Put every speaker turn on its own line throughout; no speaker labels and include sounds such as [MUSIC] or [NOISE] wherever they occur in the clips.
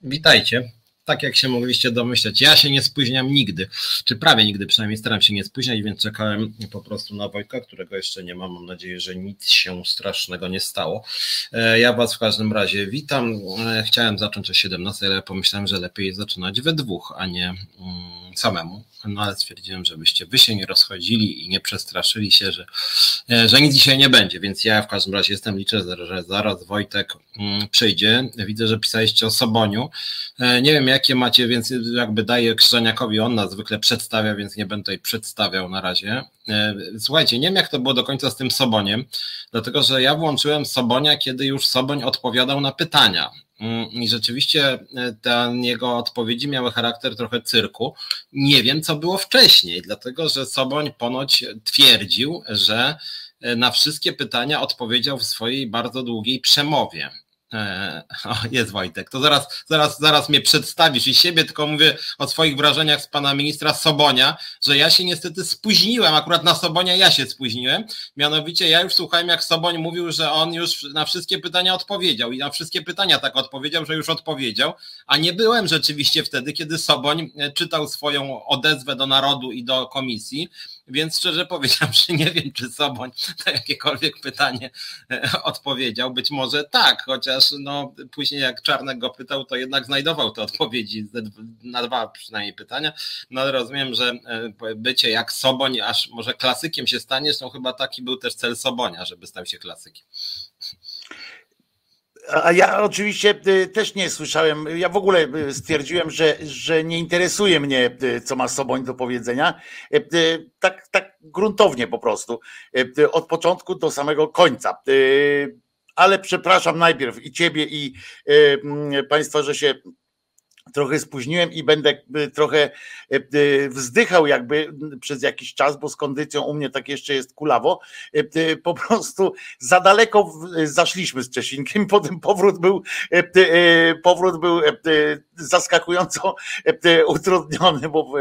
Witajcie. Tak jak się mogliście domyśleć, ja się nie spóźniam nigdy, czy prawie nigdy przynajmniej staram się nie spóźniać, więc czekałem po prostu na Wojtka, którego jeszcze nie mam. Mam nadzieję, że nic się strasznego nie stało. E, ja Was w każdym razie witam. E, chciałem zacząć o 17, ale pomyślałem, że lepiej zaczynać we dwóch, a nie mm, samemu. No ale stwierdziłem, żebyście wy się nie rozchodzili i nie przestraszyli się, że, e, że nic dzisiaj nie będzie, więc ja w każdym razie jestem, liczę, że zaraz Wojtek mm, przyjdzie. Widzę, że pisaliście o Soboniu. Nie wiem, jakie macie, więc jakby daję Krzyżaniakowi, on nas zwykle przedstawia, więc nie będę tutaj przedstawiał na razie. Słuchajcie, nie wiem, jak to było do końca z tym Soboniem, dlatego że ja włączyłem Sobonia, kiedy już Soboń odpowiadał na pytania. Mm, I rzeczywiście e, te jego odpowiedzi miały charakter trochę cyrku. Nie wiem, co było wcześniej, dlatego że Soboń ponoć twierdził, że e, na wszystkie pytania odpowiedział w swojej bardzo długiej przemowie. E, [LAUGHS] o, jest Wojtek, to zaraz, zaraz, zaraz mnie przedstawisz i siebie, tylko mówię o swoich wrażeniach z pana ministra Sobonia, że ja się niestety spóźniłem, akurat na Sobonia ja się spóźniłem, mianowicie ja już słuchałem jak Soboń mówił, że on już na wszystkie pytania odpowiedział. I na wszystkie pytania tak odpowiedział, że już odpowiedział, a nie byłem rzeczywiście wtedy, kiedy Soboń e, czytał swoją odezwę do narodu i do komisji, więc szczerze powiedziawszy, [LAUGHS] nie wiem, czy Soboń na jakiekolwiek pytanie e, odpowiedział. Być może tak, chociaż no, później jak Czarnek go pytał, to jednak znajdował te odpowiedzi na dwa przynajmniej pytania. No ale rozumiem, że e, bycie jak Soboń, aż może klasykiem się staniesz, no chyba taki był też cel Sobonia, żeby stał się klasykiem.
A ja oczywiście y, też nie słyszałem. Ja w ogóle y, stwierdziłem, że, że nie interesuje mnie, y, co ma Soboń do powiedzenia. Tak, tak gruntownie po prostu. Od początku do samego końca. Ale przepraszam najpierw i ciebie, i państwa, że się trochę spóźniłem i będę trochę y, y, wzdychał jakby przez jakiś czas, bo z kondycją u mnie tak jeszcze jest kulawo. Po prostu za daleko zaszliśmy z Czesinkiem, potem powrót był powrót był zaskakująco utrudniony, bo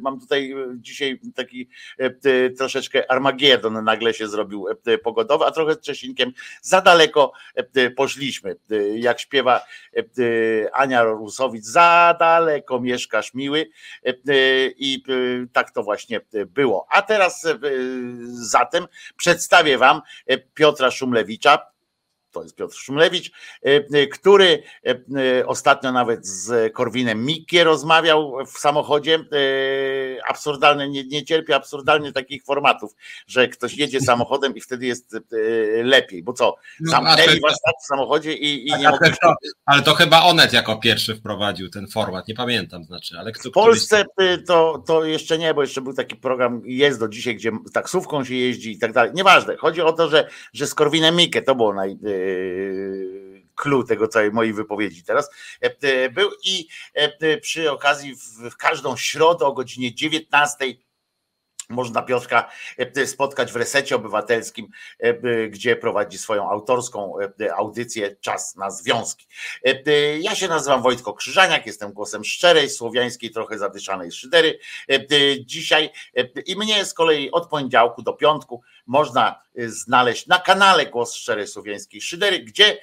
mam tutaj dzisiaj taki troszeczkę Armagedon nagle się zrobił pogodowy, a trochę z Czesinkiem za daleko poszliśmy. Jak śpiewa Ania Rusowicz, za daleko mieszkasz, miły. E, e, I e, tak to właśnie było. A teraz zatem przedstawię Wam Piotra Szumlewicza, to jest Piotr Szumlewicz, który ostatnio nawet z Korwinem Mikke rozmawiał w samochodzie. Absurdalne, nie, nie cierpię absurdalnie takich formatów, że ktoś jedzie samochodem i wtedy jest lepiej, bo co, no, zamknęli was tak w samochodzie i, i nie mogli...
To, ale to chyba Onet jako pierwszy wprowadził ten format, nie pamiętam znaczy, ale
kto, W Polsce to, to jeszcze nie, bo jeszcze był taki program, jest do dzisiaj, gdzie taksówką się jeździ i tak dalej, nieważne, chodzi o to, że, że z Korwinem Mikke, to było naj clue tego całej mojej wypowiedzi teraz. E, e, był i e, przy okazji w każdą środę o godzinie 19 można Piotrka spotkać w resecie obywatelskim, gdzie prowadzi swoją autorską audycję Czas na Związki. Ja się nazywam Wojtko Krzyżaniak, jestem głosem szczerej, słowiańskiej, trochę zadyszanej szydery. Dzisiaj i mnie z kolei od poniedziałku do piątku można znaleźć na kanale Głos Szczerej Słowiańskiej Szydery, gdzie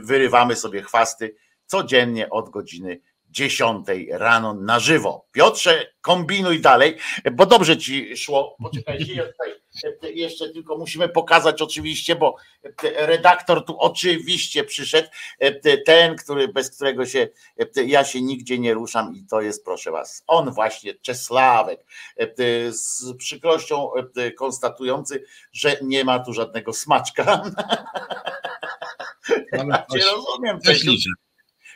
wyrywamy sobie chwasty codziennie od godziny 10 rano na żywo. Piotrze, kombinuj dalej, bo dobrze ci szło. Poczekajcie, ja tutaj jeszcze tylko musimy pokazać oczywiście, bo redaktor tu oczywiście przyszedł, ten, który, bez którego się ja się nigdzie nie ruszam i to jest, proszę was, on właśnie, Czesławek, z przykrością konstatujący, że nie ma tu żadnego smaczka. Ja cię rozumiem.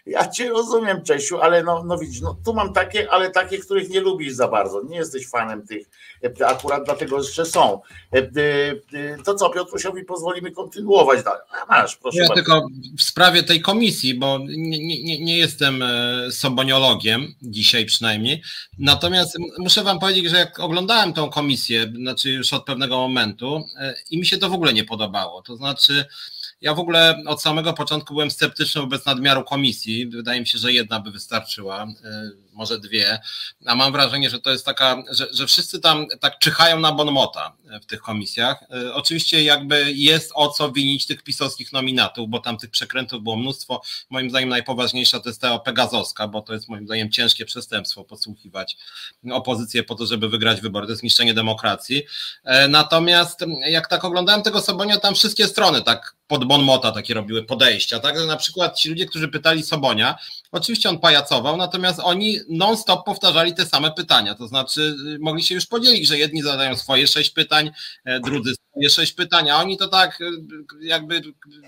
Ja cię rozumiem, Czesiu, ale no, no widzisz, no, tu mam takie, ale takie, których nie lubisz za bardzo. Nie jesteś fanem tych, e, akurat dlatego że są. E, e, to co, Piotrusiowi pozwolimy kontynuować dalej.
Masz, proszę ja bardzo. tylko w sprawie tej komisji, bo nie, nie, nie jestem soboniologiem, dzisiaj przynajmniej. Natomiast muszę wam powiedzieć, że jak oglądałem tą komisję, znaczy już od pewnego momentu i mi się to w ogóle nie podobało. To znaczy, ja w ogóle od samego początku byłem sceptyczny wobec nadmiaru komisji. Wydaje mi się, że jedna by wystarczyła. E, może dwie, a mam wrażenie, że to jest taka, że, że wszyscy tam tak czyhają na bonmota w tych komisjach. E, oczywiście jakby jest o co winić tych pisowskich nominatów, bo tam tych przekrętów było mnóstwo. Moim zdaniem najpoważniejsza to jest ta Pegazowska, bo to jest moim zdaniem ciężkie przestępstwo podsłuchiwać opozycję po to, żeby wygrać wybory. To jest niszczenie demokracji. E, natomiast jak tak oglądałem tego Sobonia, tam wszystkie strony tak pod Bonmota takie robiły podejścia, tak? Na przykład ci ludzie, którzy pytali Sobonia, oczywiście on pajacował, natomiast oni non-stop powtarzali te same pytania, to znaczy y, mogli się już podzielić, że jedni zadają swoje sześć pytań, e, drudzy swoje sześć pytań, a oni to tak y, jakby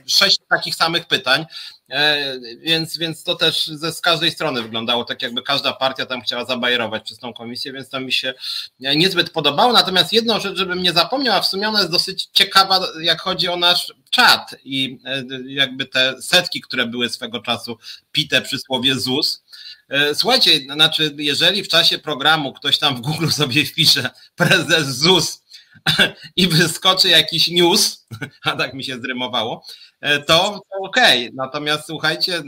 sześć takich samych pytań, e, więc, więc to też ze, z każdej strony wyglądało tak, jakby każda partia tam chciała zabajerować przez tą komisję, więc to mi się niezbyt podobało. Natomiast jedną rzecz, żebym nie zapomniał, a w sumie ona jest dosyć ciekawa, jak chodzi o nasz czat i e, jakby te setki, które były swego czasu pite przy słowie ZUS. E, słuchajcie, znaczy, jeżeli w czasie programu ktoś tam w Google [LAUGHS] sobie wpisze prezes ZUS [LAUGHS] i wyskoczy jakiś news, [LAUGHS] a tak mi się zrymowało, e, to, okej. Okay. Natomiast słuchajcie,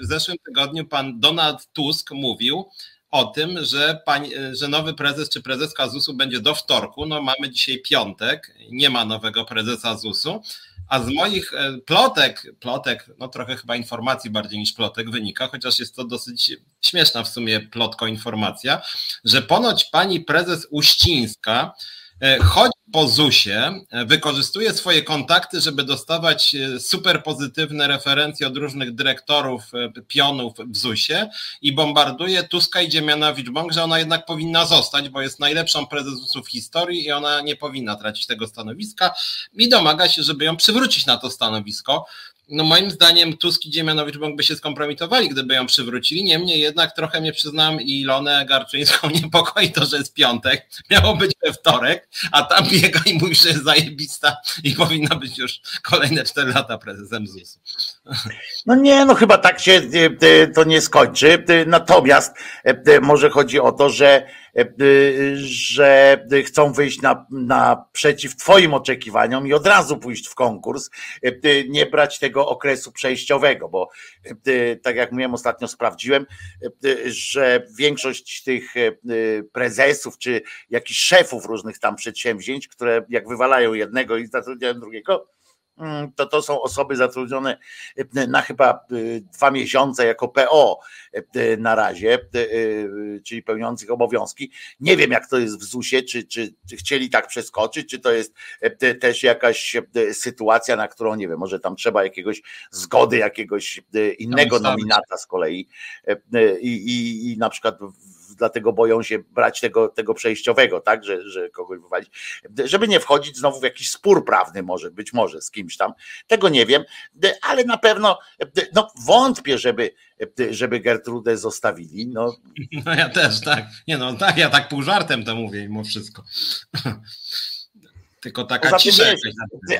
w, zeszłym tygodniu pan Donald Tusk mówił, o tym, że, pani, że nowy prezes czy prezeska ZUS-u będzie do wtorku. No mamy dzisiaj piątek, nie ma nowego prezesa ZUS-u, a z moich e, plotek, plotek, no trochę chyba informacji bardziej niż plotek wynika, chociaż jest to dosyć śmieszna w sumie plotko informacja, że ponoć pani prezes Uścińska E, chodzi po ZUS-ie, e, wykorzystuje swoje kontakty, żeby dostawać e, super pozytywne referencje od różnych dyrektorów, pionów w ZUS-ie i bombarduje Tuska i Dziemianowicz-Bąk, że ona jednak powinna zostać, bo jest najlepszą prezesów w historii i ona nie powinna tracić tego stanowiska i domaga się, żeby ją przywrócić na to stanowisko no moim zdaniem Tusk i Dziemianowicz mógłby się skompromitować, gdyby ją przywrócili. Niemniej jednak trochę mnie przyznam i Ilonę Garczyńską [LAUGHS] niepokoi to, że jest piątek. Miało być we wtorek, a tam [LAUGHS] biega i mówi, że jest zajebista i powinna być już kolejne cztery lata prezesem ZUS. [LAUGHS]
No nie, no chyba tak się e, e, to nie skończy. E, natomiast może chodzi o to, że że chcą wyjść na, naprzeciw Twoim oczekiwaniom i od razu pójść w konkurs, e, nie brać tego okresu przejściowego, bo e, tak jak mówiłem, ostatnio sprawdziłem, że większość tych prezesów czy jakichś szefów różnych tam przedsięwzięć, które jak wywalają jednego i zatrudniają drugiego, to to są osoby zatrudnione e, na chyba e, dwa miesiące jako PO e, na razie, czyli pełniących obowiązki. Nie wiem, jak to jest w ZUS-ie, czy, czy, czy chcieli tak przeskoczyć, czy to jest też jakaś sytuacja, na którą nie wiem, może tam trzeba jakiegoś zgody, jakiegoś innego nominata z kolei i, i, i na przykład dlatego boją się brać tego, tego przejściowego, tak, że, że kogoś wywalić, żeby nie wchodzić znowu w jakiś spór prawny może, być może z kimś tam, tego nie wiem, ale na pewno no, wątpię, żeby, żeby Gertrudę zostawili. No. [LAUGHS]
no ja też, tak. Nie no, tak, ja tak pół żartem to mówię mimo wszystko. Tylko taka cisza.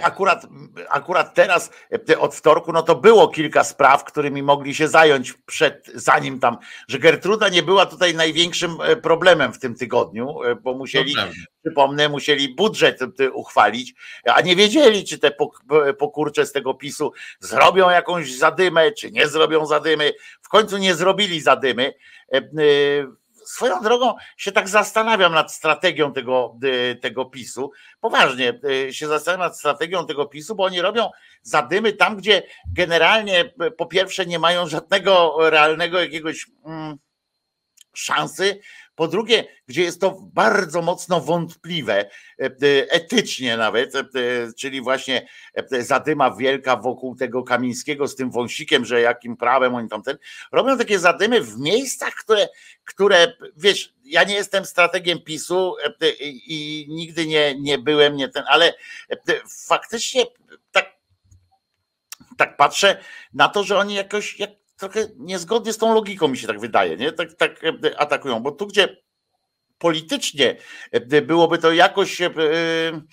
Akurat, akurat teraz od wtorku, no to było kilka spraw, którymi mogli się zająć przed, zanim tam, że Gertruda nie była tutaj największym e, problemem w tym tygodniu, e, bo musieli, no przypomnę, musieli budżet uchwalić, a nie wiedzieli, czy te pokurcze z tego PiSu zrobią jakąś zadymę, czy nie zrobią zadymy. W końcu nie zrobili zadymy e, swoją drogą się tak zastanawiam nad strategią tego, y, tego PiSu. Poważnie y, się zastanawiam nad strategią tego PiSu, bo oni robią zadymy tam, gdzie generalnie y, po pierwsze nie mają żadnego realnego jakiegoś mm, szansy po drugie, gdzie jest to bardzo mocno wątpliwe, e, e, etycznie nawet, e, czyli właśnie zadyma wielka wokół tego Kamińskiego z tym wąsikiem, że jakim prawem oni tam ten, robią takie zadymy w miejscach, które, które wiesz, ja nie jestem strategiem PiSu i nigdy nie, nie byłem, nie ten, ale faktycznie tak, tak patrzę na to, że oni jakoś, jak, trochę niezgodnie z tą logiką mi się tak wydaje, nie? Tak, tak e, atakują, bo tu gdzie politycznie e, byłoby to jakoś um,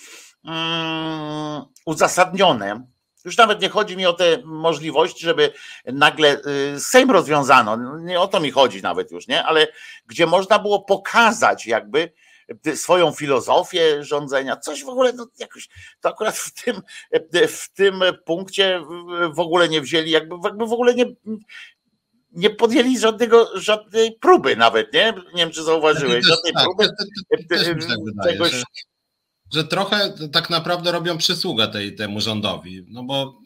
uzasadnione, już nawet nie chodzi mi o te możliwości, żeby nagle Sejm rozwiązano. Nie o to mi chodzi nawet już, nie? Ale gdzie można było pokazać jakby, swoją filozofię rządzenia, coś w ogóle, no jakoś, to akurat w tym, w tym punkcie w ogóle nie wzięli, jakby, jakby w ogóle nie, nie podjęli żadnego, żadnej próby nawet, nie? Nie wiem, czy zauważyłeś, żadnej tak, próby. Też, też
tak wydaje, czegoś... że, że trochę tak naprawdę robią przysługę tej, temu rządowi, no bo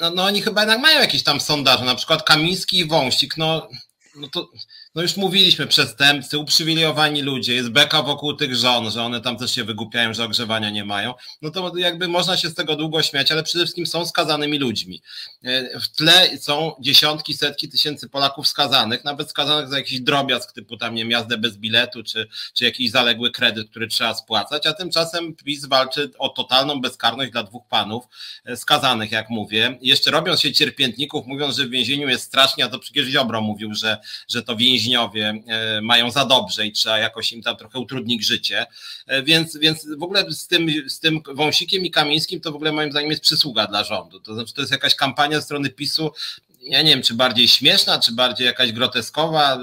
no, no, oni chyba jednak mają jakieś tam sondaże, na przykład Kamiński i Wąsik, no, no to no już mówiliśmy, przestępcy, uprzywilejowani ludzie, jest beka wokół tych żon, że one tam też się wygłupiają, że ogrzewania nie mają, no to jakby można się z tego długo śmiać, ale przede wszystkim są skazanymi ludźmi. E, w tle są dziesiątki, setki tysięcy Polaków skazanych, nawet skazanych za jakiś drobiazg typu tam nie wiem, jazdę bez biletu, czy, czy jakiś zaległy kredyt, który trzeba spłacać, a tymczasem PiS walczy o totalną bezkarność dla dwóch panów e, skazanych, jak mówię. Jeszcze robią się cierpiętników, mówiąc, że w więzieniu jest strasznie, a to przecież Ziobro mówił, że, że to więzienie więźniowie e, mają za dobrze i trzeba jakoś im tam trochę utrudnić życie. E, więc, więc w ogóle z tym, z tym Wąsikiem i Kamińskim to w ogóle moim zdaniem jest przysługa dla rządu. To znaczy to jest jakaś kampania ze strony PiSu ja nie wiem, czy bardziej śmieszna, czy bardziej jakaś groteskowa,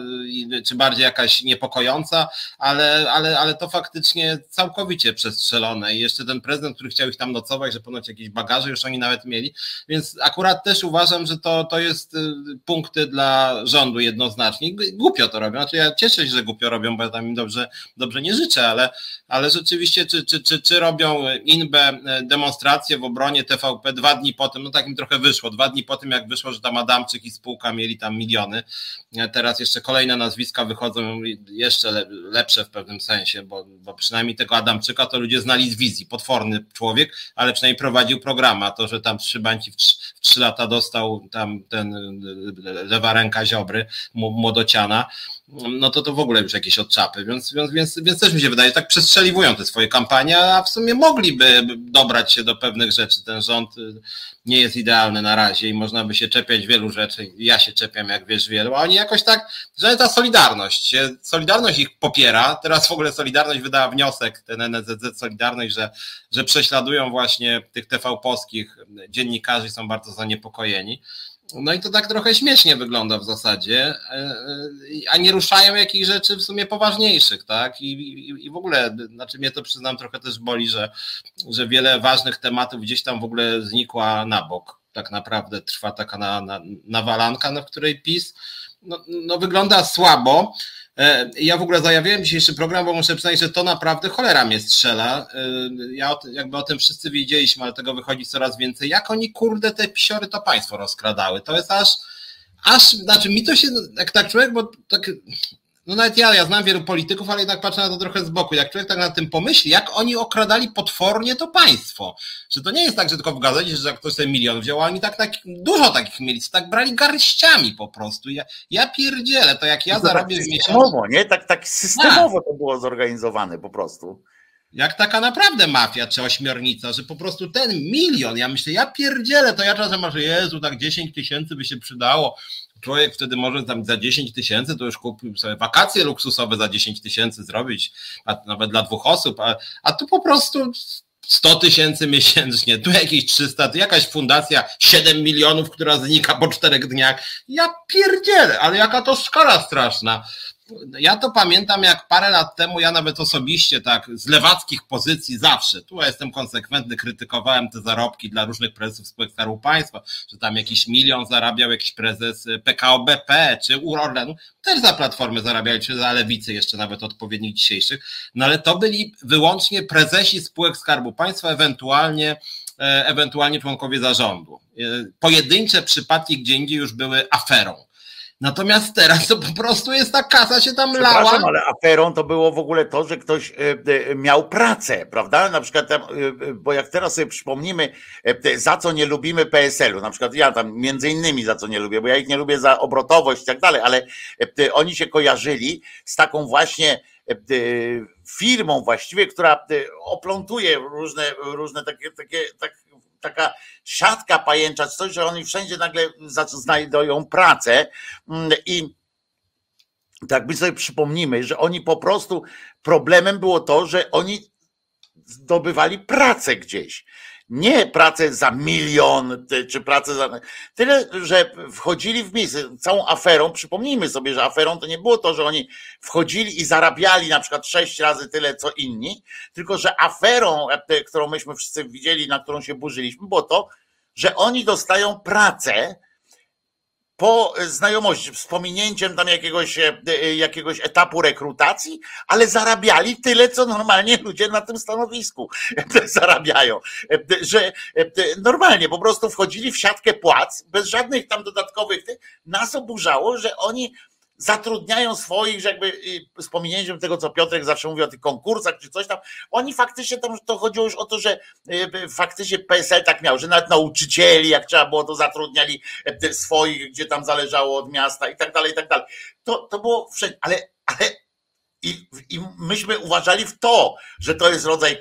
czy bardziej jakaś niepokojąca, ale, ale, ale to faktycznie całkowicie przestrzelone. I jeszcze ten prezydent, który chciał ich tam nocować, że ponoć jakieś bagaże już oni nawet mieli. Więc akurat też uważam, że to, to jest y, punkty dla rządu jednoznacznie. Głupio to robią. Znaczy ja cieszę się, że głupio robią, bo ja tam im dobrze, dobrze nie życzę, ale, ale rzeczywiście, czy, czy, czy, czy robią inbę y, demonstrację w obronie TVP dwa dni po tym, no tak im trochę wyszło, dwa dni po tym, jak wyszło, że tam Adamczyk i spółka mieli tam miliony. Teraz jeszcze kolejne nazwiska wychodzą jeszcze lepsze w pewnym sensie, bo, bo przynajmniej tego Adamczyka to ludzie znali z wizji. Potworny człowiek, ale przynajmniej prowadził program, a to, że tam trzy bańki w w trzy lata dostał tam ten lewa ręka Ziobry, młodociana, no to to w ogóle już jakieś odczapy, więc, więc, więc, więc też mi się wydaje, że tak przestrzeliwują te swoje kampanie, a w sumie mogliby dobrać się do pewnych rzeczy. Ten rząd y, nie jest idealny na razie i można by się czepiać wielu rzeczy. Ja się czepiam, jak wiesz, wielu, a oni jakoś tak, że ta Solidarność, Solidarność ich popiera. Teraz w ogóle Solidarność wydała wniosek, ten NZZ Solidarność, że, że prześladują właśnie tych TV polskich dziennikarzy są bardzo zaniepokojeni. No i to tak trochę śmiesznie wygląda w zasadzie, e, e, a nie ruszają jakichś rzeczy w sumie poważniejszych, tak? I, i, i w ogóle, znaczy mnie to przyznam trochę też boli, że, że wiele ważnych tematów gdzieś tam w ogóle znikła na bok. Tak naprawdę trwa taka na, na, nawalanka, na której PiS no, no wygląda słabo. E, ja w ogóle zajawiłem dzisiejszy program, bo muszę przyznać, że to naprawdę cholera mnie strzela. E, ja jakby o tym wszyscy wiedzieliśmy, ale tego wychodzi coraz więcej. Jak oni, kurde, te pisiory to państwo rozkradały. To jest aż, aż, znaczy mi to się, jak tak człowiek, bo tak no nawet ja, ja znam wielu polityków, ale jednak patrzę na to trochę z boku. Jak człowiek tak na tym pomyśli, jak oni okradali potwornie to państwo. Że to nie jest tak, że tylko w gazecie, że ktoś sobie milion wziął, a oni tak, tak dużo takich mieli, tak brali garściami po prostu. Ja, ja pierdzielę, to jak ja to zarobię
tak w miesiącu. nie? Tak, tak systemowo tak. to było zorganizowane po prostu.
Jak taka naprawdę mafia czy ośmiornica, że po prostu ten milion, ja myślę, ja pierdzielę, to ja czasem masz, Jezu, tak 10 tysięcy by się przydało, człowiek wtedy może tam za 10 tysięcy to już kupił sobie wakacje luksusowe za 10 tysięcy zrobić, a nawet dla dwóch osób, a, a tu po prostu 100 tysięcy miesięcznie, tu jakieś 300, tu jakaś fundacja 7 milionów, która znika po czterech dniach. Ja pierdzielę, ale jaka to skala straszna ja to pamiętam, jak parę lat temu ja nawet osobiście tak z lewackich pozycji zawsze, tu ja jestem konsekwentny, krytykowałem te zarobki dla różnych prezesów spółek Skarbu Państwa, że tam jakiś milion zarabiał jakiś prezes PKO BP czy Orlenu, też za platformę zarabiali, czy za lewicy jeszcze nawet odpowiednich dzisiejszych, no ale to byli wyłącznie prezesi spółek Skarbu Państwa, ewentualnie e, ewentualnie członkowie zarządu. E, pojedyncze przypadki gdzie indziej już były aferą. Natomiast teraz to po prostu jest ta kasa się tam lała.
ale aferą to było w ogóle to, że ktoś e, e, miał pracę, prawda? Na przykład, e, bo jak teraz sobie przypomnimy, za co nie lubimy PSL-u, na przykład ja tam między innymi za co nie lubię, bo ja ich nie lubię za obrotowość i tak dalej, ale oni się kojarzyli z taką właśnie firmą właściwie, która oplątuje różne, różne takie, takie, tak, taka siatka pajęcza, coś, że oni wszędzie nagle znajdują pracę. Mm, i tak my sobie przypomnimy, że oni po prostu problemem było to, że oni zdobywali pracę gdzieś nie pracę za milion, czy pracę za. Tyle, że wchodzili w miejsce całą aferą. Przypomnijmy sobie, że aferą to nie było to, że oni wchodzili i zarabiali na przykład sześć razy tyle, co inni, tylko że aferą, e, którą myśmy wszyscy widzieli, na którą się burzyliśmy, było to, że oni dostają pracę po znajomości, z pominięciem tam jakiegoś, jakiegoś etapu rekrutacji, ale zarabiali tyle, co normalnie ludzie na tym stanowisku [LAUGHS] zarabiają. Że normalnie po prostu wchodzili w siatkę płac, bez żadnych tam dodatkowych. Nas oburzało, że oni zatrudniają swoich, że jakby z pominięciem tego, co Piotrek zawsze mówi o tych konkursach czy coś tam, oni faktycznie tam to chodziło już o to, że y, faktycznie PSL tak miał, że nawet nauczycieli, jak trzeba było, to zatrudniali e, swoich, gdzie tam zależało od miasta i tak dalej, i tak dalej. To, to było wszędzie, ale, ale i, I myśmy uważali w to, że to jest rodzaj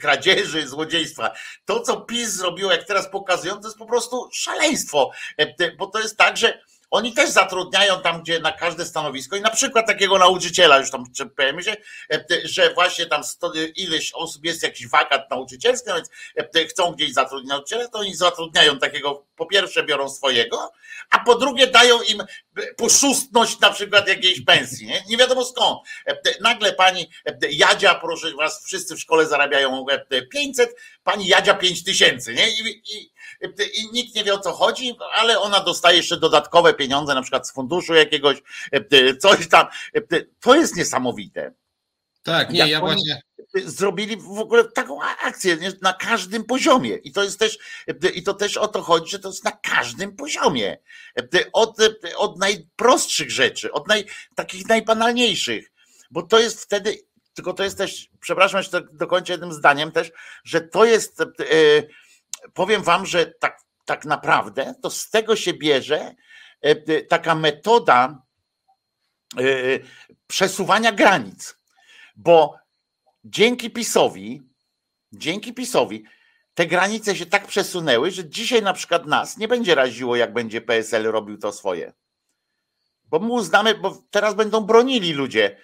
kradzieży, złodziejstwa. To, co PiS zrobiło, jak teraz pokazują, to jest po prostu szaleństwo, e, bo to jest tak, że oni też zatrudniają tam, gdzie na każde stanowisko i na przykład takiego nauczyciela, już tam powiemy się, e, że właśnie tam sto, ileś osób jest jakiś wakat nauczycielski, więc e, chcą gdzieś zatrudnić nauczyciela, to oni zatrudniają takiego, po pierwsze biorą swojego, a po drugie dają im poszustność na przykład jakiejś pensji, nie, nie wiadomo skąd. E, nagle pani Jadzia, proszę was, wszyscy w szkole zarabiają 500, pani Jadzia 5000, nie? I, i, i nikt nie wie o co chodzi, ale ona dostaje jeszcze dodatkowe pieniądze, na przykład z funduszu jakiegoś, coś tam. To jest niesamowite.
Tak, nie, Jak ja właśnie.
Zrobili w ogóle taką akcję nie? na każdym poziomie. I to jest też, i to też o to chodzi, że to jest na każdym poziomie. Od, od najprostszych rzeczy, od naj, takich najbanalniejszych. Bo to jest wtedy, tylko to jest też, przepraszam, jeszcze dokończę jednym zdaniem też, że to jest. Yy, powiem wam, że tak, tak naprawdę to z tego się bierze e, e, taka metoda e, przesuwania granic, bo dzięki PiSowi, dzięki PiSowi te granice się tak przesunęły, że dzisiaj na przykład nas nie będzie raziło, jak będzie PSL robił to swoje. Bo my uznamy, bo teraz będą bronili ludzie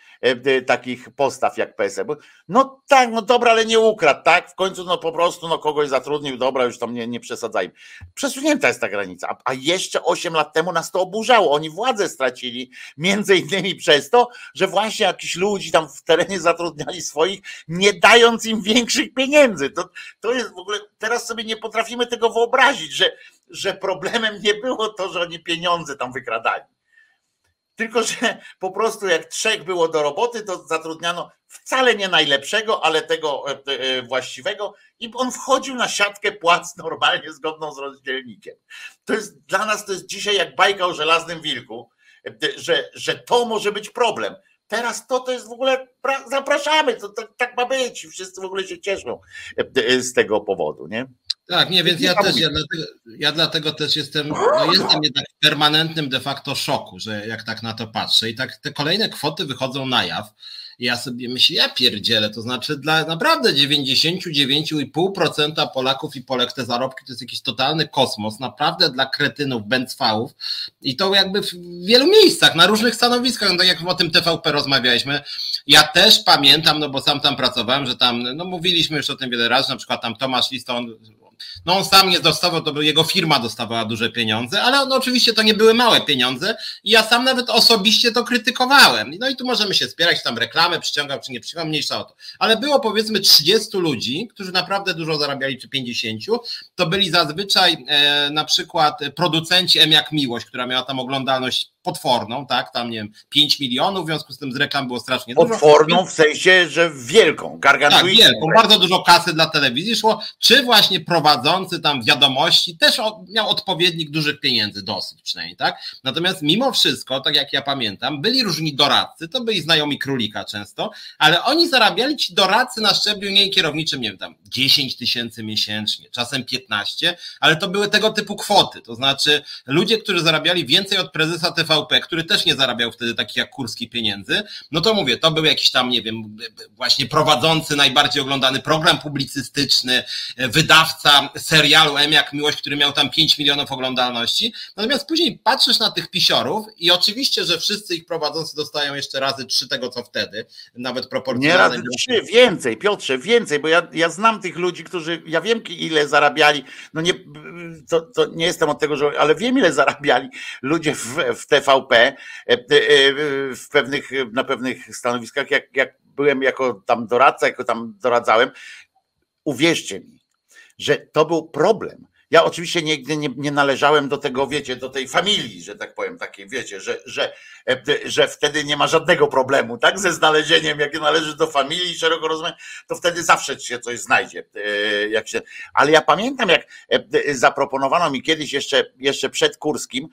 takich postaw jak PSL. No tak, no dobra, ale nie ukradł, tak? W końcu no po prostu no kogoś zatrudnił, dobra, już tam nie, nie przesadzajmy. Przesunięta jest ta granica, a, a jeszcze 8 lat temu nas to oburzało. Oni władzę stracili, między innymi przez to, że właśnie jakiś ludzi tam w terenie zatrudniali swoich, nie dając im większych pieniędzy. To, to jest w ogóle, teraz sobie nie potrafimy tego wyobrazić, że, że problemem nie było to, że oni pieniądze tam wykradali tylko, że po prostu jak trzech było do roboty, to zatrudniano wcale nie najlepszego, ale tego e, e, właściwego i on wchodził na siatkę płac normalnie zgodną z rozdzielnikiem. To jest dla nas to jest dzisiaj jak bajka o żelaznym wilku, e, że, że to może być problem. Teraz to to jest w ogóle, zapraszamy, to, to tak ma być, wszyscy w ogóle się cieszą z tego powodu, nie?
Tak, nie, więc ja też, ja dlatego, ja dlatego też jestem, no jestem jednak w permanentnym de facto szoku, że jak tak na to patrzę. I tak te kolejne kwoty wychodzą na jaw. I ja sobie myślę, ja pierdzielę, to znaczy dla naprawdę 99,5% Polaków i Polek te zarobki to jest jakiś totalny kosmos, naprawdę dla kretynów, bęcwałów. I to jakby w wielu miejscach, na różnych stanowiskach, no jak o tym TVP rozmawialiśmy, ja też pamiętam, no bo sam tam pracowałem, że tam, no mówiliśmy już o tym wiele razy, na przykład tam Tomasz Liston no on sam nie dostawał, to jego firma dostawała duże pieniądze, ale no oczywiście to nie były małe pieniądze i ja sam nawet osobiście to krytykowałem. No i tu możemy się spierać, tam reklamę przyciągał czy nie przyciągał, mniejsza o to. Ale było powiedzmy 30 ludzi, którzy naprawdę dużo zarabiali, czy 50, to byli zazwyczaj e, na przykład producenci M jak Miłość, która miała tam oglądalność potworną, tak, tam nie wiem, 5 milionów, w związku z tym z reklam było strasznie
potworną dużo. Potworną w sensie, że wielką, gargantuiczną.
Tak, wielką, bardzo dużo kasy dla telewizji szło, czy właśnie prowadzący tam wiadomości też miał odpowiednik dużych pieniędzy, dosyć przynajmniej, tak, natomiast mimo wszystko, tak jak ja pamiętam, byli różni doradcy, to byli znajomi królika często, ale oni zarabiali ci doradcy na szczeblu nie kierowniczym, nie wiem, tam 10 tysięcy miesięcznie, czasem 15, ale to były tego typu kwoty, to znaczy ludzie, którzy zarabiali więcej od prezesa TV TVP, który też nie zarabiał wtedy takich jak Kurski pieniędzy, no to mówię, to był jakiś tam, nie wiem, właśnie prowadzący najbardziej oglądany program publicystyczny, wydawca serialu M jak Miłość, który miał tam 5 milionów oglądalności. Natomiast później patrzysz na tych pisiorów i oczywiście, że wszyscy ich prowadzący dostają jeszcze razy trzy tego, co wtedy, nawet proporcjonalnie.
Nie razy trzy, więcej, Piotrze, więcej, bo ja, ja znam tych ludzi, którzy, ja wiem ile zarabiali, no nie, to, to nie jestem od tego, że, ale wiem ile zarabiali ludzie w, w te TVP e, e, w pewnych, na pewnych stanowiskach, jak, jak byłem jako tam doradca, jako tam doradzałem, uwierzcie mi, że to był problem, Ja oczywiście nigdy nie, nie, należałem do tego, wiecie, do tej familii, że tak powiem, takiej, wiecie, że, że, e, że wtedy nie ma żadnego problemu, tak, ze znalezieniem, jak należy do familii, szeroko rozumiałem, to wtedy zawsze się coś znajdzie. E, jak się... Ale ja pamiętam, jak e, zaproponowano mi kiedyś jeszcze, jeszcze przed Kurskim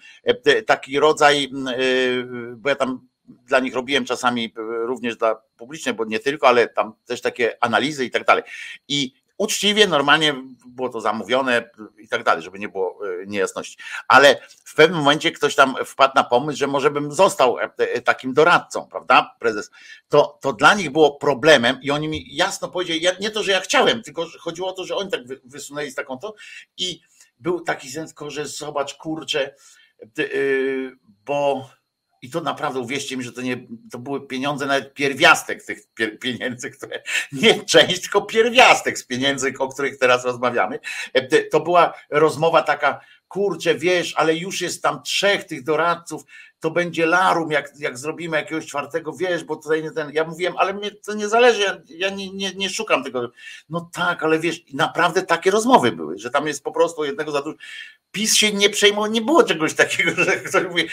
taki rodzaj, bo ja tam dla nich robiłem czasami również dla publicznej, bo nie tylko, ale tam też takie analizy i tak dalej. I uczciwie, normalnie było to zamówione i tak dalej, żeby nie było e, niejasności. Ale w pewnym momencie ktoś tam wpadł na pomysł, że może bym został e, e, takim doradcą, prawda, prezes. To, to dla nich było problemem i oni mi jasno powiedzieli, ja, nie to, że ja chciałem, tylko chodziło o to, że oni tak wysunęli z taką to i był taki sens, że zobacz, kurczę, bo i to naprawdę uwierzcie mi, że to nie to były pieniądze, nawet pierwiastek tych pieniędzy, które [LAUGHS] nie część, tylko pierwiastek z pieniędzy, o których teraz rozmawiamy. E, to była rozmowa taka, kurczę, wiesz, ale już jest tam trzech tych doradców, to będzie larum, jak, jak zrobimy jakiegoś czwartego, wiesz, bo tutaj nie ten. Ja mówiłem, ale mnie to nie zależy, ja, ja nie, nie, nie, szukam tego. No tak, ale wiesz, naprawdę takie rozmowy były, że tam jest po prostu jednego za dużo. PiS się nie przejmował, nie było czegoś takiego, [LAUGHS] że ktoś mówi,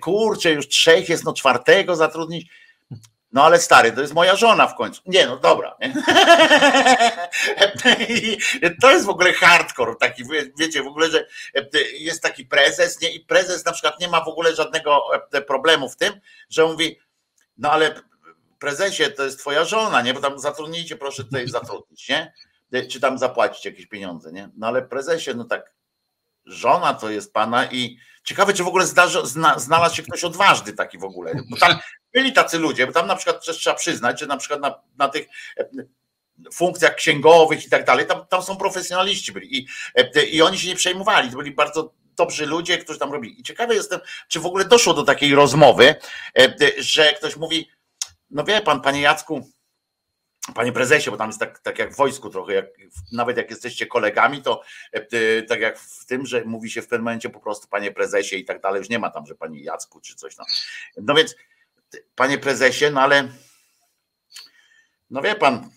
kurczę, już trzech jest, no czwartego zatrudnić. No ale stary, to jest moja żona w końcu. Nie, no dobra. Nie? [LAUGHS] to jest w ogóle hardcore taki, wiecie, w ogóle, że jest taki prezes, nie? I prezes na przykład nie ma w ogóle żadnego e, problemu w tym, że mówi, no ale prezesie, to jest twoja żona, nie? Bo tam zatrudnijcie, proszę tutaj zatrudnić, nie? Czy tam zapłacić jakieś pieniądze, nie? No ale prezesie, no tak, żona to jest pana i ciekawe, czy w ogóle zdarzy, zna, znalazł się ktoś odważny taki w ogóle. Bo tam byli tacy ludzie, bo tam na przykład też trzeba przyznać, że na przykład na, na tych e, funkcjach księgowych i tak dalej, tam, tam są profesjonaliści byli i, e, i oni się nie przejmowali, to byli bardzo dobrzy ludzie, którzy tam robili. I ciekawy jestem, czy w ogóle doszło do takiej rozmowy, e, że ktoś mówi, no wie pan, panie Jacku, Panie prezesie, bo tam jest tak, tak jak w wojsku trochę, jak, nawet jak jesteście kolegami, to e, tak jak w tym, że mówi się w pewnym momencie po prostu panie prezesie i tak dalej, już nie ma tam, że panie Jacku czy coś tam. No więc panie prezesie, no ale no wie pan,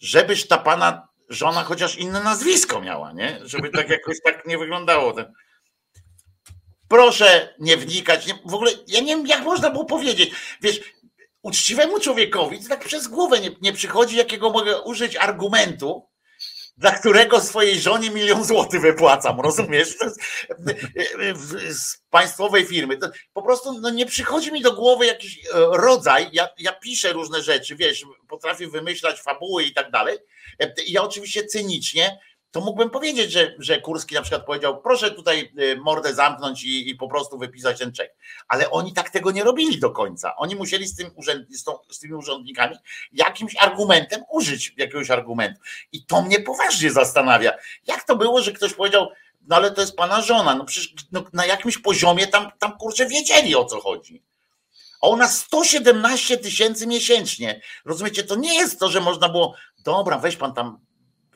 żebyś ta pana żona chociaż inne nazwisko miała, nie? Żeby tak jakoś tak nie wyglądało. Proszę nie wnikać. Nie, w ogóle ja nie wiem, jak można było powiedzieć. Wiesz, uczciwemu człowiekowi tak przez głowę nie, nie przychodzi, jakiego mogę użyć argumentu, dla którego swojej żonie milion złotych wypłacam, rozumiesz? Z państwowej firmy. To po prostu no, nie przychodzi mi do głowy jakiś e, rodzaj, ja, ja piszę różne rzeczy, wiesz, potrafię wymyślać fabuły i tak dalej. E, ja oczywiście cynicznie to mógłbym powiedzieć, że, że Kurski na przykład powiedział, proszę tutaj y, mordę zamknąć i, i po prostu wypisać ten czek. Ale oni tak tego nie robili do końca. Oni musieli z, tym urzęd, z, tą, z tymi urzędnikami jakimś argumentem użyć jakiegoś argumentu. I to mnie poważnie zastanawia. Jak to było, że ktoś powiedział, no ale to jest pana żona. No przecież no, na jakimś poziomie tam, tam kurczę wiedzieli o co chodzi. A ona 117 tysięcy miesięcznie. Rozumiecie, to nie jest to, że można było, dobra, weź pan tam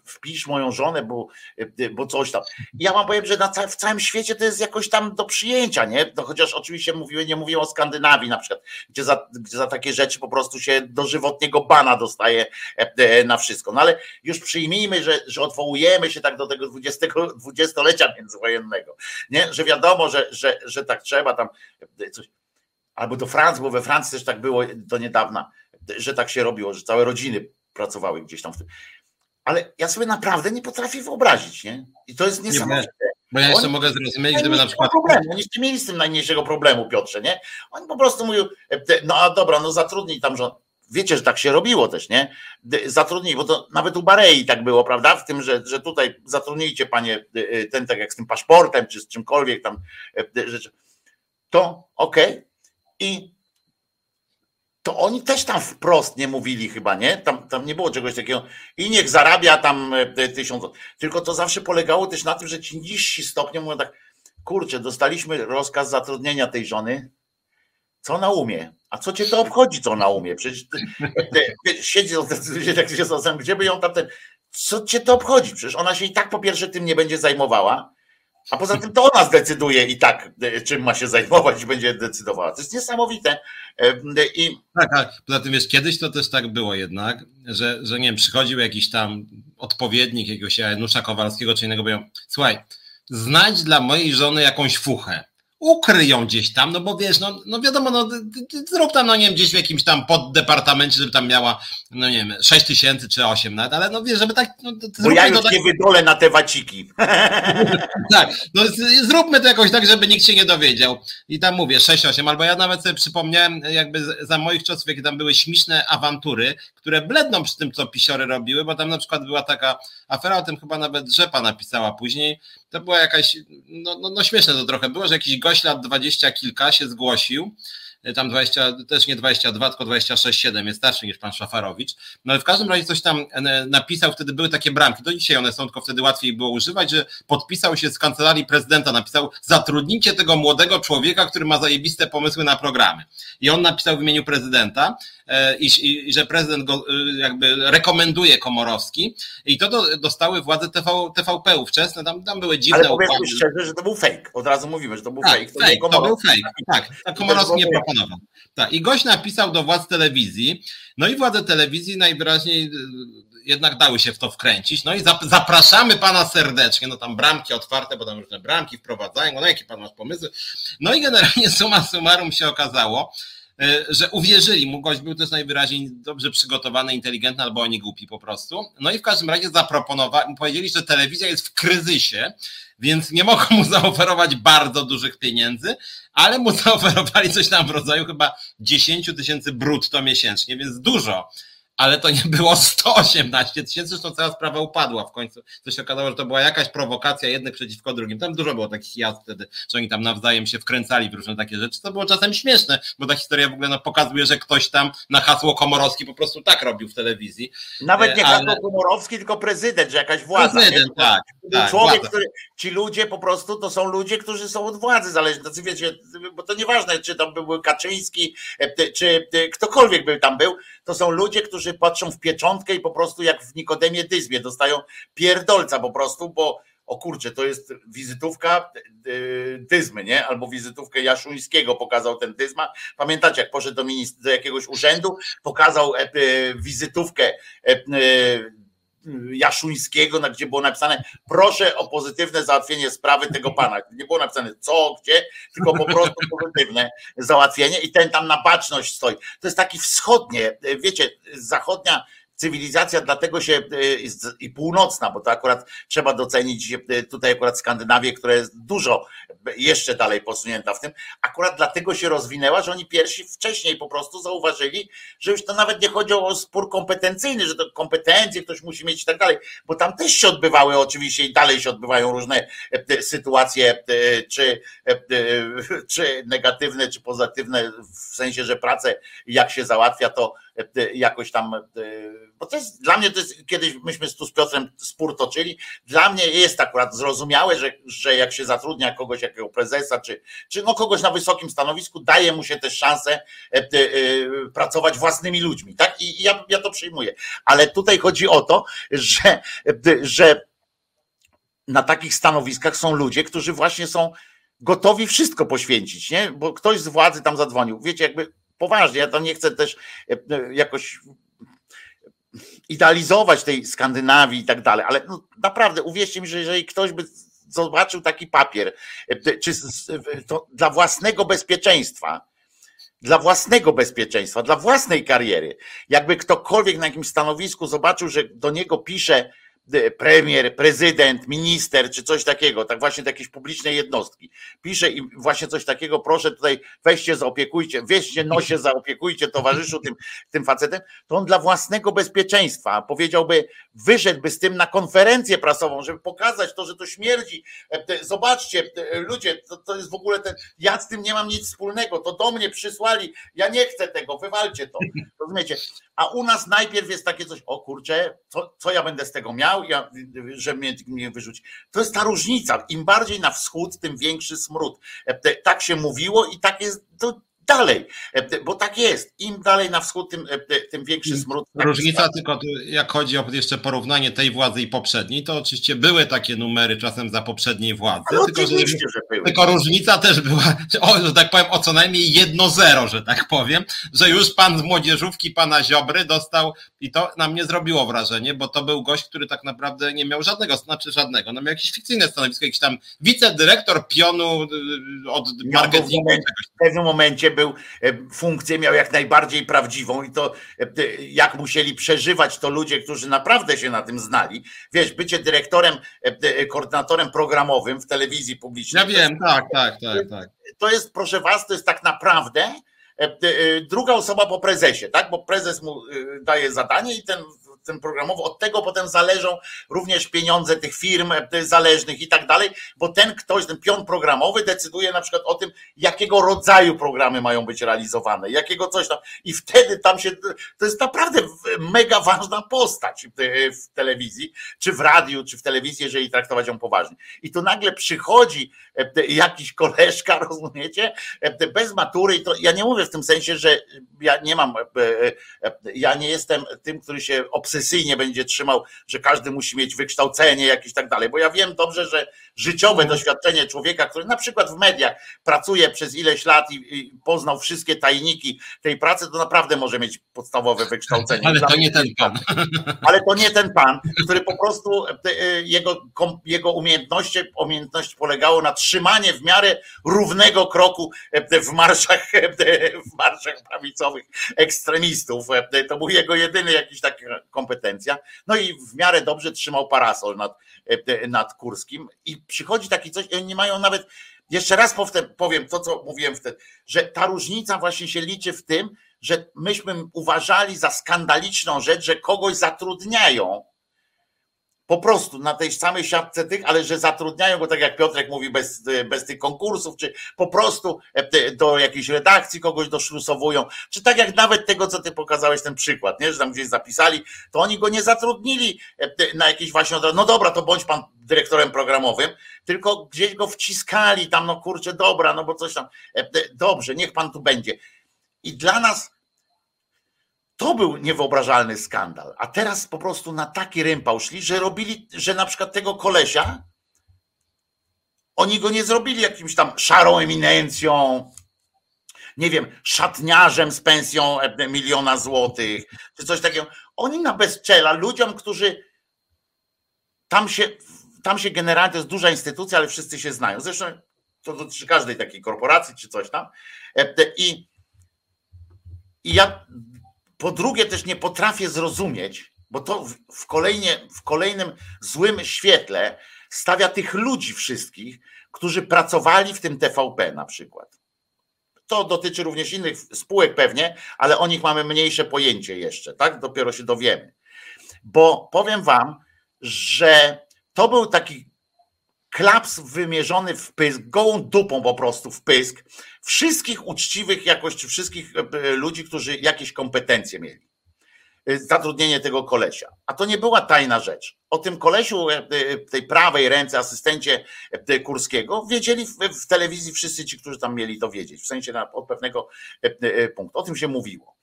wpisz moją żonę, bo, e, bo coś tam. ja wam powiem, że na w całym świecie to jest jakoś tam do przyjęcia, nie? No, chociaż oczywiście mówiłem, nie mówię o Skandynawii na przykład, gdzie za, gdzie za takie rzeczy po prostu się dożywotniego bana dostaje e, e, na wszystko. No ale już przyjmijmy, że, że odwołujemy się tak do tego dwudziestolecia międzywojennego, nie? Że wiadomo, że, że, że tak trzeba tam coś. Albo do Francji, bo we Francji też tak było do niedawna, że tak się robiło, że całe rodziny pracowały gdzieś tam w tym ale ja sobie naprawdę nie potrafię wyobrazić, nie? I to jest niesamowite. Nie,
bo ja jeszcze Oni mogę zrozumieć, gdyby na przykład.
Problemu. Oni jeszcze mieli z tym najmniejszego problemu, Piotrze, nie? Oni po prostu mówią, e, no a dobra, no zatrudnij tam, że wiecie, że tak się robiło też, nie? Zatrudnij, bo to nawet u Barei tak było, prawda? W tym, że, że tutaj zatrudnijcie panie e, ten tak jak z tym paszportem, czy z czymkolwiek tam e, rzeczy. To okej. Okay. I to oni też tam wprost nie mówili chyba, nie? Tam, tam nie było czegoś takiego i niech zarabia tam e, tysiąc, tylko to zawsze polegało też na tym, że ci niżsi stopnie mówią tak, kurczę, dostaliśmy rozkaz zatrudnienia tej żony, co na umie? A co cię to obchodzi, co na umie? Przecież siedzi, tak [LAUGHS] się zastanawiam, gdzie by ją tam ten, co cię to obchodzi? Przecież ona się i tak po pierwsze tym nie będzie zajmowała, A poza tym to ona zdecyduje i tak, czym ma się zajmować i będzie decydowała. To jest niesamowite. I...
Tak, tak. Poza tym wiesz, kiedyś to też tak było jednak, że, że nie wiem, przychodził jakiś tam odpowiednik jakiegoś Janusza Kowalskiego czy innego, mówią, słuchaj, znajdź dla mojej żony jakąś fuchę ukryją gdzieś tam, no bo wiesz, no, no wiadomo, no zrób tam, no nie wiem, gdzieś w jakimś tam poddepartamencie, żeby tam miała, no nie wiem, 6 tysięcy czy 8 nawet, ale no wiesz, żeby tak... No,
bo ja już tak... nie wydolę na te waciki. [LAUGHS]
tak, no zróbmy to jakoś tak, żeby nikt się nie dowiedział. I tam mówię, 6-8, albo ja nawet sobie przypomniałem jakby za moich czasów, jakie tam były śmieszne awantury, które bledną przy tym, co pisiory robiły, bo tam na przykład była taka afera, o tym chyba nawet Rzepa napisała później, to była jakaś, no, no, no śmieszne to trochę było, że jakiś gość lat dwadzieścia kilka się zgłosił, tam 20, też nie 22, tylko 26,7 jest starszy niż pan Szafarowicz. No ale w każdym razie coś tam e, napisał, wtedy były takie bramki, do dzisiaj one są, tylko wtedy łatwiej było używać, że podpisał się z kancelarii prezydenta, napisał zatrudnijcie tego młodego człowieka, który ma zajebiste pomysły na programy. I on napisał w imieniu prezydenta, E, i, i, że prezydent go e, jakby rekomenduje Komorowski i to do, dostały władze TV, TVP ówczesne, tam, tam były dziwne
Ale powiedzmy układy. szczerze, że to był fake, od razu mówimy, że to był
tak,
fake.
To, fake, to był fake, tak, tak Komorowski nie proponował. Tak, i gość napisał do władz telewizji, no i władze telewizji najwyraźniej e, jednak dały się w to wkręcić. No i zapraszamy pana serdecznie. No tam bramki otwarte, bo tam różne bramki wprowadzają. No jakie pan masz pomysły? No i generalnie suma summarum się okazało, że uwierzyli mu, gość był też najwyraźniej dobrze przygotowany, inteligentny albo oni głupi po prostu. No i w każdym razie zaproponowali, powiedzieli, że telewizja jest w kryzysie, więc nie mogą mu [LAUGHS] zaoferować bardzo dużych pieniędzy, ale mu [LAUGHS] zaoferowali coś tam w rodzaju chyba 10 tysięcy brutto miesięcznie, więc dużo ale to nie było 118 tysięcy, zresztą cała sprawa upadła w końcu. To się okazało, że to była jakaś prowokacja jednych przeciwko drugim. Tam dużo było takich jazd wtedy, że oni tam nawzajem się wkręcali w różne takie rzeczy. To było czasem śmieszne, bo ta historia w ogóle no, pokazuje, że ktoś tam na hasło Komorowski po prostu tak robił w telewizji.
Nawet nie e, ale... hasło Komorowski, tylko prezydent, że jakaś władza.
Prezydent, nie? tak. tak
człowiek, władza. który, ci ludzie po prostu to są ludzie, którzy są od władzy zależni. Tacy wiecie, bo to nieważne, czy tam był Kaczyński, e, czy ktokolwiek by tam był, to są ludzie, którzy patrzą w pieczątkę i po prostu jak w Nikodemie Dyzmie dostają pierdolca po prostu, bo o kurczę, to jest wizytówka y, Dyzmy, nie? Albo wizytówkę Jaszuńskiego pokazał ten Dyzma. Pamiętacie, jak poszedł do, do jakiegoś urzędu, pokazał e, wizytówkę e, Jaszuńskiego, gdzie było napisane proszę o pozytywne załatwienie sprawy tego pana. Nie było napisane co, gdzie, tylko po prostu pozytywne załatwienie i ten tam na baczność stoi. To jest taki wschodnie, wiecie, zachodnia cywilizacja dlatego się e, i północna, bo to akurat trzeba docenić e, tutaj akurat Skandynawię, która jest dużo jeszcze dalej posunięta w tym, akurat dlatego się rozwinęła, że oni pierwsi wcześniej po prostu zauważyli, że już to nawet nie chodzi o spór kompetencyjny, że to kompetencje ktoś musi mieć i tak dalej, bo tam też się odbywały oczywiście i dalej się odbywają różne e, sytuacje, czy, czy negatywne, czy pozytywne, w sensie, że pracę jak się załatwia, to jakoś tam bo to jest dla mnie, to jest, kiedyś myśmy tu z Piotrem spór toczyli, dla mnie jest akurat zrozumiałe, że, że jak się zatrudnia kogoś, jakiego prezesa, czy, czy no kogoś na wysokim stanowisku, daje mu się też szansę e, e, pracować własnymi ludźmi, tak? I ja, ja to przyjmuję. Ale tutaj chodzi o to, że, e, że na takich stanowiskach są ludzie, którzy właśnie są gotowi wszystko poświęcić, nie? Bo ktoś z władzy tam zadzwonił. Wiecie, jakby poważnie, ja to nie chcę też jakoś idealizować tej Skandynawii i tak dalej, ale no, naprawdę uwierzcie mi, że jeżeli ktoś by zobaczył taki papier, e, czy dla własnego bezpieczeństwa, dla własnego bezpieczeństwa, dla własnej kariery, jakby ktokolwiek na jakimś stanowisku zobaczył, że do niego pisze premier, prezydent, minister czy coś takiego, tak właśnie do jakiejś publicznej jednostki, pisze im właśnie coś takiego, proszę tutaj weźcie, zaopiekujcie, weźcie nosie, zaopiekujcie towarzyszu tym, tym facetem, to on dla własnego bezpieczeństwa powiedziałby, wyszedłby z tym na konferencję prasową, żeby pokazać to, że to śmierdzi. E, zobaczcie, ludzie, to, to jest w ogóle ten, ja z tym nie mam nic wspólnego, to do mnie przysłali, ja nie chcę tego, wywalcie to. Rozumiecie? A u nas najpierw jest takie coś, o kurczę, co, co ja będę z tego miał, ja, że mnie, mnie wyrzuci. To jest ta różnica. Im bardziej na wschód, tym większy smród. E, tak się mówiło i tak jest do dalej, bo tak jest. Im dalej na wschód, tym, tym większy smród.
Różnica tylko, jak chodzi o jeszcze porównanie tej władzy i poprzedniej, to oczywiście były takie numery czasem za poprzedniej władzy.
Ale
tylko,
że, że
tylko różnica też była, [LAUGHS] o, że tak powiem, o co najmniej jedno zero, że tak powiem, że już pan z młodzieżówki, pana Ziobry dostał i to na mnie zrobiło wrażenie, bo to był gość, który tak naprawdę nie miał żadnego, znaczy żadnego, no miał jakieś fikcyjne stanowisko, jakiś tam wicedyrektor pionu y, od marketingu.
W pewnym momencie był, e, funkcję miał jak najbardziej prawdziwą i to e, jak musieli przeżywać to ludzie, którzy naprawdę się na tym znali. Wiesz, bycie dyrektorem, e, koordynatorem programowym w telewizji publicznej.
Ja wiem, tak, tak, tak, tak.
To jest, proszę was, to jest tak naprawdę druga osoba po prezesie, tak? Bo prezes mu daje zadanie i ten ten programowy, od tego potem zależą również pieniądze tych firm e, zależnych i tak dalej, bo ten ktoś, ten pion programowy decyduje na przykład o tym, jakiego rodzaju programy mają być realizowane, jakiego coś tam i wtedy tam się, to jest naprawdę mega ważna postać w telewizji, czy w radiu, czy w telewizji, jeżeli traktować ją poważnie. I tu nagle przychodzi jakiś koleżka, [LAUGHS] rozumiecie, e, bez matury to ja nie mówię w tym sensie, że ja nie mam, ja nie jestem tym, który się obsesyjnie będzie trzymał, że każdy musi mieć wykształcenie jakieś tak dalej, bo ja wiem dobrze, że życiowe doświadczenie człowieka, który na przykład w mediach pracuje przez ileś lat i, poznał wszystkie tajniki tej pracy, to naprawdę może mieć podstawowe wykształcenie.
Ale to nie ten pan. [LAUGHS]
Ale to nie ten pan, który po prostu e, jego, jego umiejętności, umiejętności polegało na trzymanie w miarę równego kroku e, w marszach, e, w marszach prawicowych ekstremistów. To był jego jedyny jakiś taki kompetencja. No i w miarę dobrze trzymał parasol nad, nad Kurskim i przychodzi taki coś, oni nie mają nawet, jeszcze raz powiem to, co mówiłem wtedy, że ta różnica właśnie się liczy w tym, że myśmy uważali za skandaliczną rzecz, że kogoś zatrudniają po prostu na tej samej siatce tych, ale że zatrudniają go, tak jak Piotrek mówi, bez, bez tych konkursów, czy po prostu e, do jakiejś redakcji kogoś doszlusowują, czy tak jak nawet tego, co ty pokazałeś, ten przykład, nie? że tam gdzieś zapisali, to oni go nie zatrudnili e, na jakiś właśnie, no dobra, to bądź pan dyrektorem programowym, tylko gdzieś go wciskali tam, no kurczę, dobra, no bo coś tam, e, dobrze, niech pan tu będzie. I dla nas to był niewyobrażalny skandal. A teraz po prostu na taki rympał szli, że robili, że na przykład tego kolesia oni go nie zrobili jakimś tam szarą eminencją, nie wiem, szatniarzem z pensją miliona złotych, czy coś takiego. Oni na bezczela ludziom, którzy tam się, tam się generalnie, to jest duża instytucja, ale wszyscy się znają. Zresztą to dotyczy każdej takiej korporacji czy coś tam. I, i ja po drugie, też nie potrafię zrozumieć, bo to w, kolejnie, w kolejnym złym świetle stawia tych ludzi wszystkich, którzy pracowali w tym TVP na przykład. To dotyczy również innych spółek pewnie, ale o nich mamy mniejsze pojęcie jeszcze, tak? Dopiero się dowiemy. Bo powiem wam, że to był taki klaps wymierzony w pysk, gołą dupą po prostu w pysk wszystkich uczciwych jakoś, wszystkich e, ludzi, którzy jakieś kompetencje mieli. E, zatrudnienie tego kolesia. A to nie była tajna rzecz. O tym kolesiu, e, tej prawej ręce, asystencie Kurskiego, wiedzieli w, telewizji wszyscy ci, którzy tam mieli to wiedzieć, w sensie od pewnego punktu. O tym się mówiło.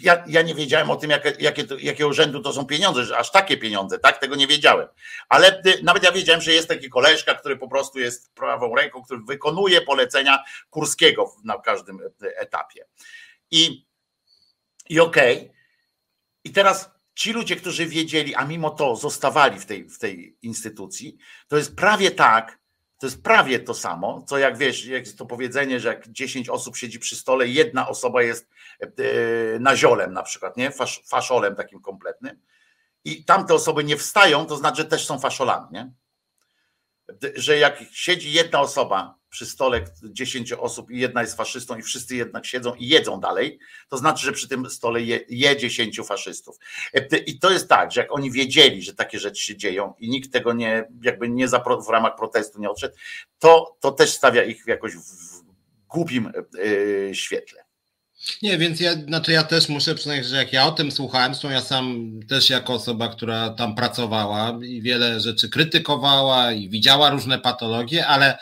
Ja, ja nie wiedziałem o tym, jak, jakie, jakiego rzędu to są pieniądze, że aż takie pieniądze, tak? Tego nie wiedziałem. Ale nawet ja wiedziałem, że jest taki koleżka, który po prostu jest prawą ręką, który wykonuje polecenia Kurskiego na każdym etapie. I, i okej. Okay. I teraz ci ludzie, którzy wiedzieli, a mimo to zostawali w tej, w tej instytucji, to jest prawie tak, to jest prawie to samo, co jak wiesz, jak to powiedzenie, że jak 10 osób siedzi przy stole, jedna osoba jest e, naziolem na przykład, nie? Fasz, faszolem takim kompletnym. I tamte osoby nie wstają, to znaczy, też są faszolami, nie? Że jak siedzi jedna osoba przy stole 10 osób i jedna jest faszystą i wszyscy jednak siedzą i jedzą dalej, to znaczy, że przy tym stole je, je 10 faszystów. I to jest tak, że jak oni wiedzieli, że takie rzeczy się dzieją i nikt tego nie, jakby nie w ramach protestu nie odszedł, to, to też stawia ich jakoś w głupim yy, świetle.
Nie, więc ja, znaczy ja też muszę przyznać, że jak ja o tym słuchałem, zresztą ja sam też jako osoba, która tam pracowała i wiele rzeczy krytykowała i widziała różne patologie, ale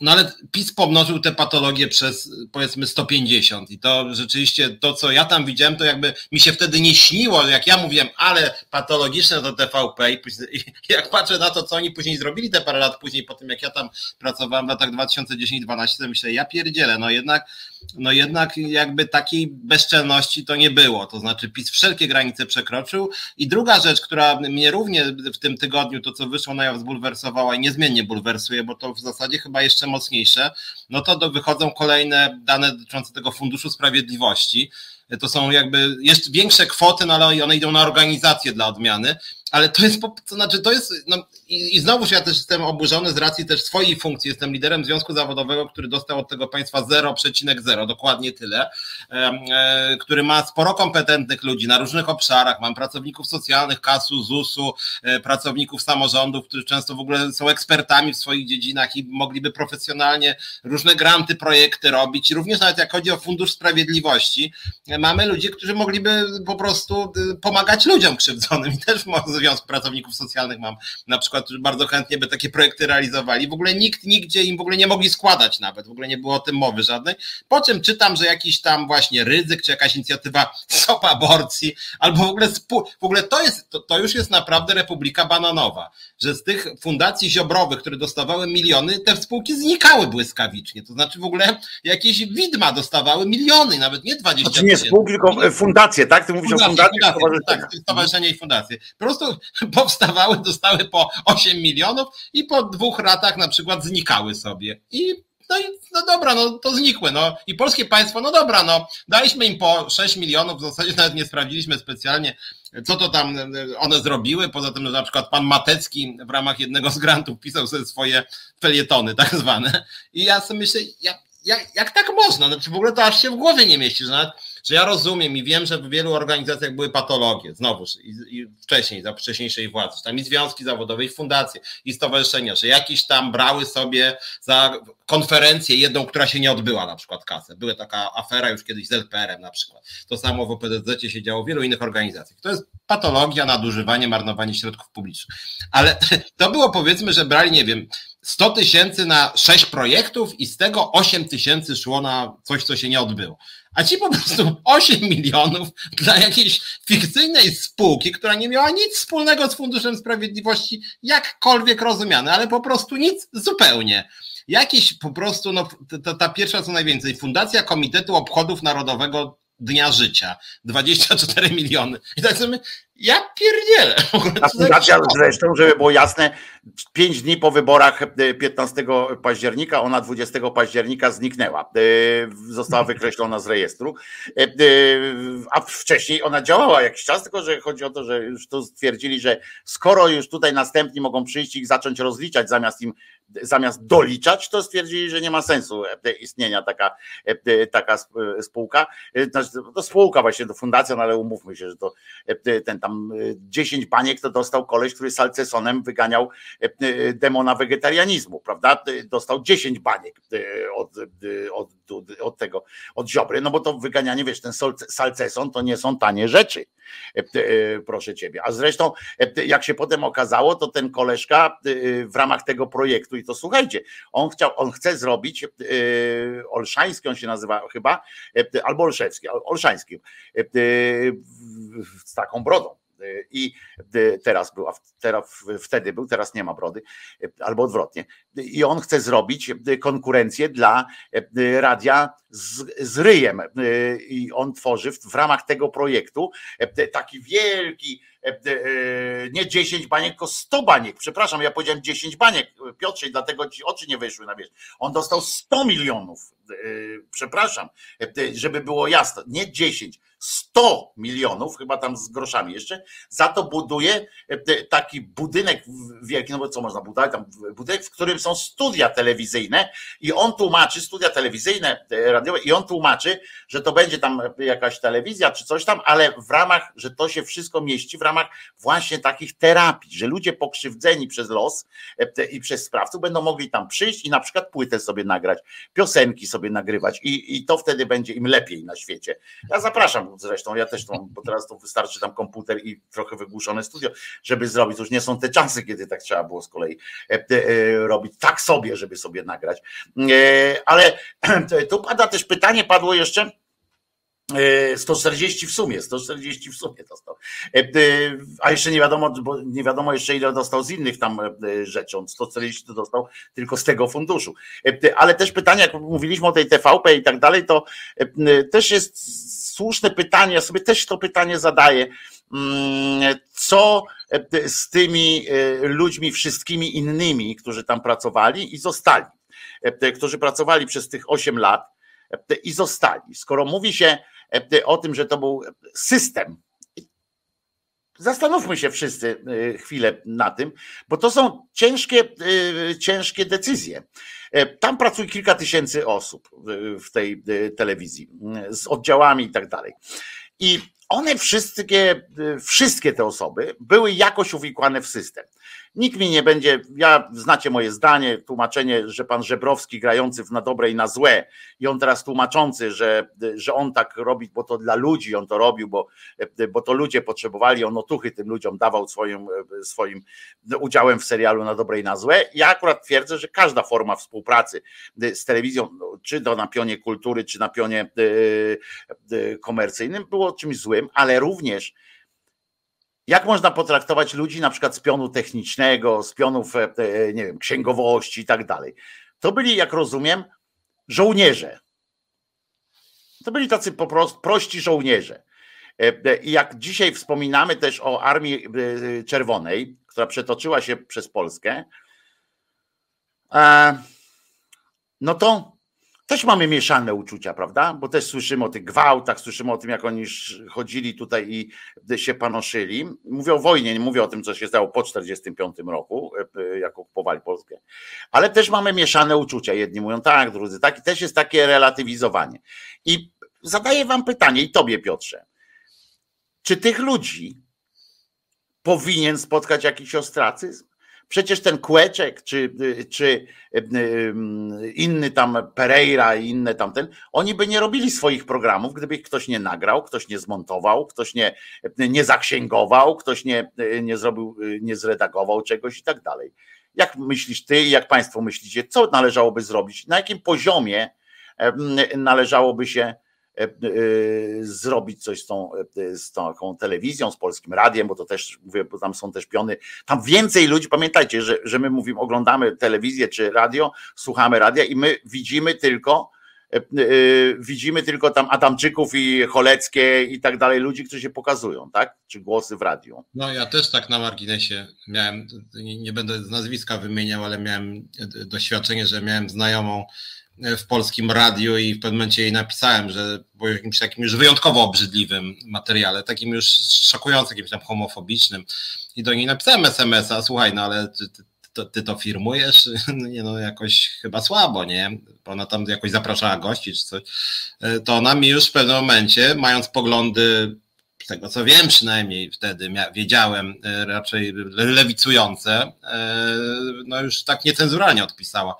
no ale PiS pomnożył te patologie przez powiedzmy 150 i to rzeczywiście to, co ja tam widziałem, to jakby mi się wtedy nie śniło, jak ja mówiłem, ale patologiczne to TVP i, później, [LAUGHS] jak patrzę na to, co oni później zrobili te parę lat później, po tym jak ja tam pracowałem w latach 2010-2012, to myślę, ja pierdzielę, no jednak no jednak jakby takiej bezczelności to nie było. To znaczy PiS wszelkie granice przekroczył. I druga rzecz, która mnie również w tym tygodniu, to co wyszło na jaw zbulwersowała i niezmiennie bulwersuje, bo to w zasadzie chyba jeszcze mocniejsze, no to do, wychodzą kolejne dane dotyczące tego Funduszu Sprawiedliwości. To są jakby jeszcze większe kwoty, no ale one idą na organizację dla odmiany ale to jest, to znaczy to jest, no, i, i znowuż ja też jestem oburzony z racji też swojej funkcji, jestem liderem związku zawodowego, który dostał od tego państwa 0,0, dokładnie tyle, e, który ma sporo kompetentnych ludzi na różnych obszarach, mam pracowników socjalnych, KAS-u, ZUS-u, e, pracowników samorządów, którzy często w ogóle są ekspertami w swoich dziedzinach i mogliby profesjonalnie różne granty, projekty robić, również nawet jak chodzi o Fundusz Sprawiedliwości, e, mamy ludzi, którzy mogliby po prostu pomagać ludziom krzywdzonym i też może Związku Pracowników Socjalnych mam na przykład, którzy bardzo chętnie by takie projekty realizowali. W ogóle nikt nigdzie im w ogóle nie mogli składać nawet, w ogóle nie było o tym mowy żadnej. Po czym czytam, że jakiś tam właśnie ryzyk, czy jakaś inicjatywa [LAUGHS] stop aborcji, albo w ogóle w ogóle to jest, to, to już jest naprawdę Republika Bananowa, że z tych fundacji ziobrowych, które dostawały miliony, te spółki znikały błyskawicznie. To znaczy w ogóle jakieś widma dostawały miliony, nawet nie 20
znaczy nie spółki, tylko fundacje, tak? Ty mówisz fundacje, o fundacji.
Fundacje, tak, stowarzyszenia i fundacje. Po prostu [LAUGHS] powstawały, dostały po 8 milionów i po dwóch latach na przykład znikały sobie. I no i no dobra, no to znikły. No i polskie państwo, no dobra, no daliśmy im po 6 milionów, w zasadzie nawet nie sprawdziliśmy specjalnie, co to tam one zrobiły. Poza tym, że na przykład pan Matecki w ramach jednego z grantów pisał sobie swoje felietony, tak zwane. I ja sobie myślę, jak, jak, jak tak można? Znaczy w ogóle to aż się w głowie nie mieści, że nawet że ja rozumiem i wiem, że w wielu organizacjach były patologie, znowuż i, i wcześniej, za wcześniejszej władzy, tam i związki zawodowe, i fundacje, i stowarzyszenia, że jakieś tam brały sobie za konferencję jedną, która się nie odbyła, na przykład kasę. Była taka afera już kiedyś z LPR-em na przykład. To samo w OPZZ się działo w wielu innych organizacjach. To jest patologia, nadużywanie, marnowanie środków publicznych. Ale [LAUGHS] to było powiedzmy, że brali, nie wiem, 100 tysięcy na 6 projektów i z tego 8 tysięcy szło na coś, co się nie odbyło a ci po prostu 8 milionów dla jakiejś fikcyjnej spółki, która nie miała nic wspólnego z Funduszem Sprawiedliwości, jakkolwiek rozumiane, ale po prostu nic zupełnie. Jakieś po prostu, no, ta, ta pierwsza co najwięcej, Fundacja Komitetu Obchodów Narodowego Dnia Życia, 24 miliony. I tak sobie, ja pierdzielę. [LAUGHS]
Fundacja zresztą, żeby było jasne, pięć dni po wyborach 15 e, października, ona 20 października zniknęła. E, została [LAUGHS] wykreślona z rejestru. E, a wcześniej ona działała jakiś czas, tylko że chodzi o to, że już to stwierdzili, że skoro już tutaj następni mogą przyjść i zacząć rozliczać zamiast im zamiast doliczać, to stwierdzili, że nie ma sensu istnienia taka, taka spółka. Znaczy, to spółka właśnie, to fundacja, no ale umówmy się, że to ten tam 10 baniek to dostał koleś, który salcesonem wyganiał demona wegetarianizmu, prawda? Dostał 10 baniek od, od, od tego, od ziobry, no bo to wyganianie, wiesz, ten salceson to nie są tanie rzeczy, proszę ciebie. A zresztą, jak się potem okazało, to ten koleżka w ramach tego projektu i to słuchajcie, on chciał, on chce zrobić e, Olszański, on się nazywa chyba, e, albo Olszewski, Olszański, e, z taką brodą. I teraz była, teraz, wtedy był, teraz nie ma brody, albo odwrotnie. I on chce zrobić konkurencję dla radia z, z ryjem. I on tworzy w, w ramach tego projektu taki wielki nie 10 baniek, tylko 100 baniek. Przepraszam, ja powiedziałem 10 baniek, Piotrze, dlatego ci oczy nie wyszły na wierzch. On dostał 100 milionów. Przepraszam, żeby było jasne, nie 10, 100 milionów, chyba tam z groszami jeszcze, za to buduje taki budynek wielki, no bo co można budować, tam budynek, w którym są studia telewizyjne i on tłumaczy, studia telewizyjne, radiowe i on tłumaczy, że to będzie tam jakaś telewizja czy coś tam, ale w ramach, że to się wszystko mieści w ramach właśnie takich terapii, że ludzie pokrzywdzeni przez los e, i przez sprawców będą mogli tam przyjść i na przykład płytę sobie nagrać, piosenki sobie nagrywać i, i to wtedy będzie im lepiej na świecie. Ja zapraszam zresztą, ja też to mam, bo teraz to wystarczy tam komputer i trochę wygłuszone studio, żeby zrobić. Już nie są te czasy, kiedy tak trzeba było z kolei robić tak sobie, żeby sobie nagrać. Ale [CLEARS THROAT] tu pada też pytanie, padło jeszcze 140 e, w sumie, 140 w sumie dostał. E, e, a jeszcze nie wiadomo, bo nie wiadomo jeszcze ile dostał z innych tam rzeczy. On 140 to dostał tylko z tego funduszu. Ale też pytanie, jak mówiliśmy o tej TVP i tak dalej, to też jest słuszne pytanie, ja sobie też to pytanie zadaję. Mm, co z tymi ludźmi, wszystkimi innymi, którzy tam pracowali i zostali, którzy pracowali przez tych 8 lat i zostali. Skoro mówi się, E, o tym, że to był system. Zastanówmy się wszyscy e, chwilę na tym, bo to są ciężkie, e, ciężkie decyzje. Tam pracuje kilka tysięcy osób w tej telewizji z oddziałami i tak dalej. I one wszystkie, wszystkie te osoby były jakoś uwikłane w system. Nikt mi nie będzie, ja znacie moje zdanie, tłumaczenie, że pan Żebrowski grający w na dobre i na złe i on teraz tłumaczący, że, że on tak robi, bo to dla ludzi on to robił, bo, bo to ludzie potrzebowali, on otuchy tym ludziom dawał swoim, swoim udziałem w serialu na dobre i na złe. Ja akurat twierdzę, że każda forma współpracy z telewizją, czy to na pionie kultury, czy na pionie e, e, komercyjnym było czymś złym, ale również jak można potraktować ludzi na przykład z pionu technicznego, z pionów, e, e, nie wiem, księgowości i tak dalej? To byli, jak rozumiem, żołnierze. To byli tacy po prostu prości żołnierze. E, I jak dzisiaj wspominamy też o Armii Czerwonej, która przetoczyła się przez Polskę, no to też mamy mieszane uczucia, prawda? Bo też słyszymy o tych gwałtach, słyszymy o tym, jak oni chodzili tutaj i się panoszyli. Mówię o wojnie, nie mówię o tym, co się stało po 1945 roku, e, e, jak okupowali Polskę. Ale też mamy mieszane uczucia. Jedni mówią tak, drudzy tak. I też jest takie relatywizowanie. I zadaję wam pytanie, i tobie, Piotrze. Czy tych ludzi powinien spotkać jakiś ostracyzm? Przecież ten Kłeczek, czy, czy inny tam Pereira i inne tamten, oni by nie robili swoich programów, gdyby ich ktoś nie nagrał, ktoś nie zmontował, ktoś nie, nie zaksięgował, ktoś nie, nie zrobił, nie zredagował czegoś i tak dalej. Jak myślisz ty jak państwo myślicie, co należałoby zrobić? Na jakim poziomie należałoby się E, e, zrobić coś z tą, e, z taką telewizją, z polskim radiem, bo to też mówię, bo tam są też piony. Tam więcej ludzi, pamiętajcie, że, że my mówimy, oglądamy telewizję czy radio, słuchamy radia i my widzimy tylko widzimy tylko tam Adamczyków i Choleckie i tak dalej, ludzi, którzy się pokazują, tak? Czy głosy w radiu.
No ja też tak na marginesie miałem, nie, będę nazwiska wymieniał, ale miałem doświadczenie, że miałem znajomą w polskim radiu i w pewnym momencie jej napisałem, że po jakimś takim już wyjątkowo obrzydliwym materiale, takim już szokującym, jakimś tam homofobicznym i do niej napisałem SMS-a, słuchaj, no ale ty, ty, to, ty to firmujesz? [LAUGHS] Nie no, jakoś chyba słabo, nie? Bo ona tam jakoś zapraszała gości czy coś. E, to ona mi już w pewnym momencie, mając poglądy z tego co wiem przynajmniej wtedy wiedziałem e, raczej lewicujące, e, no już tak niecenzuralnie odpisała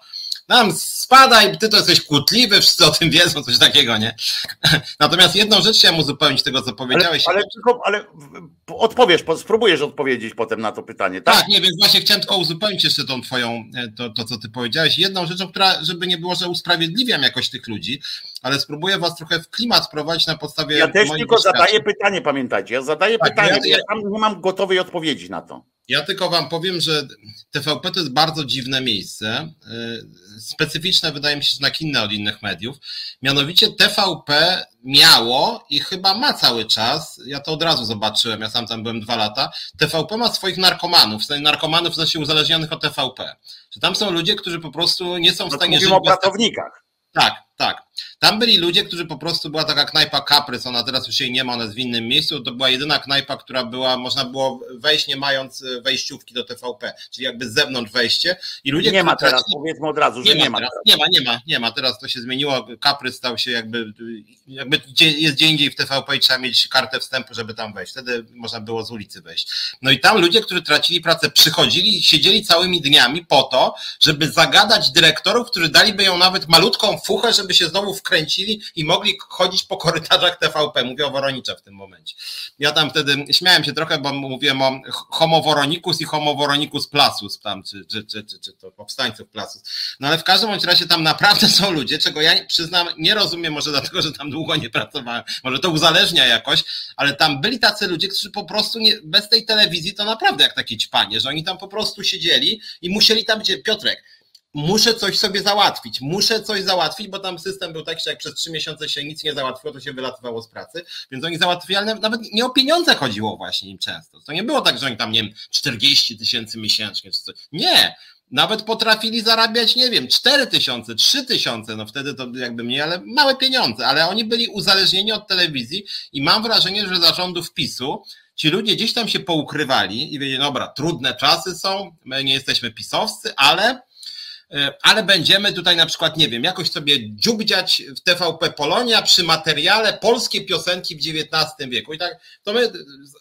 nam spadaj, ty to jesteś kłótliwy, wszyscy o tym wiedzą, coś takiego, nie? [LAUGHS] Natomiast jedną rzecz chciałem uzupełnić tego, co powiedziałeś.
Ale, ale, tylko, ale odpowiesz, spróbujesz odpowiedzieć potem na to pytanie, tak?
Tak, nie, więc właśnie chciałem tylko uzupełnić jeszcze tą twoją, e, to, to co ty powiedziałeś. Jedną rzeczą, która, żeby nie było, że usprawiedliwiam jakoś tych ludzi, ale spróbuję was trochę w klimat wprowadzić na podstawie.
Ja też tylko zadaję pytanie, pamiętajcie. Ja zadaję tak, pytanie, ja, ja, nie mam gotowej odpowiedzi na to.
Ja tylko wam powiem, że TVP to jest bardzo dziwne miejsce. Y, specyficzne wydaje mi się, że na inne od innych mediów. Mianowicie TVP miało i chyba ma cały czas, ja to od razu zobaczyłem, ja sam tam byłem dwa lata, TVP ma swoich narkomanów, narkomanów w sensie uzależnionych od TVP. Że tam są ludzie, którzy po prostu nie są w no stanie
żyć. Mówimy o pracownikach.
Tak, tak. Tam byli ludzie, którzy po prostu była taka knajpa Caprys, ona teraz już jej nie ma, ona jest w innym miejscu. To była jedyna knajpa, która była, można było wejść nie mając e, wejściówki do TVP, czyli jakby z zewnątrz wejście. I ludzie,
nie ma teraz, tracili... powiedzmy od razu, że nie, nie ma.
Teraz, nie ma, nie ma, nie ma. Teraz to się zmieniło. Caprys stał się jakby, jakby jest gdzie indziej w TVP i trzeba mieć kartę wstępu, żeby tam wejść. Wtedy można było z ulicy wejść. No i tam ludzie, którzy tracili pracę, przychodzili i siedzieli całymi dniami po to, żeby zagadać dyrektorów, którzy daliby ją nawet malutką fuchę, żeby żeby się znowu wkręcili i mogli chodzić po korytarzach TVP. Mówię o Woronicza w tym momencie. Ja tam wtedy śmiałem się trochę, bo mówiłem o homo Woronicus i homo Woronicus plasus tam, czy, czy, czy, czy, czy to powstańców plasus. No ale w każdym bądź razie tam naprawdę są ludzie, czego ja przyznam, nie rozumiem, może dlatego, że tam długo nie pracowałem, może to uzależnia jakoś, ale tam byli tacy ludzie, którzy po prostu nie, bez tej telewizji to naprawdę jak takie ćpanie, że oni tam po prostu siedzieli i musieli tam być, Piotrek, muszę coś sobie załatwić, muszę coś załatwić, bo tam system był taki, że jak przez trzy miesiące się nic nie załatwiło, to się wylatywało z pracy, więc oni załatwili, ale nawet nie o pieniądze chodziło właśnie im często. To nie było tak, że oni tam, nie wiem, 40 tysięcy miesięcznie czy coś. Nie, nawet potrafili zarabiać, nie wiem, 4 tysiące, 3 tysiące, no wtedy to jakby mniej, ale małe pieniądze, ale oni byli uzależnieni od telewizji i mam wrażenie, że zarządów PiSu ci ludzie gdzieś tam się poukrywali i wiedzieli, dobra, trudne czasy są, my nie jesteśmy pisowscy, ale ale będziemy tutaj na przykład, nie wiem, jakoś sobie dziubdziać w TVP Polonia przy materiale polskie piosenki w XIX wieku. I tak, to my,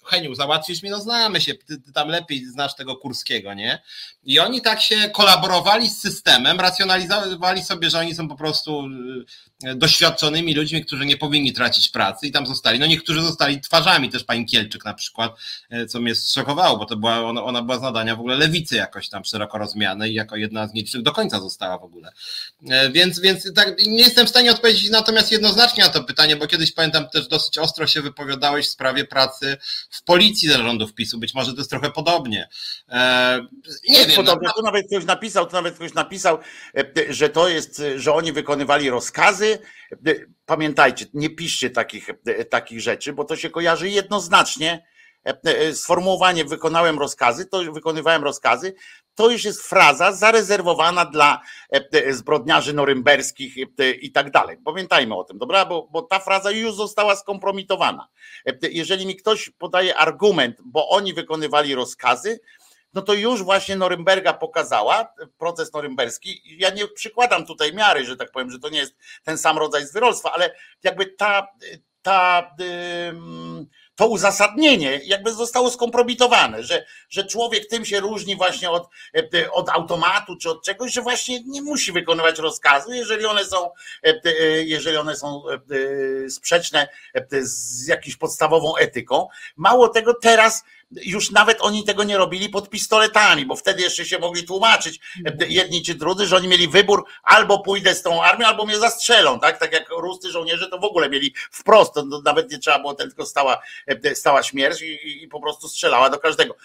Heniu, załatwisz mi, no znamy się, ty, ty, tam lepiej znasz tego Kurskiego, nie? I oni tak się kolaborowali z systemem, racjonalizowali sobie, że oni są po prostu e, doświadczonymi ludźmi, którzy nie powinni tracić pracy i tam zostali. No niektórzy zostali twarzami, też pani Kielczyk na przykład, e, co mnie zszokowało, bo to była, ona, ona była z nadania w ogóle lewicy jakoś tam szeroko rozumianej i jako jedna z nielicznych do końca została w ogóle. E, więc, więc tak, nie jestem w stanie odpowiedzieć natomiast jednoznacznie na to pytanie, bo kiedyś pamiętam też dosyć ostro się wypowiadałeś w sprawie pracy w policji zarządów PiSu. Być może to jest trochę podobnie.
E, nie wiem. Podobnie. No, tu nawet ktoś napisał, tu nawet ktoś napisał, e, że to jest, że oni wykonywali rozkazy. Pamiętajcie, nie piszcie takich, takich rzeczy, bo to się kojarzy jednoznacznie sformułowanie wykonałem rozkazy, to wykonywałem rozkazy, to już jest fraza zarezerwowana dla e, e, zbrodniarzy norymberskich e, i tak dalej. Pamiętajmy o tym, dobra? Bo, bo ta fraza już została skompromitowana. Jeżeli mi ktoś podaje argument, bo oni wykonywali rozkazy, no to już właśnie Norymberga pokazała, proces norymberski. Ja nie przykładam tutaj miary, że tak powiem, że to nie jest ten sam rodzaj zwyrolstwa, ale jakby ta, ta to uzasadnienie jakby zostało skompromitowane, że, że człowiek tym się różni właśnie od, e, od automatu czy od czegoś, że właśnie nie musi wykonywać rozkazu, jeżeli one są, e, e, jeżeli one są sprzeczne z jakąś podstawową etyką. Mało tego, teraz już nawet oni tego nie robili pod pistoletami, bo wtedy jeszcze się mogli tłumaczyć jedni czy drudzy, że oni mieli wybór albo pójdę z tą armią, albo mnie zastrzelą, tak? Tak jak ruscy żołnierze to w ogóle mieli wprost, to nawet nie trzeba było, tylko stała, stała śmierć i, i po prostu strzelała do każdego.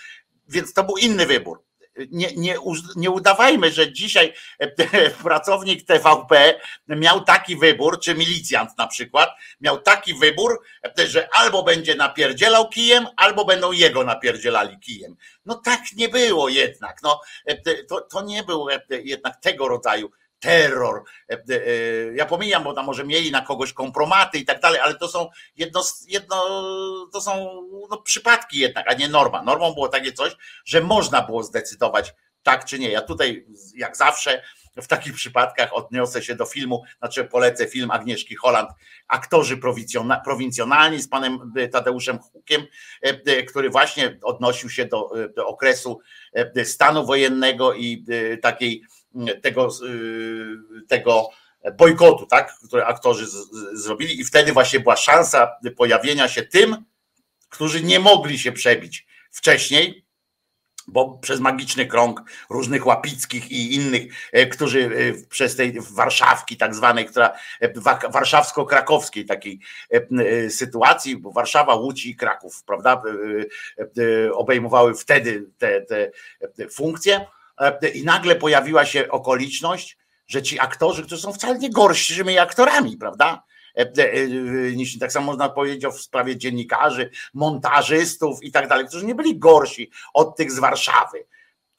Więc to był inny wybór nie, nie, nie udawajmy, że dzisiaj e, pracownik TVP miał taki wybór, czy milicjant na przykład, miał taki wybór, e, że albo będzie napierdzielał kijem, albo będą jego napierdzielali kijem. No tak nie było jednak. No, e, to, to nie był jednak tego rodzaju terror. E, e, ja pomijam, bo tam może mieli na kogoś kompromaty i tak dalej, ale to są jedno, jedno to są no, przypadki jednak, a nie norma. Normą było takie coś, że można było zdecydować tak czy nie. Ja tutaj, jak zawsze, w takich przypadkach odniosę się do filmu, znaczy polecę film Agnieszki Holland, aktorzy prowincjonalni z panem Tadeuszem Hukiem, e, który właśnie odnosił się do, do okresu stanu wojennego i takiej tego, y, tego bojkotu, tak, który aktorzy z, z, zrobili. I wtedy właśnie była szansa pojawienia się tym, którzy nie mogli się przebić wcześniej, bo przez magiczny krąg różnych łapickich i innych, e, którzy e, przez tej Warszawki tak zwanej, która e, warszawsko-krakowskiej takiej sytuacji, bo Warszawa, Łódź i Kraków, prawda, obejmowały wtedy te, te funkcje, E, i nagle pojawiła się okoliczność, że ci aktorzy, którzy są wcale nie gorszymi aktorami, prawda? E, e, tak samo można powiedzieć w sprawie dziennikarzy, montażystów i tak dalej, którzy nie byli gorsi od tych z Warszawy.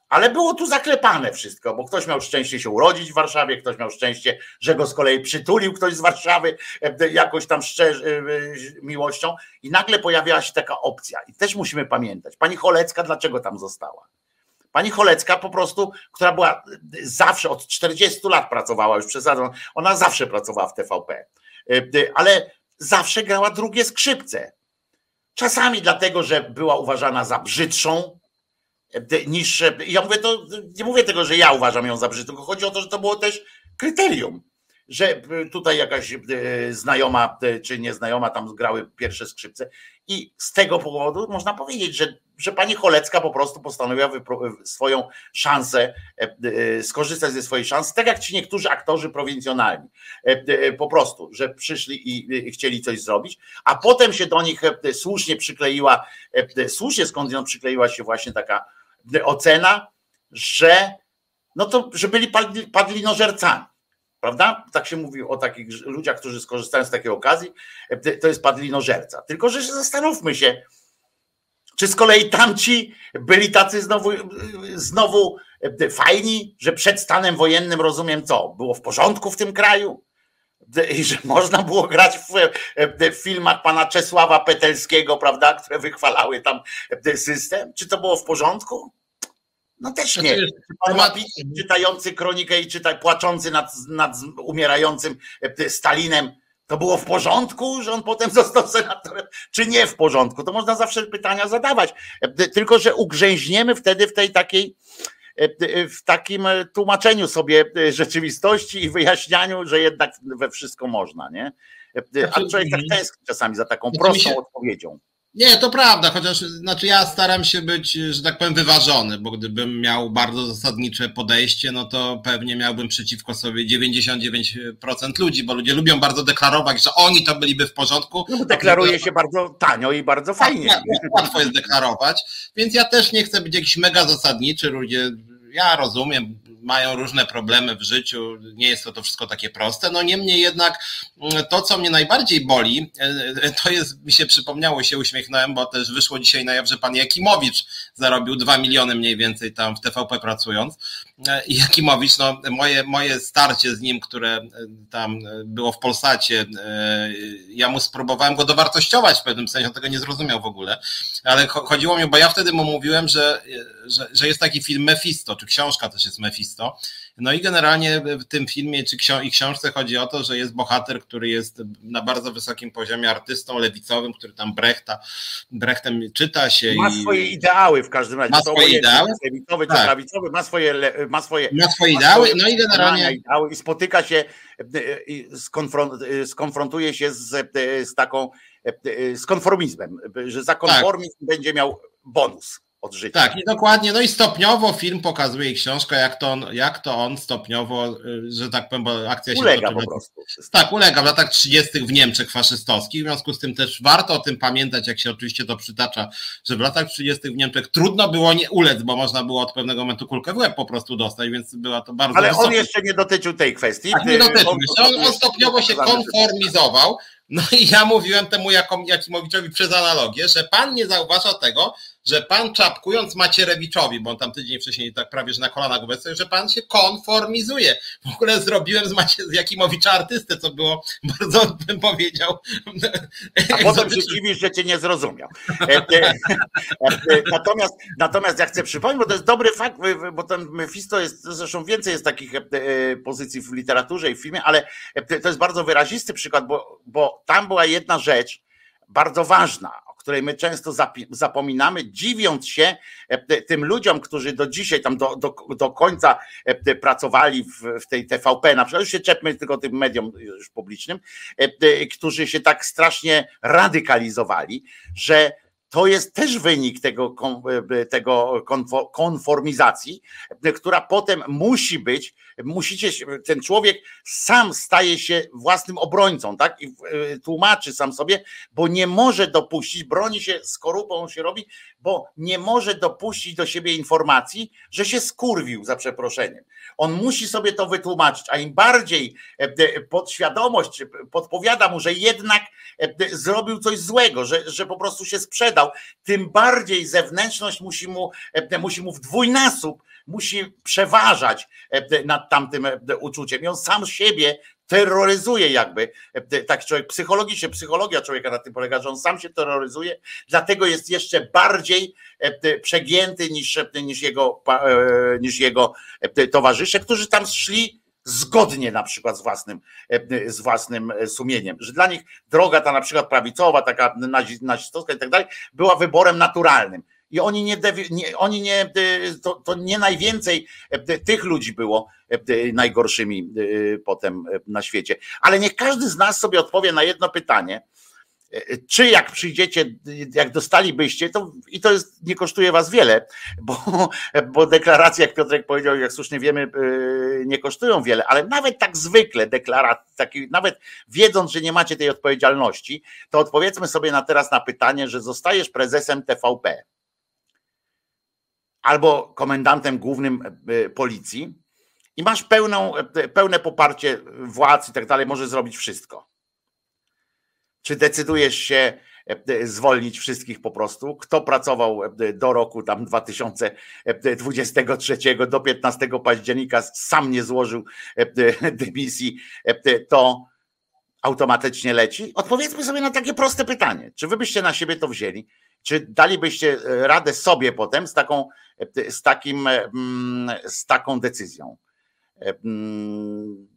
Ale było tu zaklepane wszystko, bo ktoś miał szczęście się urodzić w Warszawie, ktoś miał szczęście, że go z kolei przytulił ktoś z Warszawy jakoś tam szczerze, miłością i nagle pojawiała się taka opcja. I też musimy pamiętać, pani Cholecka dlaczego tam została? Pani Cholecka po prostu, która była zawsze od 40 lat pracowała, już przesadzam, ona zawsze pracowała w TVP, e, ale zawsze grała drugie skrzypce. Czasami dlatego, że była uważana za brzydszą e, niż. Ja mówię to, nie mówię tego, że ja uważam ją za brzydką, chodzi o to, że to było też kryterium. że tutaj jakaś znajoma czy nieznajoma tam grały pierwsze skrzypce i z tego powodu można powiedzieć, że, że pani Cholecka po prostu postanowiła swoją szansę, e, e, skorzystać ze swojej szansy, tak jak ci niektórzy aktorzy prowincjonalni, e, po prostu, że przyszli i chcieli coś zrobić, a potem się do nich słusznie przykleiła, słusznie skądinąd przykleiła się właśnie taka ocena, że no to, że byli padli, padli nożercami. Prawda? Tak się mówi o takich ludziach, którzy skorzystają z takiej okazji, to jest padlinożerca. Tylko, że zastanówmy się, czy z kolei tamci byli tacy znowu, znowu fajni, że przed stanem wojennym rozumiem co? Było w porządku w tym kraju? I że można było grać w, w filmach pana Czesława Petelskiego, prawda, które wychwalały tam system? Czy to było w porządku? No też nie. Pan czytający kronikę i czytaj, płaczący nad, nad umierającym e, Stalinem, to było w porządku, że on potem [LAUGHS] został senatorem, czy nie w porządku? To można zawsze pytania zadawać. E, tylko, że ugrzęźniemy wtedy w tej takiej, e, w takim tłumaczeniu sobie rzeczywistości i wyjaśnianiu, że jednak we wszystko można, nie? A człowiek tak tęskni czasami za taką znaczy prostą odpowiedzią.
Nie, to prawda, chociaż znaczy ja staram się być, że tak powiem, wyważony, bo gdybym miał bardzo zasadnicze podejście, no to pewnie miałbym przeciwko sobie 99% ludzi, bo ludzie lubią bardzo deklarować, że oni to byliby w porządku.
No deklaruje się bardzo tanio i bardzo fajnie. Tak,
łatwo jest deklarować, więc ja też nie chcę być jakiś mega zasadniczy, ludzie ja rozumiem, mają różne problemy w życiu, nie jest to to wszystko takie proste. No niemniej jednak mm, to, co mnie najbardziej boli, e, e, to jest, mi się przypomniało, się uśmiechnąłem, bo też wyszło dzisiaj na jaw, że pan Jakimowicz zarobił 2 miliony mniej więcej tam w TVP pracując. E, Jakimowicz, no moje, moje starcie z nim, które tam było w Polsacie, ja mu spróbowałem go dowartościować w pewnym sensie, on tego nie zrozumiał w ogóle, ale chodziło mi, bo ja wtedy mu mówiłem, że, że, że jest taki film Mephisto, czy książka też jest Mephisto. No i generalnie w tym filmie czy i książce chodzi o to, że jest bohater, który jest na bardzo wysokim poziomie artystą lewicowym, który tam Brechta, Brechtem czyta się.
Ma i... swoje ideały w każdym razie.
Ma swoje ideały.
Lewicowy tak. czy prawicowy, ma swoje, ma swoje,
ma swoje ideały, no i generalnie.
Ideały I spotyka się, skonfrontuje się z, z taką, z konformizmem, że za konformizm tak. będzie miał bonus od życia.
Tak, i dokładnie. No i stopniowo film pokazuje i książka, jak to on, jak to on stopniowo, y, że tak powiem, bo akcja
się ulega po prostu.
Tak, ulega w latach 30. w Niemczech faszystowskich. W związku z tym też warto o tym pamiętać, jak się oczywiście to przytacza, że w latach 30. w Niemczech trudno było nie ulec, bo można było od pewnego momentu kulkę w łeb po prostu dostać, więc była to bardzo.
Ale on jeszcze nie dotyczył tej kwestii.
Tak, nie dotyczył. On, on stopniowo się konformizował. No i ja mówiłem temu Jakimowiczowi przez analogię, że pan nie zauważa tego, że pan czapkując Macierewiczowi, bo on tam tydzień wcześniej tak prawie że na kolanach obecny, że pan się konformizuje. W ogóle zrobiłem z, Macie, z Jakimowicza artystę, co było [LAUGHS] bardzo, bym powiedział.
A potem się dziwisz, że cię nie zrozumiał. E, e, e, natomiast, natomiast ja chcę przypomnieć, bo to jest dobry fakt, bo ten Mephisto jest, zresztą więcej jest takich pozycji w literaturze i w filmie, ale to jest bardzo wyrazisty przykład, bo, bo tam była jedna rzecz bardzo ważna, której my często zapominamy, dziwiąc się e, tym ludziom, którzy do dzisiaj, tam do, do, do końca e, pracowali w, w tej TVP, na przykład, już się czepmy tylko tym mediom już publicznym, e, którzy się tak strasznie radykalizowali, że to jest też wynik tego, tego konformizacji, która potem musi być, musicie, ten człowiek sam staje się własnym obrońcą, tak? I tłumaczy sam sobie, bo nie może dopuścić, broni się skorupą się robi, bo nie może dopuścić do siebie informacji, że się skurwił za przeproszeniem. On musi sobie to wytłumaczyć, a im bardziej podświadomość podpowiada mu, że jednak zrobił coś złego, że, że po prostu się sprzedał, tym bardziej zewnętrzność musi mu, musi mu w dwójnasób musi przeważać nad tamtym uczuciem. I on sam siebie terroryzuje jakby, tak człowiek psychologicznie, psychologia człowieka na tym polega, że on sam się terroryzuje, dlatego jest jeszcze bardziej przegięty niż, niż, jego, e, niż jego towarzysze, którzy tam szli zgodnie na przykład z własnym, z własnym sumieniem, że dla nich droga ta na przykład prawicowa, taka nazistowska i tak dalej, była wyborem naturalnym I oni nie, oni nie to, to nie najwięcej tych ludzi było najgorszymi potem na świecie. Ale niech każdy z nas sobie odpowie na jedno pytanie. Czy jak przyjdziecie, jak dostalibyście, to i to jest, nie kosztuje was wiele, bo, bo deklaracje, jak Piotrek powiedział, jak słusznie wiemy, nie kosztują wiele, ale nawet tak zwykle deklarat, taki, nawet wiedząc, że nie macie tej odpowiedzialności, to odpowiedzmy sobie na teraz na pytanie, że zostajesz prezesem TVP albo komendantem głównym yy, policji i masz pełną, yy, pełne poparcie władz i tak dalej, możesz zrobić wszystko czy decydujesz się e, e, zwolnić wszystkich po prostu? Kto pracował e, do roku tam 2023 do 15 października, sam nie złożył dymisji, to automatycznie leci? Odpowiedzmy sobie na takie proste pytanie. Czy wy byście na siebie to wzięli? Czy dalibyście radę sobie potem z taką, z takim, mm, z taką decyzją? Mm,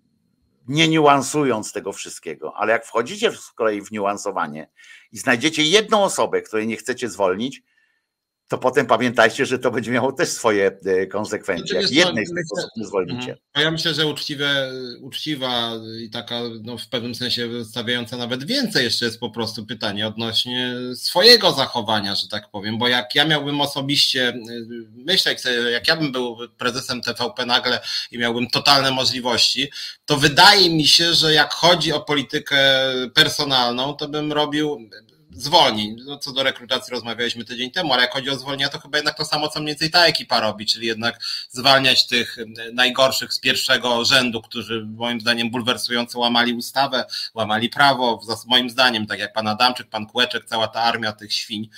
nie niuansując tego wszystkiego, ale jak wchodzicie z kolei w niuansowanie i znajdziecie jedną osobę, której nie chcecie zwolnić, to potem pamiętajcie, że to będzie miało też swoje e, konsekwencje. Jak jednej z tych osób nie zwolnicie. Mhm.
Ja myślę, że uczciwe, uczciwa i taka no, w pewnym sensie stawiająca nawet więcej jeszcze jest po prostu pytanie odnośnie swojego zachowania, że tak powiem, bo jak ja miałbym osobiście e, myśleć, jak ja bym był prezesem TVP nagle i miałbym totalne możliwości, to wydaje mi się, że jak chodzi o politykę personalną, to bym robił zwolnień. No, co do rekrutacji rozmawialiśmy tydzień temu, ale jak chodzi o zwolnienia, to chyba jednak to samo, co mniej więcej ta ekipa robi, czyli jednak zwalniać tych najgorszych z pierwszego rzędu, którzy moim zdaniem bulwersująco łamali ustawę, łamali prawo, moim zdaniem, tak jak pan Adamczyk, pan Kłeczek, cała ta armia tych świń.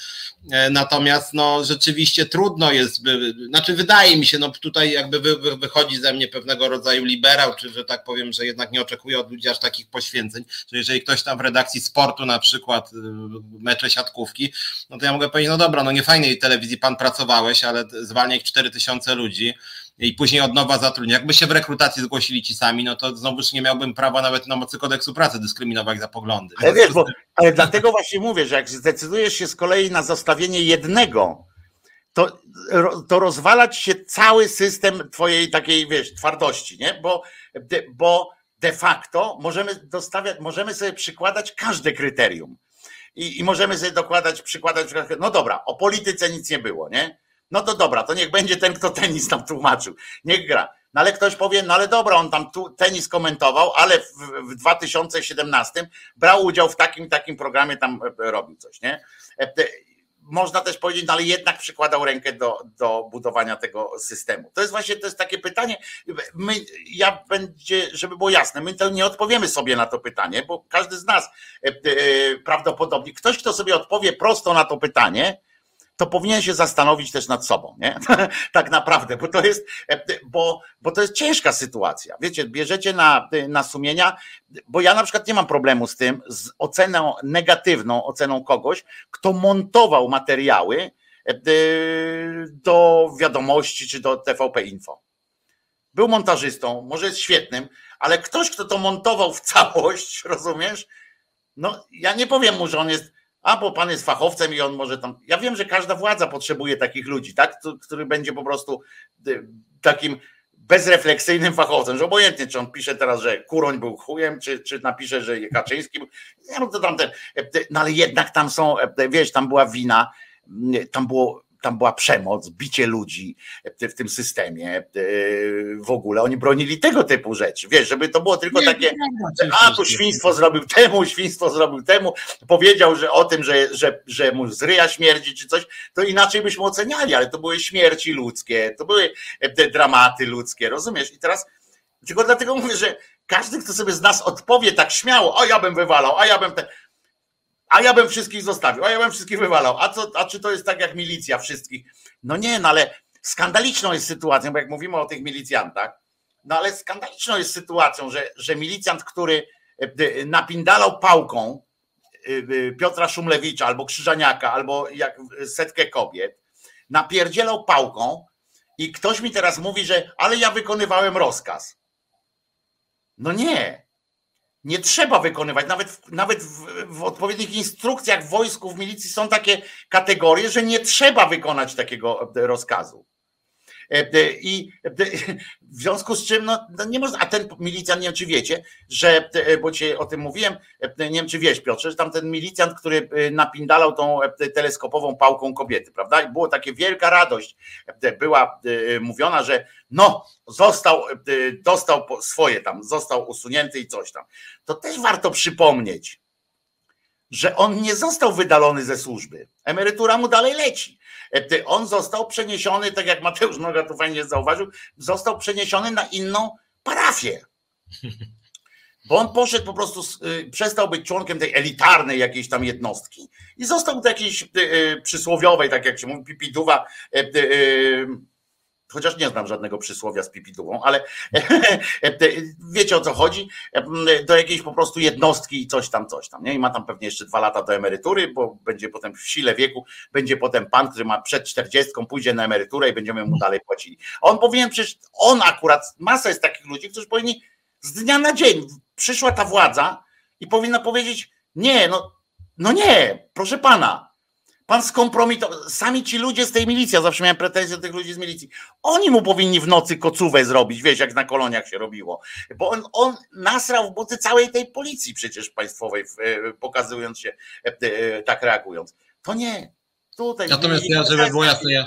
E, natomiast no rzeczywiście trudno jest, by, znaczy wydaje mi się, no tutaj jakby wy, wy, wychodzi ze mnie pewnego rodzaju liberał, czy że tak powiem, że jednak nie oczekuję od ludzi aż takich poświęceń, że jeżeli ktoś tam w redakcji sportu na przykład mecze siatkówki, no to ja mogę powiedzieć, no dobra, no nie fajnej telewizji pan pracowałeś, ale zwalniaj 4 tysiące ludzi i później od nowa zatrudnia. Jakby się w rekrutacji zgłosili ci sami, no to znowuż nie miałbym prawa nawet na mocy kodeksu pracy dyskryminować za poglądy.
Ale wiesz, bo, ale dlatego właśnie mówię, że jak zdecydujesz się z kolei na zostawienie jednego, to, to rozwalać się cały system twojej takiej, wiesz, twardości, nie? Bo, bo de facto możemy dostawiać, możemy sobie przykładać każde kryterium i, i możemy sobie dokładać, przykładać, no dobra, o polityce nic nie było, nie? No to dobra, to niech będzie ten, kto tenis tam tłumaczył, niech gra. No ale ktoś powie, no ale dobra, on tam tu tenis komentował, ale w, w 2017 brał udział w takim, takim programie, tam e, robił coś, nie? Można też powiedzieć, no ale jednak przykładał rękę do, do budowania tego systemu. To jest właśnie to jest takie pytanie. My, ja będzie, żeby było jasne, my to nie odpowiemy sobie na to pytanie, bo każdy z nas e, e, prawdopodobnie, ktoś, kto sobie odpowie prosto na to pytanie, to powinien się zastanowić też nad sobą, nie? [LAUGHS] tak naprawdę, bo to jest, bo, bo to jest ciężka sytuacja. Wiecie, bierzecie na, na sumienia, bo ja na przykład nie mam problemu z tym, z oceną negatywną, oceną kogoś, kto montował materiały e, do wiadomości czy do TVP Info. Był montażystą, może jest świetnym, ale ktoś, kto to montował w całość, [LAUGHS] rozumiesz? No, ja nie powiem mu, że on jest a bo pan jest fachowcem i on może tam. Ja wiem, że każda władza potrzebuje takich ludzi, tak? Który będzie po prostu y, takim bezrefleksyjnym fachowcem, że obojętnie, czy on pisze teraz, że Kuroń był chujem, czy, czy napisze, że Kaczyński był. Wiem, to tamten. No ale jednak tam są, wiesz, tam była wina, tam było tam była przemoc, bicie ludzi w tym systemie e, w ogóle. Oni bronili tego typu rzeczy. Wiesz, żeby to było tylko takie, a tu świństwo zrobił temu, świństwo zrobił temu, powiedział, że o tym, że, że, że mu z ryja śmierdzi czy coś, to inaczej byśmy oceniali, ale to były śmierci ludzkie, to były te dramaty ludzkie, rozumiesz? I teraz tylko dlatego mówię, że każdy, kto sobie z nas odpowie tak śmiało, o ja bym wywalał, a ja bym te, a ja bym wszystkich zostawił, a ja bym wszystkich wywalał. A, co, a czy to jest tak jak milicja wszystkich? No nie, no ale skandaliczną jest sytuacją, bo jak mówimy o tych milicjantach, no ale skandaliczną jest sytuacją, że, że milicjant, który e, e, napindalał pałką e, Piotra Szumlewicza albo Krzyżaniaka, albo jak setkę kobiet, napierdzielał pałką i ktoś mi teraz mówi, że ale ja wykonywałem rozkaz. No nie. Nie trzeba wykonywać, nawet, nawet w, w, odpowiednich instrukcjach wojsku, w milicji są takie kategorie, że nie trzeba wykonać takiego rozkazu. E, e, I e, w związku z czym, no, no, nie można, a ten milicjant, nie wiem czy wiecie, że, bo ci o tym mówiłem, nie wiem czy wiesz Piotrze, że tam ten milicjant, który napindalał tą teleskopową pałką kobiety, prawda? I było takie wielka radość, była mówiona, że no, został, dostał swoje tam, został usunięty i coś tam. To też warto przypomnieć, że on nie został wydalony ze służby. Emerytura mu dalej leci. E, on został przeniesiony, tak jak Mateusz Noga tu fajnie zauważył, został przeniesiony na inną parafię. Bo on poszedł po prostu, y, przestał być członkiem tej elitarnej jakiejś tam jednostki i został do jakiejś y, y, przysłowiowej, tak jak się mówi, pipiduwa, chociaż nie znam żadnego przysłowia z pipidłą, ale [LAUGHS] wiecie o co chodzi, do jakiejś po prostu jednostki i coś tam, coś tam, nie? I ma tam pewnie jeszcze dwa lata do emerytury, bo będzie potem w sile wieku, będzie potem pan, który ma przed czterdziestką, pójdzie na emeryturę i będziemy mu dalej płacili. On powinien przecież, on akurat, masa jest takich ludzi, którzy powinni z dnia na dzień, przyszła ta władza i powinna powiedzieć, nie, no, no nie, proszę pana, Pan skompromitował. Sami ci ludzie z tej milicji, ja zawsze miałem pretensje do tych ludzi z milicji. Oni mu powinni w nocy kocówę zrobić, wiesz, jak na koloniach się robiło. Bo on, on nasrał w buty całej tej policji przecież państwowej, e, pokazując się, e, e, tak reagując. To nie. Tutaj.
Natomiast ja, żeby było jasne, ja,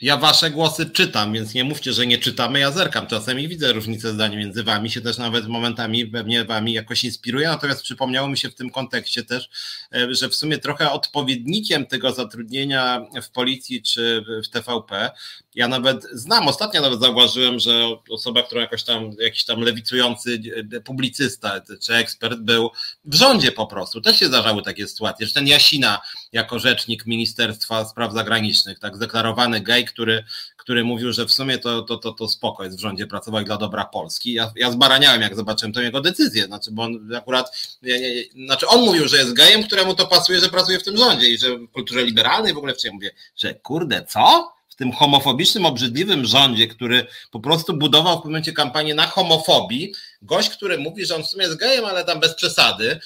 ja wasze głosy czytam, więc nie mówcie, że nie czytamy. Ja zerkam czasem i widzę różnice zdań między wami, się też nawet momentami pewnie wami jakoś inspiruje. Natomiast przypomniało mi się w tym kontekście też, e, że w sumie trochę odpowiednikiem tego zatrudnienia w policji czy w TVP ja nawet znam, ostatnio nawet zauważyłem, że osoba, która jakoś tam, jakiś tam lewicujący publicysta czy ekspert był w rządzie po prostu. Też się zdarzały takie sytuacje, że ten Jasina jako rzecznik Ministerstwa Spraw Zagranicznych, tak zdeklarowany gej, który, który mówił, że w sumie to, to, to, to spoko jest w rządzie pracować dla dobra Polski. Ja, ja zbaraniałem, jak zobaczyłem tę jego decyzję, znaczy, bo on akurat, nie, nie, znaczy on mówił, że jest gejem, któremu to pasuje, że pracuje w tym rządzie i że w kulturze liberalnej w ogóle w mówię, że kurde, co? W tym homofobicznym, obrzydliwym rządzie, który po prostu budował w pewnym momencie kampanię na homofobii, gość, który mówi, że on w sumie jest gejem, ale tam bez przesady,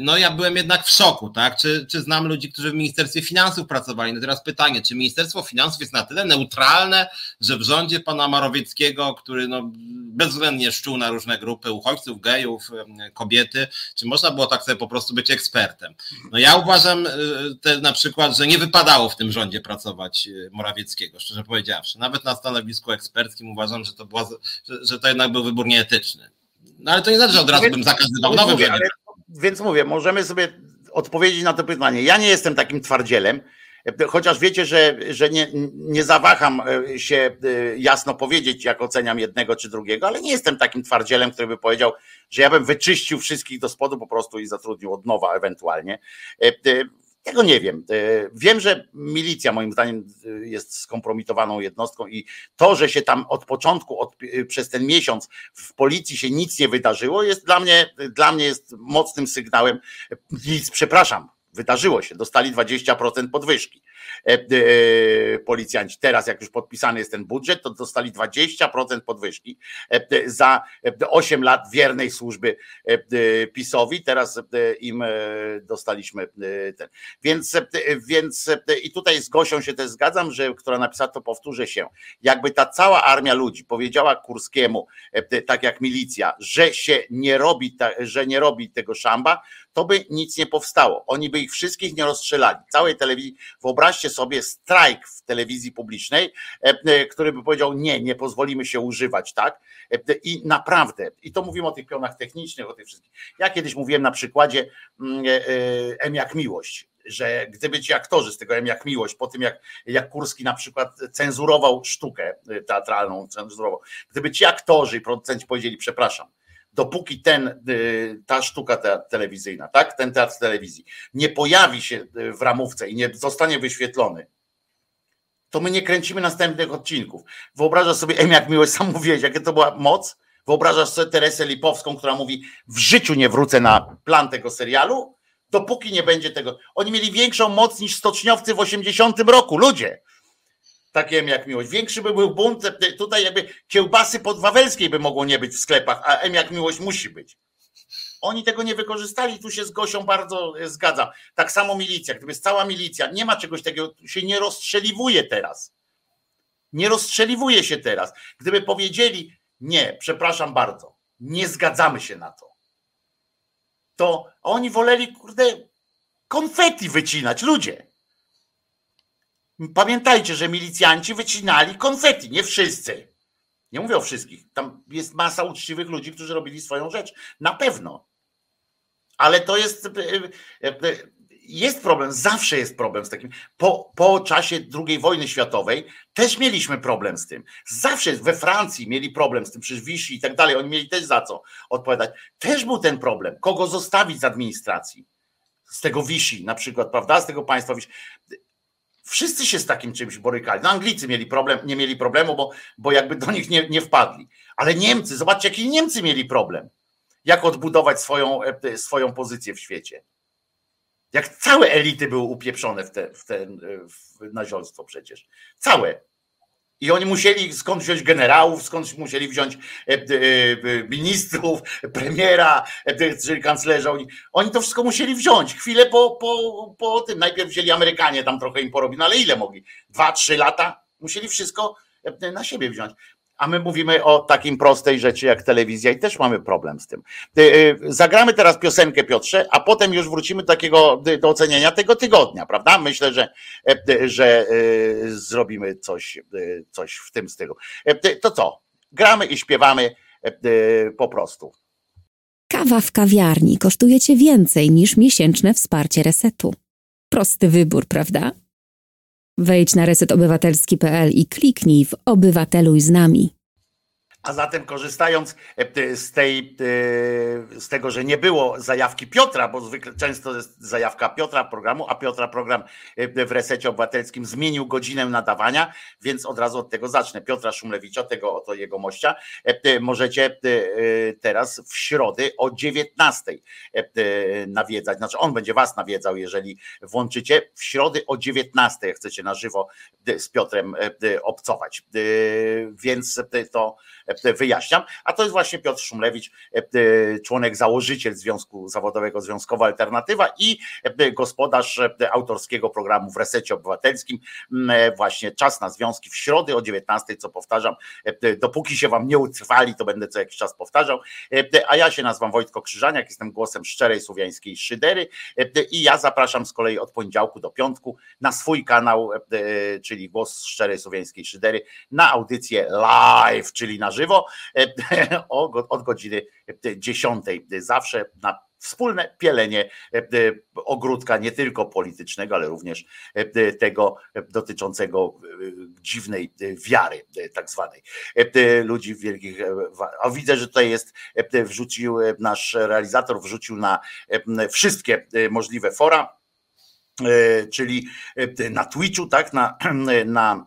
no ja byłem jednak w szoku, tak? Czy, czy znam ludzi, którzy w Ministerstwie Finansów pracowali? No teraz pytanie, czy Ministerstwo Finansów jest na tyle neutralne, że w rządzie pana Marowieckiego, który no bezwzględnie szczuł na różne grupy uchodźców, gejów, kobiety, czy można było tak sobie po prostu być ekspertem? No ja uważam e, te, na przykład, że nie wypadało w tym rządzie pracować e, Morawieckiego, szczerze powiedziawszy. Nawet na stanowisku eksperckim uważam, że to, była, że, że to jednak był wybór nieetyczny. No ale to nie znaczy, że od razu bym zakazywał nowym rządzie
więc mówię, możemy sobie odpowiedzieć na to pytanie. Ja nie jestem takim twardzielem, chociaż wiecie, że, że nie, nie zawaham e, się e, jasno powiedzieć, jak oceniam jednego czy drugiego, ale nie jestem takim twardzielem, który by powiedział, że ja bym wyczyścił wszystkich do spodu po prostu i zatrudnił od nowa ewentualnie. Tego nie wiem. E, wiem, że milicja moim zdaniem e, jest skompromitowaną jednostką i to, że się tam od początku, od, e, przez ten miesiąc w policji się nic nie wydarzyło, jest dla mnie, dla mnie jest mocnym sygnałem. Nic, przepraszam, wydarzyło się, dostali 20% podwyżki. E, e, policjanci. Teraz, jak już podpisany jest ten budżet, to dostali 20% podwyżki e, za 8 lat wiernej służby PiSowi. Teraz im dostaliśmy ten. Więc, więc i tutaj z Gosią się też zgadzam, że która napisała, to powtórzę się. Jakby ta cała armia ludzi powiedziała Kurskiemu, tak jak milicja, że się nie robi, że nie robi tego szamba, to by nic nie powstało. Oni by ich wszystkich nie rozstrzelali. Całej telewizji, wyobraźcie sobie strajk w telewizji publicznej, e, e, który by powiedział nie, nie pozwolimy się używać, tak? E, I naprawdę, i to mówimy o tych pionach technicznych, o tych wszystkich. Ja kiedyś mówiłem na przykładzie mm, M jak miłość że gdyby ci aktorzy z tego M jak miłość, po tym jak, jak Kurski na przykład cenzurował sztukę teatralną, cenzurował, gdyby ci aktorzy i producenci powiedzieli, przepraszam, dopóki ten, y, ta sztuka telewizyjna, tak, ten teatr telewizji nie pojawi się y, w ramówce i nie zostanie wyświetlony, to my nie kręcimy następnych odcinków. Wyobrażasz sobie, Em, jak miłość, sam mówiłeś, jakie to była moc? Wyobrażasz sobie Teresę Lipowską, która mówi, w życiu nie wrócę na plan tego serialu, dopóki nie będzie tego. Oni mieli większą moc niż stoczniowcy w 80 roku, ludzie takiem jak miłość. Większy by był bunt, tutaj jakby kiełbasy podwawelskiej by mogło nie być w sklepach, a M jak miłość musi być. Oni tego nie wykorzystali, tu się z Gosią bardzo zgadzam. Tak samo milicja, gdyby jest cała milicja, nie ma czegoś takiego, się nie rozstrzeliwuje teraz. Nie rozstrzeliwuje się teraz. Gdyby powiedzieli, nie, przepraszam bardzo, nie zgadzamy się na to, to oni woleli, kurde, konfeti wycinać, ludzie. Pamiętajcie, że milicjanci wycinali konfeti, nie wszyscy. Nie mówię o wszystkich. Tam jest masa uczciwych ludzi, którzy robili swoją rzecz. Na pewno. Ale to jest. E, e, e, jest problem, zawsze jest problem z takim. Po, po czasie II wojny światowej też mieliśmy problem z tym. Zawsze we Francji mieli problem z tym, przecież Wisi i tak dalej. Oni mieli też za co odpowiadać. Też był ten problem. Kogo zostawić z administracji? Z tego Wisi na przykład, prawda? Z tego państwa Wisi. Wszyscy się z takim czymś borykali. No Anglicy mieli problem, nie mieli problemu, bo, bo jakby do nich nie, nie wpadli. Ale Niemcy, zobaczcie, jaki Niemcy mieli problem. Jak odbudować swoją, e, swoją pozycję w świecie. Jak całe elity były upieprzone w, te, w ten w naziolstwo przecież. Całe. I oni musieli skąd wziąć generałów, skąd musieli wziąć e, e, ministrów, premiera, czyli kanclerza. Oni, oni to wszystko musieli wziąć. Chwilę po, po, po tym. Najpierw wzięli Amerykanie, tam trochę im porobili, no ale ile mogli? Dwa, trzy lata? Musieli wszystko na siebie wziąć. A my mówimy o takim prostej rzeczy jak telewizja i też mamy problem z tym. Y, y, zagramy teraz piosenkę Piotrze, a potem już wrócimy do takiego do oceniania tego tygodnia, prawda? Myślę, że, e, że y, zrobimy coś, coś w tym stylu. E, to co? Gramy i śpiewamy e, po prostu.
Kawa w kawiarni kosztuje cię więcej niż miesięczne wsparcie resetu. Prosty wybór, prawda? Wejdź na resetobywatelski.pl i kliknij w Obywateluj z nami.
A zatem korzystając e, z, tej, e, z tego, że nie było zajawki Piotra, bo zwykle często jest zajawka Piotra programu, a Piotra program e, w resecie obywatelskim zmienił godzinę nadawania, więc od razu od tego zacznę. Piotra Szumlewicza, tego oto jego mościa, możecie teraz w środę o 19 nawiedzać. Znaczy on będzie was nawiedzał, jeżeli włączycie. W środę o 19 chcecie na żywo z Piotrem obcować. Więc to wyjaśniam. A to jest właśnie Piotr Szumlewicz, e, e, członek, założyciel Związku Zawodowego Związkowa Alternatywa i e, gospodarz autorskiego programu w Resecie Obywatelskim. Właśnie czas na związki w środę o 19, co powtarzam, dopóki się wam nie utrwali, to będę co jakiś czas powtarzał. A ja się nazywam Wojtko Krzyżaniak, jestem głosem szczerej słowiańskiej szydery i ja zapraszam z kolei od poniedziałku do piątku na swój kanał, czyli głos szczerej słowiańskiej szydery, na audycję live, czyli na żywo e, [LAUGHS] od godziny 10. Zawsze na wspólne pielenie e, ogródka nie tylko politycznego, ale również e, tego dotyczącego dziwnej wiary, tak zwanej. Ludzi wielkich. A widzę, że tutaj jest, wrzucił nasz realizator, wrzucił na wszystkie możliwe fora, czyli na Twitchu, tak, na, [CLEARS THROAT] na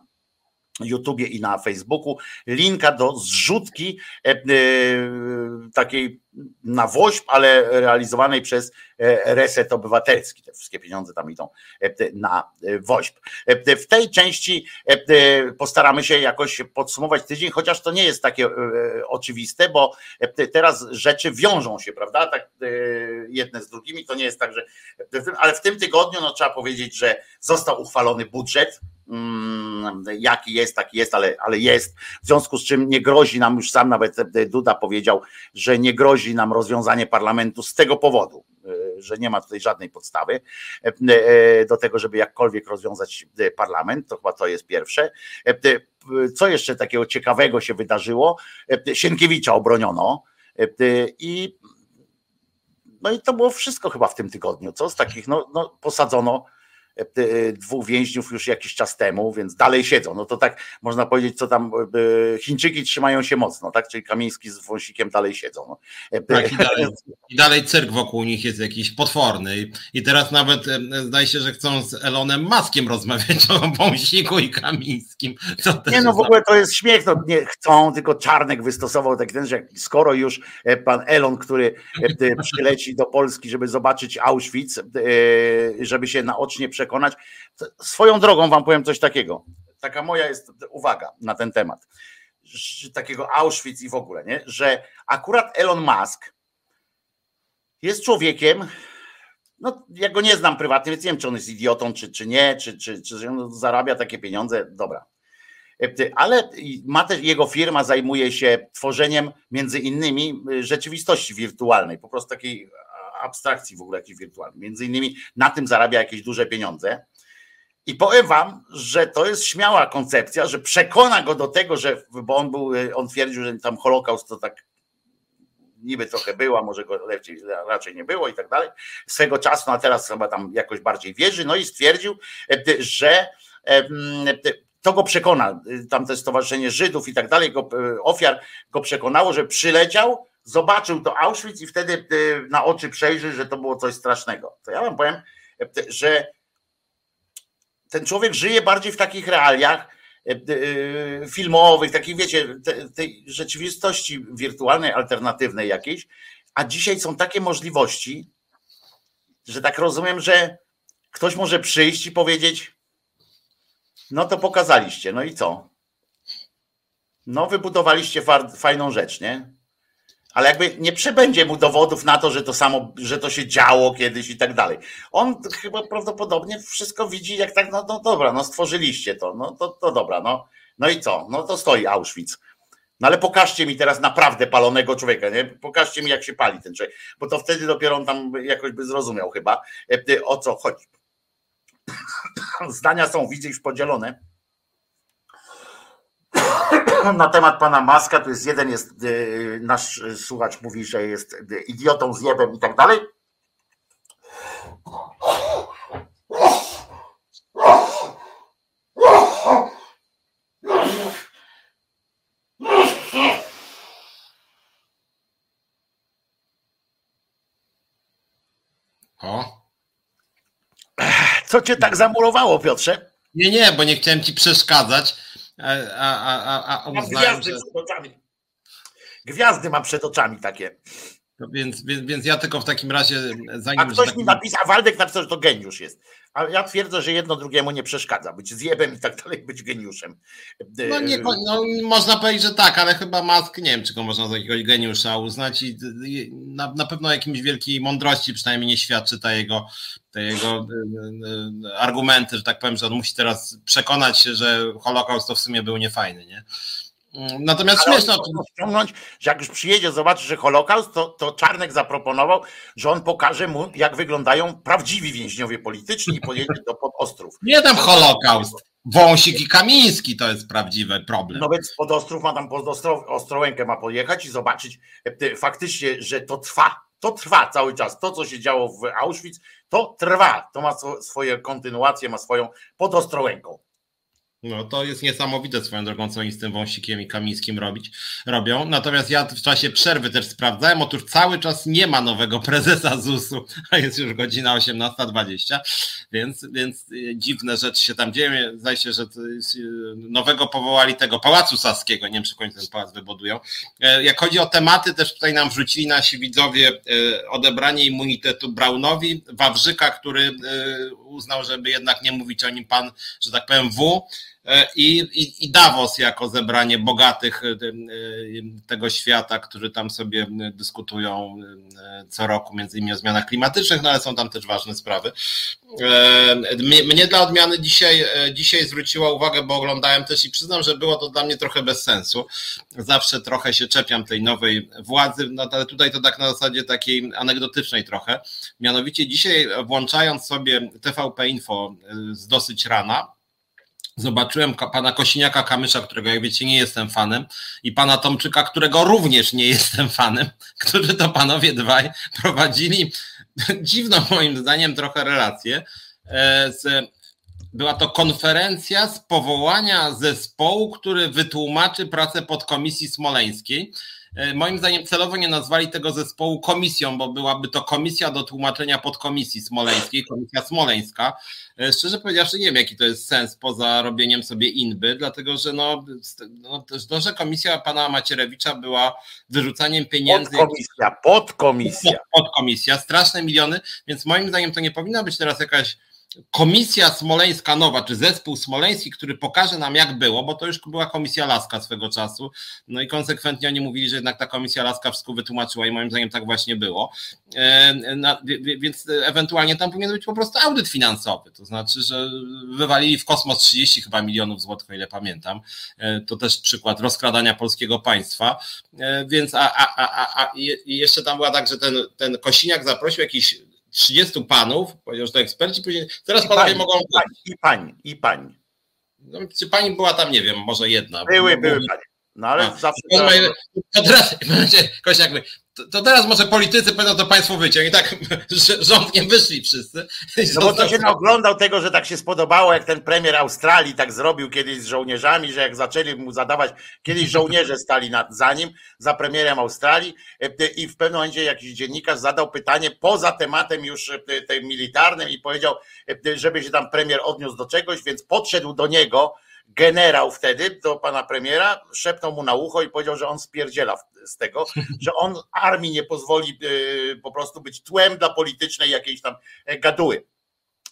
YouTubie i na Facebooku. Linka do zrzutki e, e, takiej na WOŚP, ale realizowanej przez e, Reset Obywatelski. Te wszystkie pieniądze tam idą na WOŚP. W tej części postaramy się jakoś podsumować tydzień, chociaż to nie jest takie oczywiste, bo teraz rzeczy wiążą się, prawda? Tak jedne z drugimi. To nie jest tak, że. Ale w tym tygodniu no, trzeba powiedzieć, że został uchwalony budżet Mm, jaki jest, taki jest, ale, ale jest. W związku z czym nie grozi nam, już sam nawet Duda powiedział, że nie grozi nam rozwiązanie parlamentu z tego powodu, e, że nie ma tutaj żadnej podstawy e, e, do tego, żeby jakkolwiek rozwiązać parlament. To chyba to jest pierwsze. Co jeszcze takiego ciekawego się wydarzyło? Sienkiewicza obroniono i no i to było wszystko chyba w tym tygodniu, co z takich, no, no posadzono dwóch więźniów już jakiś czas temu, więc dalej siedzą. No to tak można powiedzieć, co tam e, Chińczyki trzymają się mocno, tak? Czyli Kamiński z Wąsikiem dalej siedzą. No.
Tak, i dalej, i dalej cyrk wokół nich jest jakiś potworny. I teraz nawet zdaje się, że chcą z Elonem Maskiem rozmawiać o Wąsiku i Kamińskim.
nie no, w ogóle to jest śmiech. No, nie chcą, tylko Czarnek wystosował taki ten, że skoro już pan Elon, który przyleci do Polski, żeby zobaczyć Auschwitz, żeby się naocznie przekonać, przekonać. Swoją drogą wam powiem coś takiego. Taka moja jest uwaga na ten temat. Takiego Auschwitz i w ogóle, nie? że akurat Elon Musk jest człowiekiem, no ja go nie znam prywatnie, więc nie wiem, czy on jest idiotą, czy, czy nie, czy, czy, czy on zarabia takie pieniądze, dobra. Ale ma też, jego firma zajmuje się tworzeniem między innymi y, rzeczywistości wirtualnej, po prostu takiej abstrakcji w ogóle jakiejś wirtualnej. Między innymi na tym zarabia jakieś duże pieniądze. I powiem wam, że to jest śmiała koncepcja, że przekona go do tego, że, bo on był, y, on twierdził, że tam Holokaust to tak niby trochę była, może go lepiej, raczej nie było i tak dalej, swego czasu, no a teraz chyba tam jakoś bardziej wierzy, no i stwierdził, e, że e, to go przekona, y, tamte Stowarzyszenie Żydów i tak dalej, go, y, ofiar go przekonało, że przyleciał, zobaczył to Auschwitz i wtedy na oczy przejrzy, że to było coś strasznego. To ja wam powiem, e, że ten człowiek żyje bardziej w takich realiach e, e, filmowych, takich wiecie, tej rzeczywistości wirtualnej, alternatywnej jakiejś, a dzisiaj są takie możliwości, że tak rozumiem, że ktoś może przyjść i powiedzieć, no to pokazaliście, no i co? No wybudowaliście fajną rzecz, nie? Ale jakby nie przybędzie mu dowodów na to, że to samo, że to się działo kiedyś i tak dalej. On chyba prawdopodobnie wszystko widzi, jak tak, no, no dobra, no stworzyliście to, no to, to dobra, no, no i co? No to stoi Auschwitz. No ale pokażcie mi teraz naprawdę palonego człowieka, nie? Pokażcie mi, jak się pali ten człowiek, bo to wtedy dopiero on tam jakoś by zrozumiał chyba, e, o co chodzi. [COUGHS] Zdania są, widzę, już podzielone [LAUGHS] na temat pana Maska, tu jest jeden jest, y, nasz słuchacz mówi, że jest idiotą, zjebem i tak dalej. O. Co cię tak zamurowało, Piotrze?
Nie, nie, bo nie chciałem ci przeszkadzać a, a, a, a
uznałem, Gwiazdy że... przed oczami. Gwiazdy mam przed oczami takie.
No więc, więc, więc ja tylko w takim razie zanim.
A ktoś tak... mi napisał, a Waldek napisał, że to geniusz jest. A ja twierdzę, że jedno drugiemu nie przeszkadza. Być zjebem i tak dalej, być geniuszem.
No, nie, no można powiedzieć, że tak, ale chyba Mask, nie wiem, czy go można za jakiegoś geniusza uznać i na, na pewno jakimś wielkiej mądrości przynajmniej nie świadczy ta jego, te jego y, y, argumenty, że tak powiem, że on musi teraz przekonać się, że Holokaust to w sumie był niefajny, nie? Natomiast Ale śmieszno.
ściągnąć, że jak już przyjedzie, zobaczy, że Holokaust, to, to Czarnek zaproponował, że on pokaże mu, jak wyglądają prawdziwi więźniowie polityczni i pojedzie do pod Ostrów. [LAUGHS]
Nie tam Holokaust. Wąsik i Kamiński to jest prawdziwy problem.
No więc pod Ostrów ma tam pod Ostro, Ostrołękę ma pojechać i zobaczyć e, faktycznie, że to trwa. To trwa cały czas. To, co się działo w Auschwitz, to trwa. To ma swoje kontynuacje, ma swoją pod Ostrołęką.
No to jest niesamowite swoją drogą, co oni z tym wąsikiem i kamińskim robić, robią. Natomiast ja w czasie przerwy też sprawdzałem, otóż cały czas nie ma nowego [LAUGHS] prezesa ZUS-u, a jest już godzina 18.20, więc, więc y, dziwne rzeczy się tam dzieją. Zdaje się, że y, nowego powołali tego Pałacu Saskiego, nie wiem czy końcu ten pałac wybudują. E, jak chodzi o tematy, też tutaj nam wrzucili nasi widzowie e, odebranie immunitetu Braunowi, Wawrzyka, który e, uznał, żeby jednak nie mówić o nim pan, że tak powiem, W, I, i, i Davos jako zebranie bogatych e, e, tego świata, którzy tam sobie dyskutują co roku, między innymi o zmianach klimatycznych, no ale są tam też ważne sprawy. Mnie dla odmiany dzisiaj, dzisiaj zwróciła uwagę, bo oglądałem też i przyznam, że było to dla mnie trochę bez sensu. Zawsze trochę się czepiam tej nowej władzy, no ale tutaj to tak na zasadzie takiej anegdotycznej trochę. Mianowicie dzisiaj włączając sobie TVP Info z dosyć rana, Zobaczyłem pana Kosiniaka Kamysza, którego jak wiecie nie jestem fanem i pana Tomczyka, którego również nie [LAUGHS] jestem fanem, którzy to panowie dwaj prowadzili [LAUGHS] dziwną moim zdaniem trochę relację. E, była to konferencja z powołania zespołu, który wytłumaczy pracę podkomisji smoleńskiej. E, moim zdaniem celowo nie nazwali tego zespołu komisją, bo byłaby to komisja do tłumaczenia podkomisji smoleńskiej, komisja smoleńska. E, szczerze powiedziawszy, nie wiem, jaki to jest sens poza robieniem sobie inby, dlatego że no, no to, że komisja pana Macierewicza była wyrzucaniem pieniędzy.
Podkomisja, podkomisja.
Pod, podkomisja, straszne miliony, więc moim zdaniem to nie powinna być teraz jakaś komisja smoleńska nowa, czy zespół smoleński, który pokaże nam jak było, bo to już była komisja Laska swego czasu, no i konsekwentnie oni mówili, że jednak ta komisja Laska wszystko wytłumaczyła i moim zdaniem tak właśnie było, e, więc ewentualnie tam powinien być po prostu audyt finansowy, to znaczy, że wywalili w kosmos 30 chyba milionów złotych, o ile pamiętam, e, to też przykład rozkradania polskiego państwa, e, więc a, a, a, a jeszcze tam była tak, że ten, ten Kosiniak zaprosił jakiś 30 panów, powiedział, że to eksperci, później teraz I panowie pani, mogą.
I pani, i pani.
No, czy pani była tam, nie wiem, może jedna.
Były, były panie. No ale A, zawsze.
To teraz, [LAUGHS] Kośniak, to, to, teraz może politycy będą to państwo wyciąć. I tak [LAUGHS] rząd nie wyszli wszyscy.
No bo to się oglądał tego, że tak się spodobało, jak ten premier Australii tak zrobił kiedyś z żołnierzami, że jak zaczęli mu zadawać, kiedyś żołnierze stali nad, za nim, za premierem Australii e, i w pewnym momencie jakiś dziennikarz zadał pytanie poza tematem już e, tym militarnym i powiedział, e, żeby się tam premier odniósł do czegoś, więc podszedł do niego generał wtedy do pana premiera, szepnął mu na ucho i powiedział, że on spierdziela z tego, że on armii nie pozwoli y, po prostu być tłem dla politycznej jakiejś tam e, gaduły.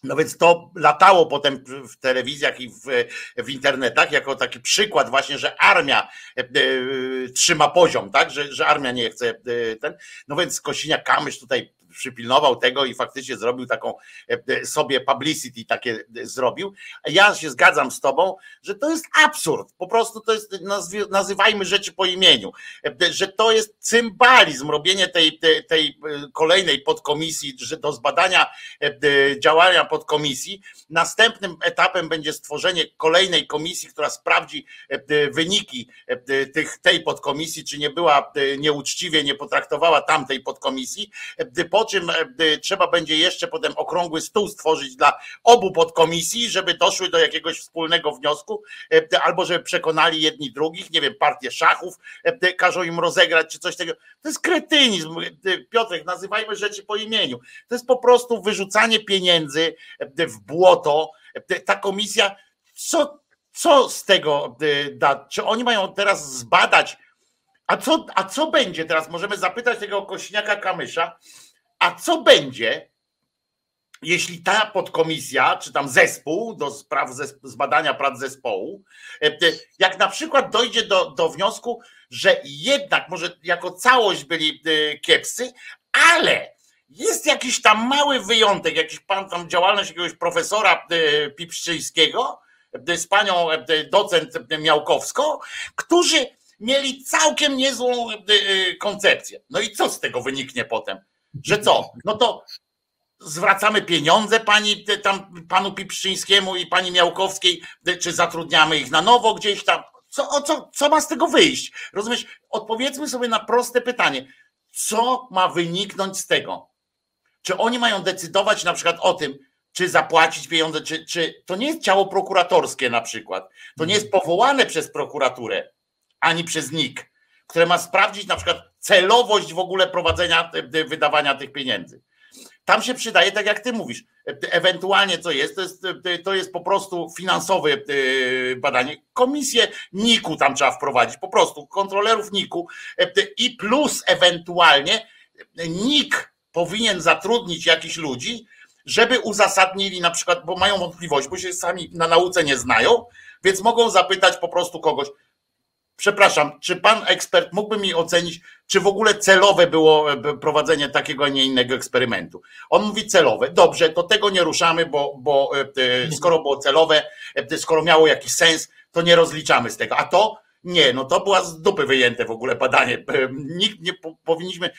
No więc to latało potem w telewizjach i w, w internetach jako taki przykład właśnie, że armia e, e, trzyma poziom, tak, że, że armia nie chce ten. No więc Kosiniak Kamysz tutaj przypilnował tego i faktycznie zrobił taką sobie publicity takie zrobił. Ja się zgadzam z tobą, że to jest absurd. Po prostu to jest, nazywajmy rzeczy po imieniu, że to jest cymbalizm, robienie tej, tej, tej kolejnej podkomisji, że do zbadania działania podkomisji. Następnym etapem będzie stworzenie kolejnej komisji, która sprawdzi wyniki tych, tej podkomisji, czy nie była nieuczciwie, nie potraktowała tamtej podkomisji. Po czym e, trzeba będzie jeszcze potem okrągły stół stworzyć dla obu podkomisji, żeby doszły do jakiegoś wspólnego wniosku, e, albo żeby przekonali jedni drugich, nie wiem, partię szachów, e, każą im rozegrać, czy coś takiego. To jest kretynizm. Piotrek, nazywajmy rzeczy po imieniu. To jest po prostu wyrzucanie pieniędzy w błoto. Ta komisja, co, co z tego da? Czy oni mają teraz zbadać, a co, a co będzie teraz? Możemy zapytać tego Kośniaka Kamysza, a co będzie, jeśli ta podkomisja, czy tam zespół do spraw zbadania prac zespołu, e, jak na przykład dojdzie do, do wniosku, że jednak może jako całość byli e, kiepscy, ale jest jakiś tam mały wyjątek, jakiś pan tam działalność jakiegoś profesora e, Pipszczyńskiego z panią docent Miałkowską, którzy mieli całkiem niezłą koncepcję. No i co z tego wyniknie potem? Że co? No to zwracamy pieniądze pani, tam, panu Pipszczyńskiemu i pani Miałkowskiej, czy zatrudniamy ich na nowo gdzieś tam. Co, o co, co ma z tego wyjść? Rozumiesz? Odpowiedzmy sobie na proste pytanie. Co ma wyniknąć z tego? Czy oni mają decydować na przykład o tym, czy zapłacić pieniądze, czy, czy to nie jest ciało prokuratorskie na przykład. To nie jest powołane przez prokuraturę, ani przez NIK, które ma sprawdzić na przykład celowość w ogóle prowadzenia, wydawania tych pieniędzy. Tam się przydaje, tak jak ty mówisz, ewentualnie co jest, to jest, to jest po prostu finansowe badanie. Komisję NIK-u tam trzeba wprowadzić, po prostu kontrolerów NIK-u i plus ewentualnie NIK powinien zatrudnić jakichś ludzi, żeby uzasadnili na przykład, bo mają wątpliwość, bo się sami na nauce nie znają, więc mogą zapytać po prostu kogoś, Przepraszam, czy pan ekspert mógłby mi ocenić, czy w ogóle celowe było e, prowadzenie takiego, a nie innego eksperymentu? On mówi celowe. Dobrze, to tego nie ruszamy, bo, bo e, e, skoro było celowe, skoro miało jakiś sens, to nie rozliczamy z tego. A to nie, no to była z dupy wyjęte w ogóle badanie. Nikt nie powinniśmy,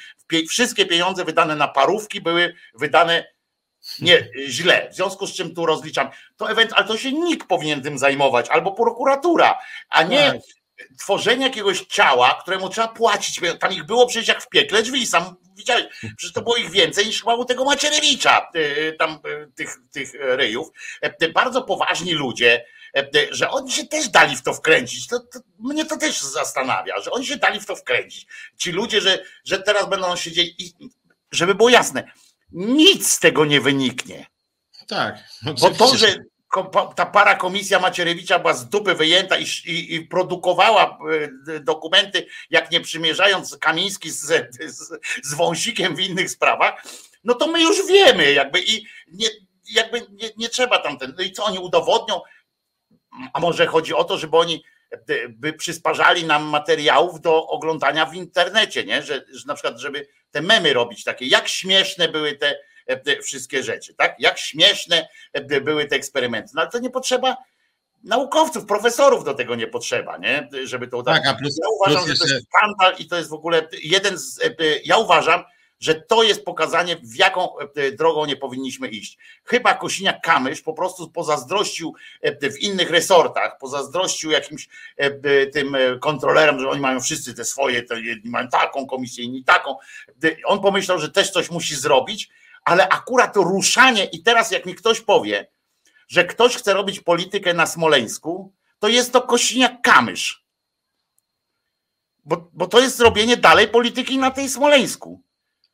wszystkie pieniądze wydane na parówki były wydane nie, źle. W związku z czym tu rozliczam. To event, ale to się nikt powinien tym zajmować, albo prokuratura, a nie tak tworzenie jakiegoś ciała, któremu trzeba płacić. Tam ich było przecież jak w piekle drzwi, sam widziałeś, przecież to było ich więcej niż chyba u tego Macierewicza, y, tam y, tych, tych ryjów. E, bardzo poważni ludzie, e, że oni się też dali w to wkręcić. To, to, mnie to też zastanawia, że oni się dali w to wkręcić. Ci ludzie, że, że teraz będą siedzieli i żeby było jasne, nic z tego nie wyniknie.
Tak.
Bo to, że ta para komisja Macierewicza była z dupy wyjęta i, i, i produkowała e, dokumenty, jak nie przymierzając Kamiński z, z, z Wąsikiem w innych sprawach, no to my już wiemy jakby i, nie, jakby nie, nie trzeba tam ten, no i co oni udowodnią, a może chodzi o to, żeby oni by przysparzali nam materiałów do oglądania w internecie, nie? Że, że na przykład, żeby te memy robić takie, jak śmieszne były te wszystkie rzeczy, tak? Jak śmieszne były te eksperymenty. No ale to nie potrzeba naukowców, profesorów do tego nie potrzeba, nie? Żeby to
tak, a plus,
Ja uważam, że to jest skandal i to jest w ogóle jeden z. Ja uważam, że to jest pokazanie, w jaką drogą nie powinniśmy iść. Chyba Kosiniak-Kamysz po prostu pozazdrościł w innych resortach, pozazdrościł jakimś tym kontrolerom, że oni mają wszyscy te swoje, to jedni mają taką komisję, inni taką. On pomyślał, że też coś musi zrobić, ale akurat ruszanie i teraz jak mi ktoś powie, że ktoś chce robić politykę na Smoleńsku, to jest to Kosiniak-Kamysz. Bo, bo to jest zrobienie dalej polityki na tej Smoleńsku.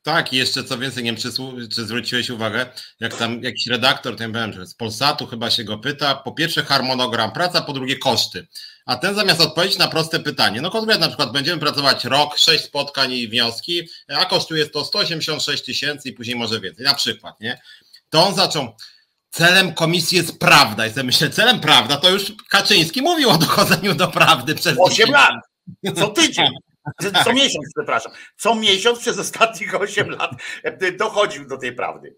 Tak, i jeszcze co więcej, nie wiem, czy, czy zwróciłeś uwagę, jak tam jakiś redaktor, ten wiem, że z Polsatu chyba się go pyta, po pierwsze harmonogram praca, po drugie koszty. A ten zamiast odpowiedzieć na proste pytanie, no konkretnie na przykład będziemy pracować rok, sześć spotkań i wnioski, a kosztuje to 186 tysięcy i później może więcej, na przykład, nie? To on zaczął, celem komisji jest prawda. I sobie myślę, celem prawda to już Kaczyński mówił o dochodzeniu do prawdy przez
8 lat. Co tydzień. Co miesiąc, przepraszam. Co miesiąc przez ostatnich 8 lat dochodził do tej prawdy.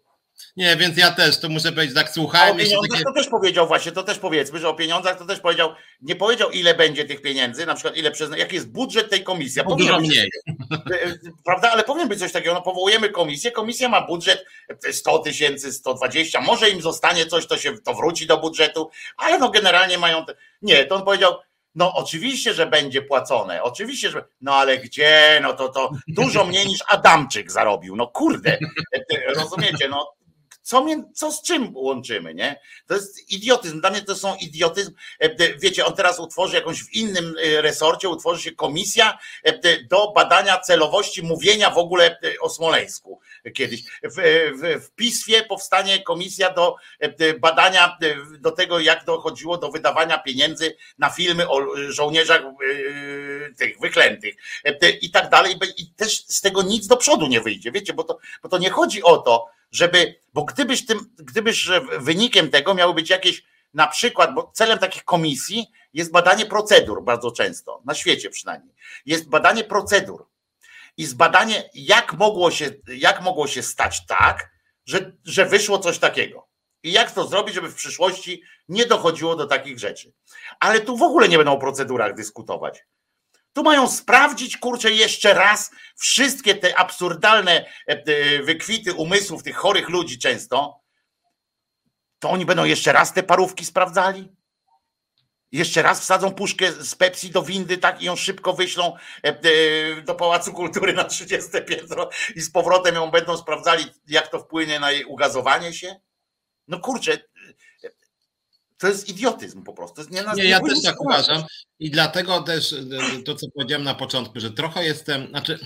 Nie, więc ja też, to muszę powiedzieć, tak
słuchałem. o pieniądzach takie... to też powiedział właśnie, to też powiedzmy, że o pieniądzach to też powiedział, nie powiedział ile będzie tych pieniędzy, na przykład ile przez, jaki jest budżet tej komisji.
No, dużo mniej.
Prawda, ale powinien być coś takiego, no powołujemy komisję, komisja ma budżet 100 tysięcy, 120, może im zostanie coś, to się, to wróci do budżetu, ale no generalnie mają, te... nie, to on powiedział, no oczywiście, że będzie płacone, oczywiście, że no ale gdzie, no to to dużo mniej niż Adamczyk zarobił, no kurde, rozumiecie, no co, co z czym łączymy, nie? To jest idiotyzm. Dla mnie to są idiotyzm. Wiecie, on teraz utworzy jakąś w innym e, resorcie, utworzy się komisja e, do badania celowości mówienia w ogóle o Smoleńsku kiedyś. W, w, w powstanie komisja do badania do tego, jak dochodziło do wydawania pieniędzy na filmy o żołnierzach tych wyklętych i tak dalej. I też z tego nic do przodu nie wyjdzie, wiecie, bo to, bo to nie chodzi o to, żeby, bo gdybyś tym, gdybyś wynikiem tego miały być jakieś na przykład, bo celem takich komisji jest badanie procedur bardzo często, na świecie przynajmniej, jest badanie procedur i zbadanie, jak mogło się, jak mogło się stać tak, że, że wyszło coś takiego. I jak to zrobić, żeby w przyszłości nie dochodziło do takich rzeczy. Ale tu w ogóle nie będą o procedurach dyskutować. Tu mają sprawdzić, kurczę, jeszcze raz wszystkie te absurdalne e, e, wykwity umysłów tych chorych ludzi często. To oni będą jeszcze raz te parówki sprawdzali? Jeszcze raz wsadzą puszkę z Pepsi do windy, tak i ją szybko wyślą e, do Pałacu Kultury na 30 piętro i z powrotem ją będą sprawdzali, jak to wpłynie na jej ugazowanie się? No kurczę, to jest idiotyzm po prostu.
nie, nie, ja też tak uważam i dlatego też e, to, co powiedziałem na początku, że trochę jestem, znaczy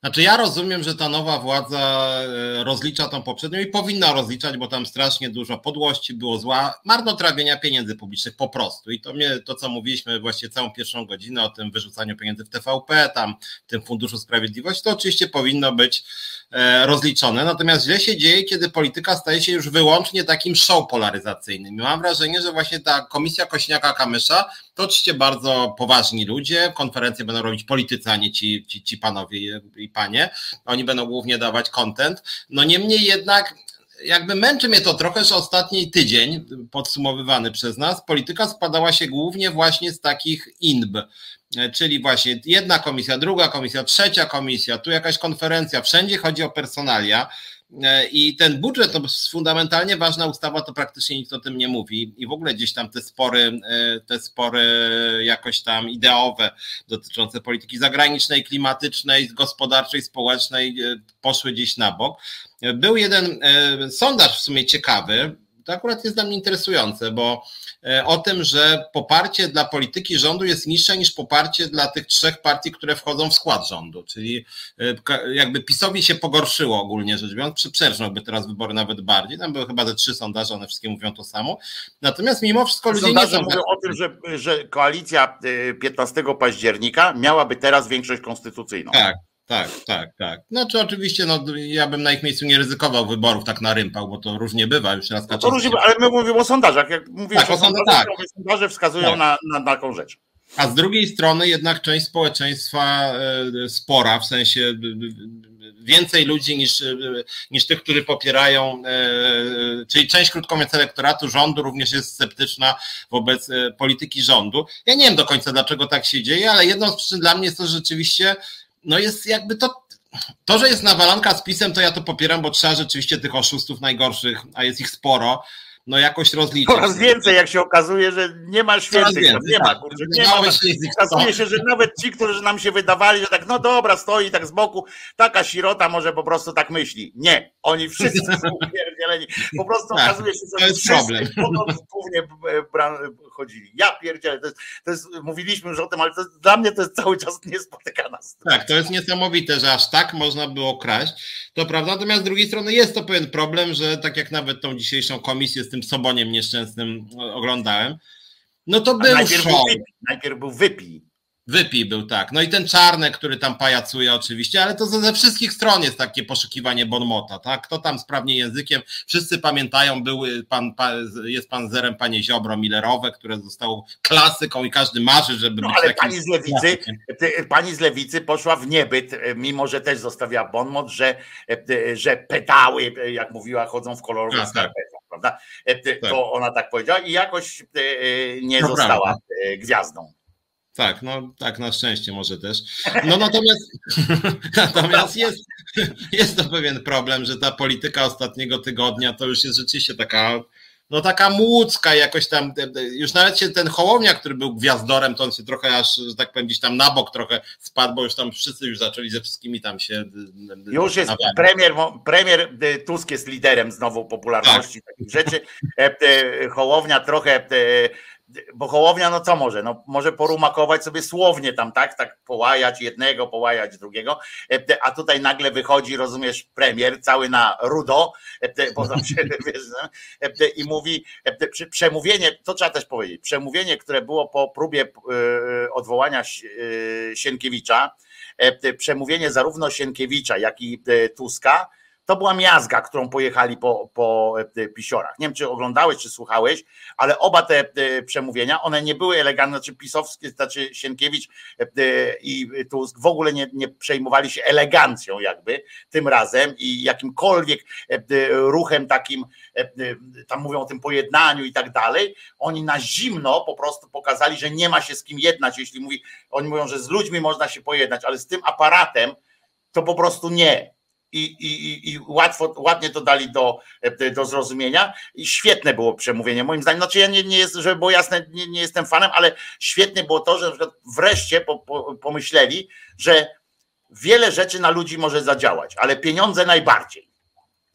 znaczy ja rozumiem, że ta nowa władza e, rozlicza tą poprzednią i powinna rozliczać, bo tam strasznie dużo podłości było zła, marnotrawienia pieniędzy publicznych po prostu. I to mnie, to co mówiliśmy właśnie całą pierwszą godzinę o tym wyrzucaniu pieniędzy w TVP, tam w tym Funduszu Sprawiedliwości, to oczywiście powinno być e, rozliczone. Natomiast źle się dzieje, kiedy polityka staje się już wyłącznie takim show polaryzacyjnym. I mam wrażenie, że właśnie ta komisja Kośniaka-Kamysza to oczywiście bardzo poważni ludzie, konferencje będą robić politycy, a nie ci, ci, ci panowie i panie. Oni będą głównie dawać content. No niemniej jednak jakby męczy mnie to trochę, że ostatni tydzień podsumowywany przez nas, polityka składała się głównie właśnie z takich inb, czyli właśnie jedna komisja, druga komisja, trzecia komisja, tu jakaś konferencja, wszędzie chodzi o personalia. E, I ten budżet to fundamentalnie ważna ustawa, to praktycznie nikt o tym nie mówi. I w ogóle gdzieś tam te spory, e, te spory jakoś tam ideowe dotyczące polityki zagranicznej, klimatycznej, gospodarczej, społecznej e, poszły gdzieś na bok. Był jeden sondaż w sumie ciekawy, to akurat jest dla mnie interesujące, bo E, o tym, że poparcie dla polityki rządu jest niższe niż poparcie dla tych trzech partii, które wchodzą w skład rządu. Czyli e, jakby PiSowi się pogorszyło ogólnie rzecz biorąc, przeprzerżnąłby teraz wybory nawet bardziej. Tam były chyba te trzy sondaże, one wszystkie mówią to samo. Natomiast mimo wszystko ludzie
sondaże nie są... mówią tak- o tym, że, że koalicja 15 e, października miałaby teraz większość konstytucyjną.
Tak. Tak, tak, tak. Znaczy oczywiście, no, ja bym na ich miejscu nie ryzykował wyborów tak na rympał, bo to różnie bywa już raz
no to różnie, Ale my mówimy o sondażach. Jak mówisz tak, o sondażach, tak. sondaże wskazują tak. na, na, taką rzecz.
A z drugiej strony jednak część społeczeństwa e, spora, w sensie więcej ludzi niż, niż tych, którzy popierają, e, czyli część, krótko mówiąc, elektoratu rządu również jest sceptyczna wobec e, polityki rządu. Ja nie wiem do końca, dlaczego tak się dzieje, ale jedną z przyczyn dla mnie jest to, że rzeczywiście no jest jakby to, to, że jest nawalanka z pisem, to ja to popieram, bo trzeba rzeczywiście tych oszustów najgorszych, a jest ich sporo, no jakoś rozliczyć.
Coraz więcej, jak się okazuje, że nie ma świętych, więcej, nie ma, tak. kurczę, nie ma. Okazuje się, że nawet ci, którzy nam się wydawali, że tak, no dobra, stoi tak z boku, taka sirota może po prostu tak myśli. Nie, oni wszyscy są [LAUGHS] upierdzieleni. Po prostu tak, okazuje się, że to jest problem. głównie chodzili. Ja pierdzielę, to jest, to jest, mówiliśmy już o tym, ale to dla mnie to jest cały czas niespotykana
Tak, to jest niesamowite, że aż tak można było kraść. To prawda, natomiast z drugiej strony jest to pewien problem, że tak jak nawet tą dzisiejszą komisję z tym Soboniem nieszczęsnym oglądałem, no to był
najpierw show. Był najpierw był wypij.
Wypij był, tak. No i ten Czarnek, który tam pajacuje oczywiście, ale to ze wszystkich stron jest takie poszukiwanie bonmota, tak? Kto tam sprawnie językiem, wszyscy pamiętają, był pan, pan, jest pan zerem panie Ziobro Millerowe, które zostało klasyką i każdy marzy, żeby
no, być ale pani z Lewicy, pani z Lewicy poszła w niebyt, mimo że też zostawiała bonmot, że, że pedały, jak mówiła, chodzą w kolorowych tak, skarpetach. Tak prawda? To tak. ona tak powiedziała i jakoś nie no została prawda. gwiazdą.
Tak, no tak, na szczęście może też. No natomiast, [LAUGHS] natomiast jest, jest to pewien problem, że ta polityka ostatniego tygodnia to już jest rzeczywiście taka no taka młódzka jakoś tam, już nawet się ten Hołownia, który był gwiazdorem, to on się trochę aż, że tak powiem, gdzieś tam na bok trochę spadł, bo już tam wszyscy już zaczęli ze wszystkimi tam się...
Już jest premier, premier Tusk jest liderem znowu popularności tak. takich rzeczy, e, e, Hołownia trochę e, bo Hołownia, no co może? No może porumakować sobie słownie tam, tak? Tak połajać jednego, połajać drugiego, e, a tutaj nagle wychodzi, rozumiesz, premier cały na rudo, e, bo tam się, [LAUGHS] wiesz, no, e, i mówi, przemówienie, to trzeba też powiedzieć, przemówienie, które było po próbie odwołania Sienkiewicza, przemówienie zarówno Sienkiewicza, jak i Tuska, to była miazga, którą pojechali po, po e, pisiorach. Nie wiem, czy oglądałeś, czy słuchałeś, ale oba te e, przemówienia, one nie były eleganckie, znaczy pisowskie, znaczy Sienkiewicz e, i Tusk w ogóle nie, nie przejmowali się elegancją jakby tym razem i jakimkolwiek ruchem takim, tam mówią o tym pojednaniu i tak dalej, oni na zimno po prostu pokazali, że nie ma się z kim jednać, jeśli mówi, oni mówią, że z ludźmi można się pojednać, ale z tym aparatem to po prostu nie i, i, i łatwo, ładnie to dali do, do zrozumienia. I świetne było przemówienie, moim zdaniem. Znaczy, ja nie, nie jest, żeby było jasne, nie, nie jestem fanem, ale świetnie było to, że wreszcie po, po, pomyśleli, że wiele rzeczy na ludzi może zadziałać, ale pieniądze najbardziej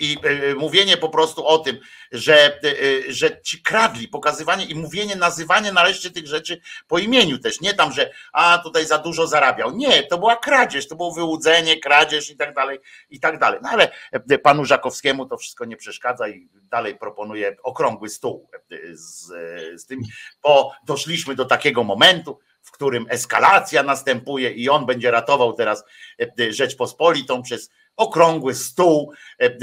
i e, e, mówienie po prostu o tym, że, e, że ci kradli, pokazywanie i mówienie, nazywanie nareszcie tych rzeczy po imieniu też. Nie tam, że a tutaj za dużo zarabiał. Nie, to była kradzież, to było wyłudzenie, kradzież i tak dalej, i tak dalej. No ale panu Żakowskiemu to wszystko nie przeszkadza i dalej proponuje okrągły stół z, z tym, bo doszliśmy do takiego momentu, w którym eskalacja następuje i on będzie ratował teraz Rzeczpospolitą przez okrągły stół e, e,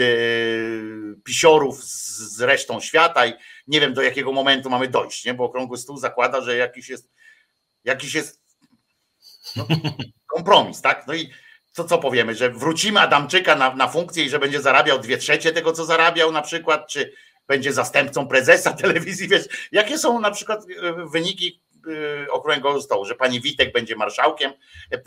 pisiorów z resztą świata i nie wiem do jakiego momentu mamy dojść, nie? bo okrągły stół zakłada, że jakiś jest jakiś jest no, [LAUGHS] kompromis, tak? No i co, co powiemy, że wrócimy Adamczyka na, na funkcję i że będzie zarabiał dwie trzecie tego, co zarabiał na przykład, czy będzie zastępcą prezesa [LAUGHS] telewizji, wiesz, jakie są na przykład e, wyniki okrągłego stołu, że pani Witek będzie marszałkiem,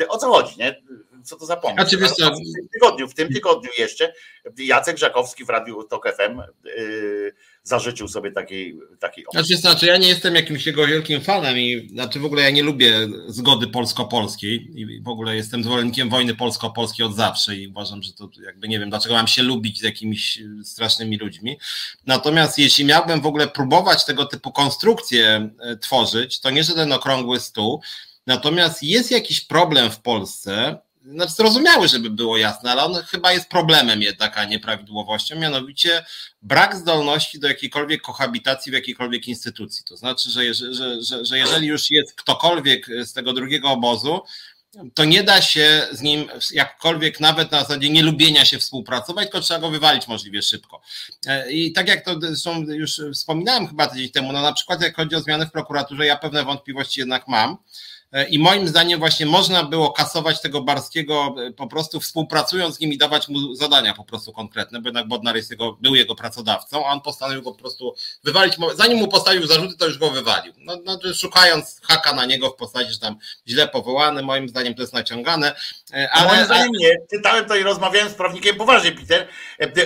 o co chodzi, nie? co to za pomysł.
Znaczy,
w tym tygodniu, w tym tygodniu jeszcze Jacek Żakowski w Radiu Tok FM yy, zażyczył sobie takiej, takiej.
Znaczy, znaczy, ja nie jestem jakimś jego wielkim fanem i znaczy w ogóle ja nie lubię zgody polsko-polskiej i w ogóle jestem zwolennikiem wojny polsko-polskiej od zawsze i uważam, że to jakby nie wiem, dlaczego mam się lubić z jakimiś strasznymi ludźmi. Natomiast jeśli miałbym w ogóle próbować tego typu konstrukcje e, tworzyć, to nie, że ten okrągły stół, Natomiast jest jakiś problem w Polsce, znaczy zrozumiały, żeby było jasne, ale on chyba jest problemem jednak, a nieprawidłowością, mianowicie brak zdolności do jakiejkolwiek kohabitacji w jakiejkolwiek instytucji. To znaczy, że, że, że, że jeżeli już jest ktokolwiek z tego drugiego obozu, to nie da się z nim jakkolwiek nawet na zasadzie nielubienia się współpracować, tylko trzeba go wywalić możliwie szybko. E, I tak jak to zresztą już wspominałem chyba tydzień temu, no na przykład jak chodzi o zmiany w prokuraturze, ja pewne wątpliwości jednak mam. E, I moim zdaniem właśnie można było kasować tego Barskiego e, po prostu współpracując z nim i dawać mu zadania po prostu konkretne, bo jednak Bodnar jest jego, był jego pracodawcą, a on postanowił go po prostu wywalić. Zanim mu postawił zarzuty, to już go wywalił. No, no, szukając haka na niego w postaci, że tam źle powołany, moim zdaniem to jest naciągane.
E, ale, moim zdaniem nie. Czytałem to i rozmawiałem z prawnikiem poważnie, Peter.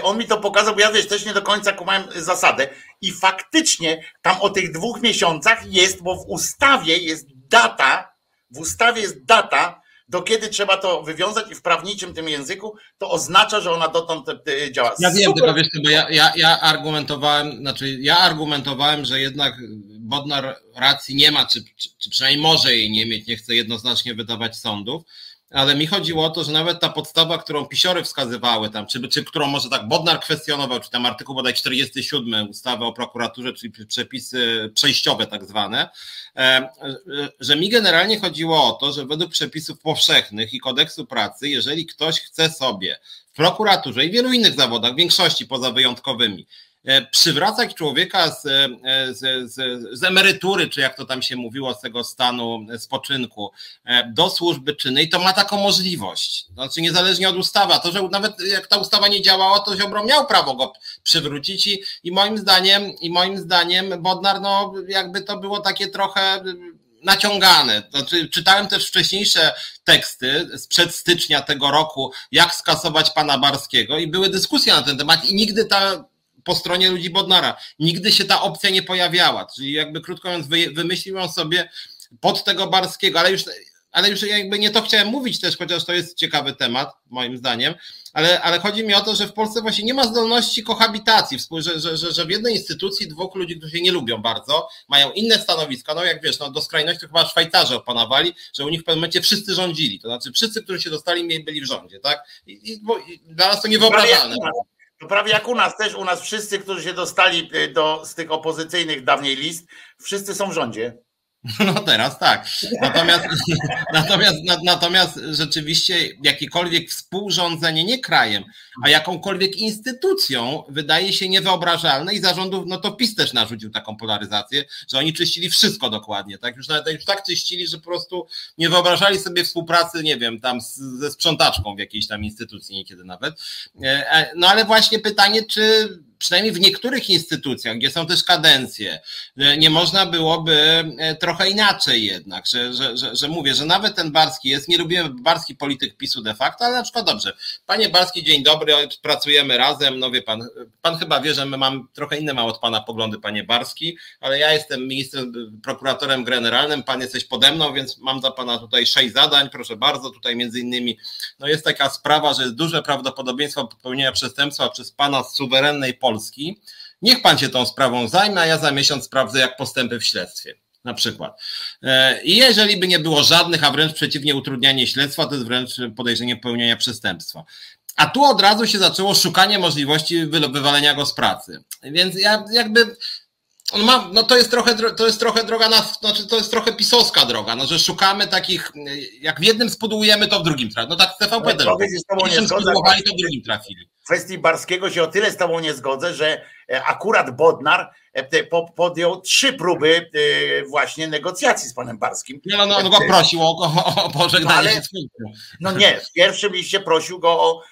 On mi to pokazał, bo ja wiesz, też nie do końca kumałem zasadę. I faktycznie tam o tych dwóch miesiącach jest, bo w ustawie jest data, w ustawie jest data, do kiedy trzeba to wywiązać i w prawniczym tym języku to oznacza, że ona dotąd e, działa.
Ja wiem, tylko wiesz, bo ja, ja, ja argumentowałem, znaczy ja argumentowałem, że jednak Bodnar racji nie ma, czy, czy, czy przynajmniej może jej nie mieć, nie chce jednoznacznie wydawać sądów, ale mi chodziło o to, że nawet ta podstawa, którą pisiory wskazywały tam, czy, czy którą może tak Bodnar kwestionował, czy tam artykuł bodaj 47 ustawy o prokuraturze, czyli przepisy przejściowe tak zwane, e, że mi generalnie chodziło o to, że według przepisów powszechnych i kodeksu pracy, jeżeli ktoś chce sobie w prokuraturze i wielu innych zawodach, w większości poza wyjątkowymi, E, przywracać człowieka z, e, z, z, z, emerytury, czy jak to tam się mówiło, z tego stanu spoczynku e, do służby czynnej, to ma taką możliwość. Znaczy niezależnie od ustawy, a to, że nawet jak ta ustawa nie działała, to Ziobro miał prawo go przywrócić i, i moim zdaniem, i moim zdaniem Bodnar, no jakby to było takie trochę naciągane. Znaczy, czytałem też wcześniejsze teksty sprzed stycznia tego roku, jak skasować pana Barskiego i były dyskusje na ten temat i nigdy ta po stronie ludzi Bodnara. Nigdy się ta opcja nie pojawiała. Czyli jakby krótko mówiąc, wymyślił on sobie pod tego Barskiego, ale już, ale już jakby nie to chciałem mówić też, chociaż to jest ciekawy temat, moim zdaniem, ale, ale chodzi mi o to, że w Polsce właśnie nie ma zdolności kohabitacji, że, że, że, że w jednej instytucji dwóch ludzi, którzy się nie lubią bardzo, mają inne stanowiska, no jak wiesz, no do skrajności chyba Szwajcarzy opanowali, że u nich w pewnym momencie wszyscy rządzili, to znaczy wszyscy, którzy się dostali, byli w rządzie, tak? I, i, i dla nas to niewyobrażalne.
To prawie jak u nas też, u nas wszyscy, którzy się dostali y, do, z tych opozycyjnych dawniej list, wszyscy są w rządzie. [LAUGHS]
No teraz tak. [LAUGHS] Natomiast, [LAUGHS] natomiast, natomiast rzeczywiście jakiekolwiek współrządzenie nie krajem, a jakąkolwiek instytucją wydaje się niewyobrażalne i zarządów, no to PiS też narzucił taką polaryzację, że oni czyścili wszystko dokładnie, tak? Już nawet już tak czyścili, że po prostu nie wyobrażali sobie współpracy, nie wiem, tam z, ze sprzątaczką w jakiejś tam instytucji niekiedy nawet. E, e, no ale właśnie pytanie, czy przynajmniej w niektórych instytucjach, gdzie są też kadencje, nie można byłoby e, trochę inaczej jednak, że, że, że, że mówię, że nawet ten Barski jest, nie lubimy Barski polityk PiSu de facto, ale na przykład dobrze, panie Barski, dzień dobry, pracujemy razem, no wie pan, pan chyba wie, że my mam trochę inne mam od pana poglądy, panie Barski, ale ja jestem ministrem, prokuratorem generalnym, pan jesteś pode mną, więc mam dla pana tutaj sześć zadań, proszę bardzo, tutaj między innymi, no jest taka sprawa, że jest duże prawdopodobieństwo popełnienia przestępstwa przez pana z suwerennej Polski, Polski. Niech pan się tą sprawą zajmie, a ja za miesiąc sprawdzę, jak postępy w śledztwie. Na przykład. E, I jeżeli by nie było żadnych, a wręcz przeciwnie, utrudnianie śledztwa, to jest wręcz podejrzenie popełnienia przestępstwa. A tu od razu się zaczęło szukanie możliwości wywalenia go z pracy. Więc ja jakby on ma, no to jest trochę, to jest trochę droga na, znaczy to jest trochę pisowska droga, no że szukamy takich, jak w jednym spudujemy, to w drugim trafili. No tak TVP też. W
to w drugim trafili. Kwestii Barskiego się o tyle z tobą nie zgodzę, że e, akurat Bodnar e, podjął trzy próby e, właśnie negocjacji z panem Barskim.
Nie, no, no, no go prosił o, o, o pożegnanie no, się
No nie, w pierwszym liście prosił go o,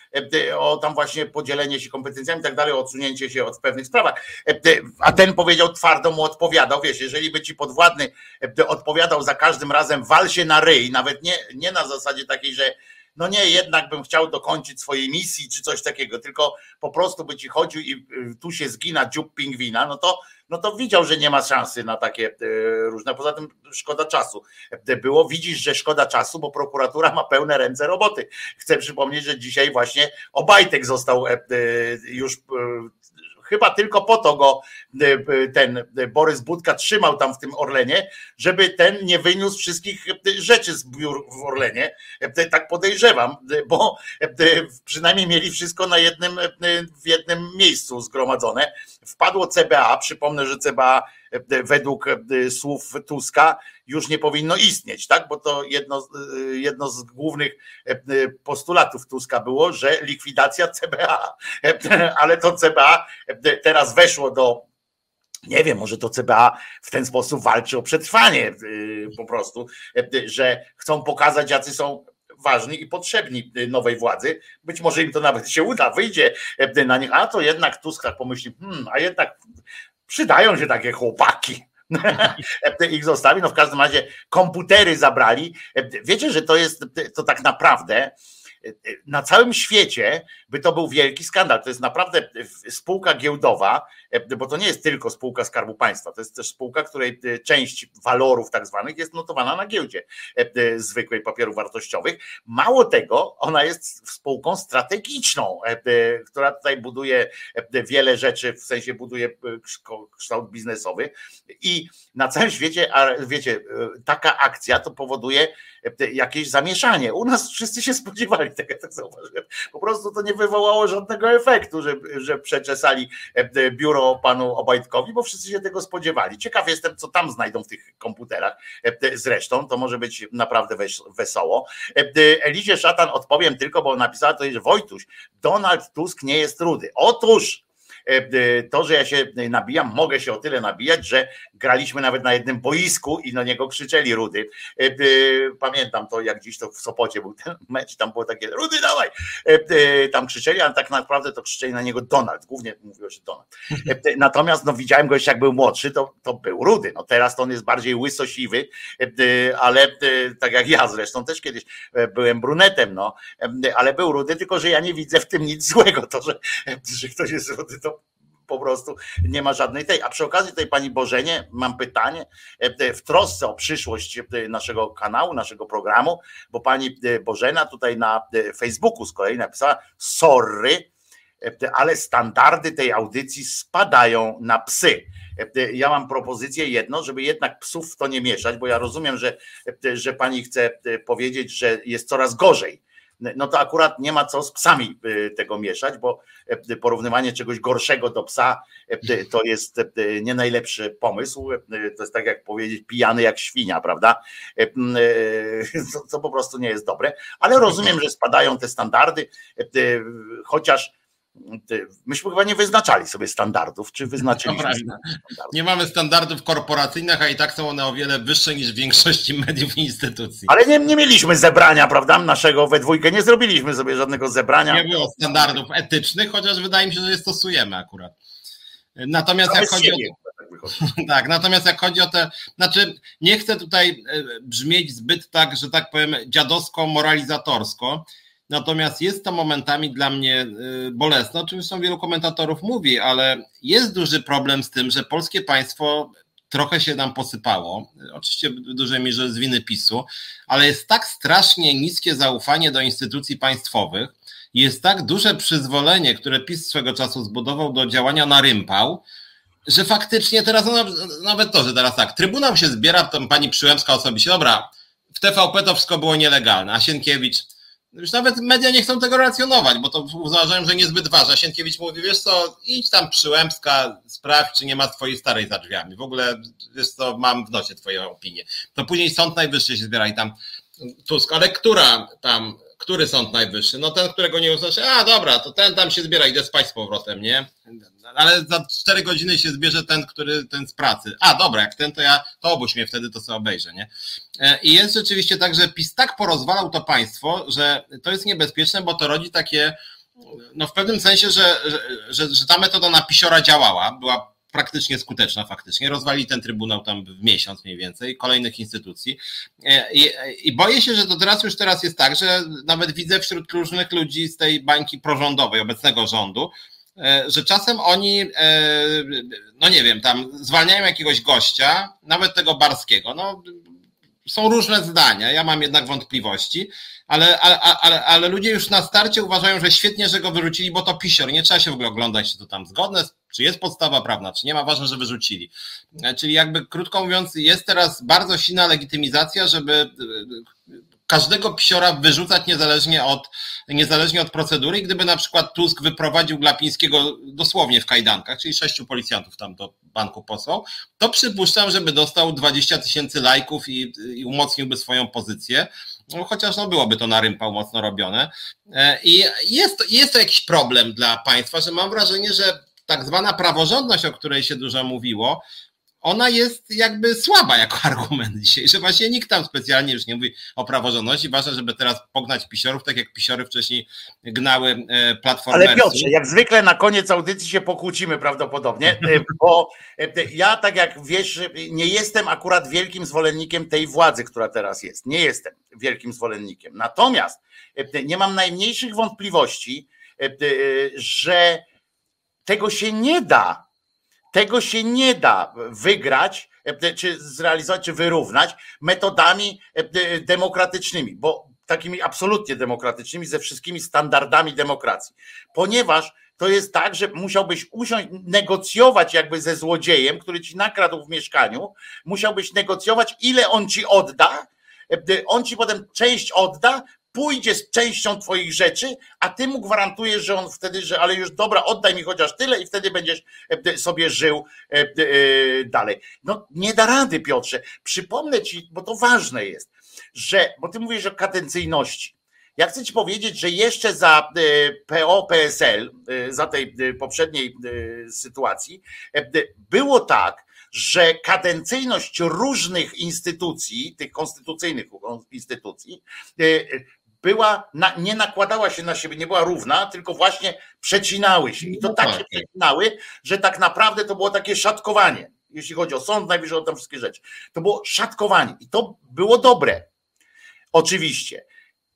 o tam właśnie podzielenie się kompetencjami i tak dalej, odsunięcie się od pewnych sprawach. A ten powiedział, twardo mu odpowiadał, wiesz, jeżeli by ci podwładny odpowiadał za każdym razem wal się na ryj, nawet nie, nie na zasadzie takiej, że no nie, jednak bym chciał dokończyć swojej misji czy coś takiego, tylko po prostu by ci chodził i y, tu się zgina dziób pingwina, no to, no to widział, że nie ma szansy na takie y, różne, poza tym szkoda czasu. Było, widzisz, że szkoda czasu, bo prokuratura ma pełne ręce roboty. Chcę przypomnieć, że dzisiaj właśnie Obajtek został e, y, już chyba tylko po to go e, e, ten Borys Budka trzymał tam w tym Orlenie, żeby ten nie wyniósł wszystkich rzeczy z biur w Orlenie. Tak podejrzewam, bo przynajmniej mieli wszystko na jednym, w jednym miejscu zgromadzone wpadło CBA, przypomnę, że CBA według słów Tuska już nie powinno istnieć, tak? Bo to jedno, jedno z głównych postulatów Tuska było, że likwidacja CBA, ale to CBA teraz weszło do nie wiem, może to CBA w ten sposób walczy o przetrwanie po prostu, że chcą pokazać, jacy są ważni i potrzebni nowej władzy. Być może im to nawet się uda, wyjdzie na nich, a to jednak Tusk tak pomyśli, hmm, a jednak przydają się takie chłopaki. [LAUGHS] ich zostawi, no w każdym razie komputery zabrali. Wiecie, że to jest to tak naprawdę na całym świecie by to był wielki skandal. To jest naprawdę spółka giełdowa, bo to nie jest tylko spółka Skarbu Państwa, to jest też spółka, której część walorów tak zwanych jest notowana na giełdzie zwykłej papierów wartościowych. Mało tego, ona jest spółką strategiczną, która tutaj buduje wiele rzeczy, w sensie buduje kształt biznesowy i na całym świecie, a wiecie, taka akcja to powoduje jakieś zamieszanie. U nas wszyscy się spodziewali [LAUGHS] tak zauważyłem. Po prostu to nie wywołało żadnego efektu, że, że przeczesali e, biuro panu Obajtkowi, bo wszyscy się tego spodziewali. Ciekaw jestem, co tam znajdą w tych komputerach. E, zresztą to może być naprawdę wesoło. E, Elizie Szatan odpowiem tylko, bo napisała to, że Wojtuś, Donald Tusk nie jest rudy. Otóż E, e, to, że ja się nabijam, mogę się o tyle nabijać, że graliśmy nawet na jednym boisku i na niego krzyczeli Rudy. E, pamiętam to, jak dziś to w Sopocie był ten mecz, tam było takie Rudy dawaj! Tam krzyczeli, ale tak naprawdę to krzyczeli na niego Donald, głównie mówiło się Donald. Natomiast no, widziałem go jeszcze jak był młodszy, to, to był Rudy. No, teraz to on jest bardziej łysosiwy, ale tak jak ja zresztą też kiedyś byłem brunetem, no, ale był Rudy, tylko że ja nie widzę w tym nic złego. To, że, że ktoś jest Rudy, to po prostu nie ma żadnej tej. A przy okazji tej pani Bożenie mam pytanie e, w trosce o przyszłość e, naszego kanału, naszego programu, bo pani e, Bożena tutaj na Facebooku z kolei napisała sorry, ale standardy tej audycji spadają na psy. Ja mam propozycję jedno, żeby jednak psów w to nie mieszać, bo ja rozumiem, że, że pani chce powiedzieć, że jest coraz gorzej no to akurat nie ma co z psami y, tego mieszać, bo y, porównywanie czegoś gorszego do psa y, to jest nie najlepszy pomysł. To jest tak jak powiedzieć pijany jak świnia, prawda? Co, co po prostu nie jest dobre, ale rozumiem, że spadają te standardy, chociaż Myśmy chyba nie wyznaczali sobie standardów, czy wyznaczyliśmy?
Nie mamy standardów korporacyjnych, a i tak są one o wiele wyższe niż w większości mediów i instytucji.
Ale nie, nie mieliśmy zebrania, prawda, naszego we dwójkę, nie zrobiliśmy sobie żadnego zebrania.
Nie było standardów etycznych, chociaż wydaje mi się, że je stosujemy akurat. Natomiast jak chodzi o... Tak, [LAUGHS] tak, natomiast jak chodzi o te, znaczy nie chcę tutaj e, brzmieć zbyt tak, że tak powiem, dziadowsko, moralizatorsko, Natomiast jest to momentami dla mnie y, bolesne, o czym zresztą wielu komentatorów mówi, ale jest duży problem z tym, że polskie państwo trochę się nam posypało. Oczywiście w dużej mierze z winy PiSu, ale jest tak strasznie niskie zaufanie do instytucji państwowych, jest tak duże przyzwolenie, które PiS swego czasu zbudował do działania na rympał, że faktycznie teraz, no, nawet to, że teraz tak, Trybunał się zbiera, tam pani Przyłębska osobiście, dobra, w TVP to wszystko było nielegalne, a Sienkiewicz już nawet media nie chcą tego relacjonować, bo to uważają, że niezbyt ważne. Sienkiewicz mówi, wiesz co, idź tam Przyłębska, sprawdź, czy nie ma twojej starej za drzwiami. W ogóle, wiesz co, mam w nosie twoją opinię. To później Sąd Najwyższy się zbiera i tam Tusk, ale która tam, który Sąd Najwyższy? No ten, którego nie uznasz, a dobra, to ten tam się zbiera, idę spać z powrotem, nie? Ale za cztery godziny się zbierze ten, który ten z pracy. A dobra, jak ten, to ja, to obuś mnie wtedy, to sobie obejrzę, nie? E, I jest rzeczywiście tak, że PiS tak porozwalał to państwo, że to jest niebezpieczne, bo to rodzi takie, no w pewnym sensie, że, że, że ta metoda na pisiora działała, była praktycznie skuteczna faktycznie. Rozwali ten trybunał tam w miesiąc mniej więcej, kolejnych instytucji. E, I, I, boję się, że to teraz już teraz jest tak, że nawet widzę wśród różnych ludzi z tej bańki prorządowej, obecnego rządu, e, że czasem oni, no nie wiem, tam zwalniają jakiegoś gościa, nawet tego Barskiego. No, są różne zdania, ja mam jednak wątpliwości, ale, ale, ale, ale ludzie już na starcie uważają, że świetnie, że go wyrzucili, bo to pisior. Nie trzeba się w ogóle oglądać, czy to tam zgodne, czy jest podstawa prawna, czy nie ma, ważne, że wyrzucili. Czyli jakby krótko mówiąc, jest teraz bardzo silna legitymizacja, żeby każdego psiora wyrzucać niezależnie od, niezależnie od procedury. I gdyby na przykład Tusk wyprowadził Glapińskiego dosłownie w kajdankach, czyli sześciu policjantów tam do banku posłał, to przypuszczam, żeby dostał 20 tysięcy lajków i, i umocniłby swoją pozycję. No, chociaż no byłoby to na rympał mocno robione. E, I jest, jest to jakiś problem dla państwa, że mam wrażenie, że tak zwana praworządność, o której się dużo mówiło, ona jest jakby słaba jako [LAUGHS] argument dzisiaj, że właśnie nikt tam specjalnie już nie mówi o praworządności. Ważne, żeby teraz pognać pisiorów, tak jak pisiory wcześniej gnały e, platformę.
Ale Piotrze, jak zwykle na koniec audycji się pokłócimy prawdopodobnie, e, bo e, ja tak jak wiesz, nie jestem akurat wielkim zwolennikiem tej władzy, która teraz jest. Nie jestem wielkim zwolennikiem. Natomiast nie mam najmniejszych wątpliwości, że tego się nie da tego się nie da wygrać, e, czy zrealizować, czy wyrównać metodami e, demokratycznymi, bo takimi absolutnie demokratycznymi, ze wszystkimi standardami demokracji. Ponieważ to jest tak, że musiałbyś usiąść, negocjować jakby ze złodziejem, który ci nakradł w mieszkaniu, musiałbyś negocjować, ile on ci odda, e, on ci potem część odda, pójdzie z częścią twoich rzeczy, a ty mu gwarantujesz, że on wtedy, że ale już dobra, oddaj mi chociaż tyle i wtedy będziesz e, sobie żył e, e, dalej. No nie da rady, Piotrze. Przypomnę ci, bo to ważne jest, że, bo ty mówisz o kadencyjności. Ja chcę ci powiedzieć, że jeszcze za PO, PSL, za tej poprzedniej sytuacji, było tak, że kadencyjność różnych instytucji, tych konstytucyjnych instytucji, była, na, nie nakładała się na siebie, nie była równa, tylko właśnie przecinały się. I to no tak się tak. przecinały, że tak naprawdę to było takie szatkowanie. Jeśli chodzi o Sąd Najwyższy, o tam wszystkie rzeczy. To było szatkowanie i to było dobre. Oczywiście.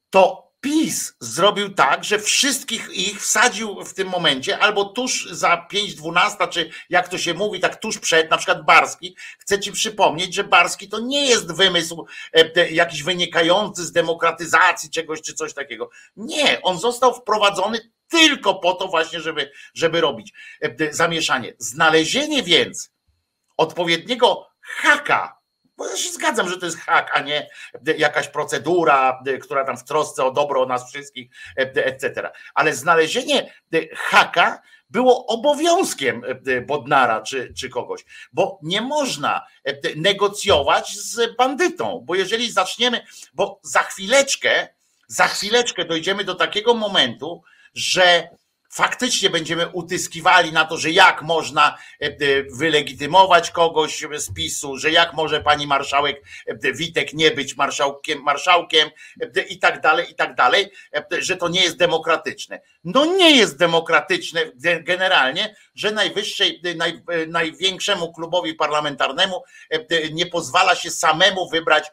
To PiS zrobił tak, że wszystkich ich wsadził w tym momencie, albo tuż za 5.12, czy jak to się mówi, tak tuż przed, na przykład Barski. Chcę ci przypomnieć, że Barski to nie jest wymysł e, jakiś wynikający z demokratyzacji czegoś, czy coś takiego. Nie, on został wprowadzony tylko po to właśnie, żeby, żeby robić e, zamieszanie. Znalezienie więc odpowiedniego haka bo ja się zgadzam, że to jest hak, a nie jakaś procedura, która tam w trosce o dobro nas wszystkich, etc. Ale znalezienie haka było obowiązkiem Bodnara czy, czy kogoś, bo nie można negocjować z bandytą, bo jeżeli zaczniemy, bo za chwileczkę, za chwileczkę dojdziemy do takiego momentu, że faktycznie będziemy utyskiwali na to, że jak można e, e, wylegitymować kogoś z PiSu, że jak może pani marszałek e, Witek nie być marszałkiem, marszałkiem i tak dalej, i tak dalej, że to nie jest demokratyczne. No nie jest demokratyczne generalnie, że najwyższej, naj, największemu klubowi parlamentarnemu nie pozwala się samemu wybrać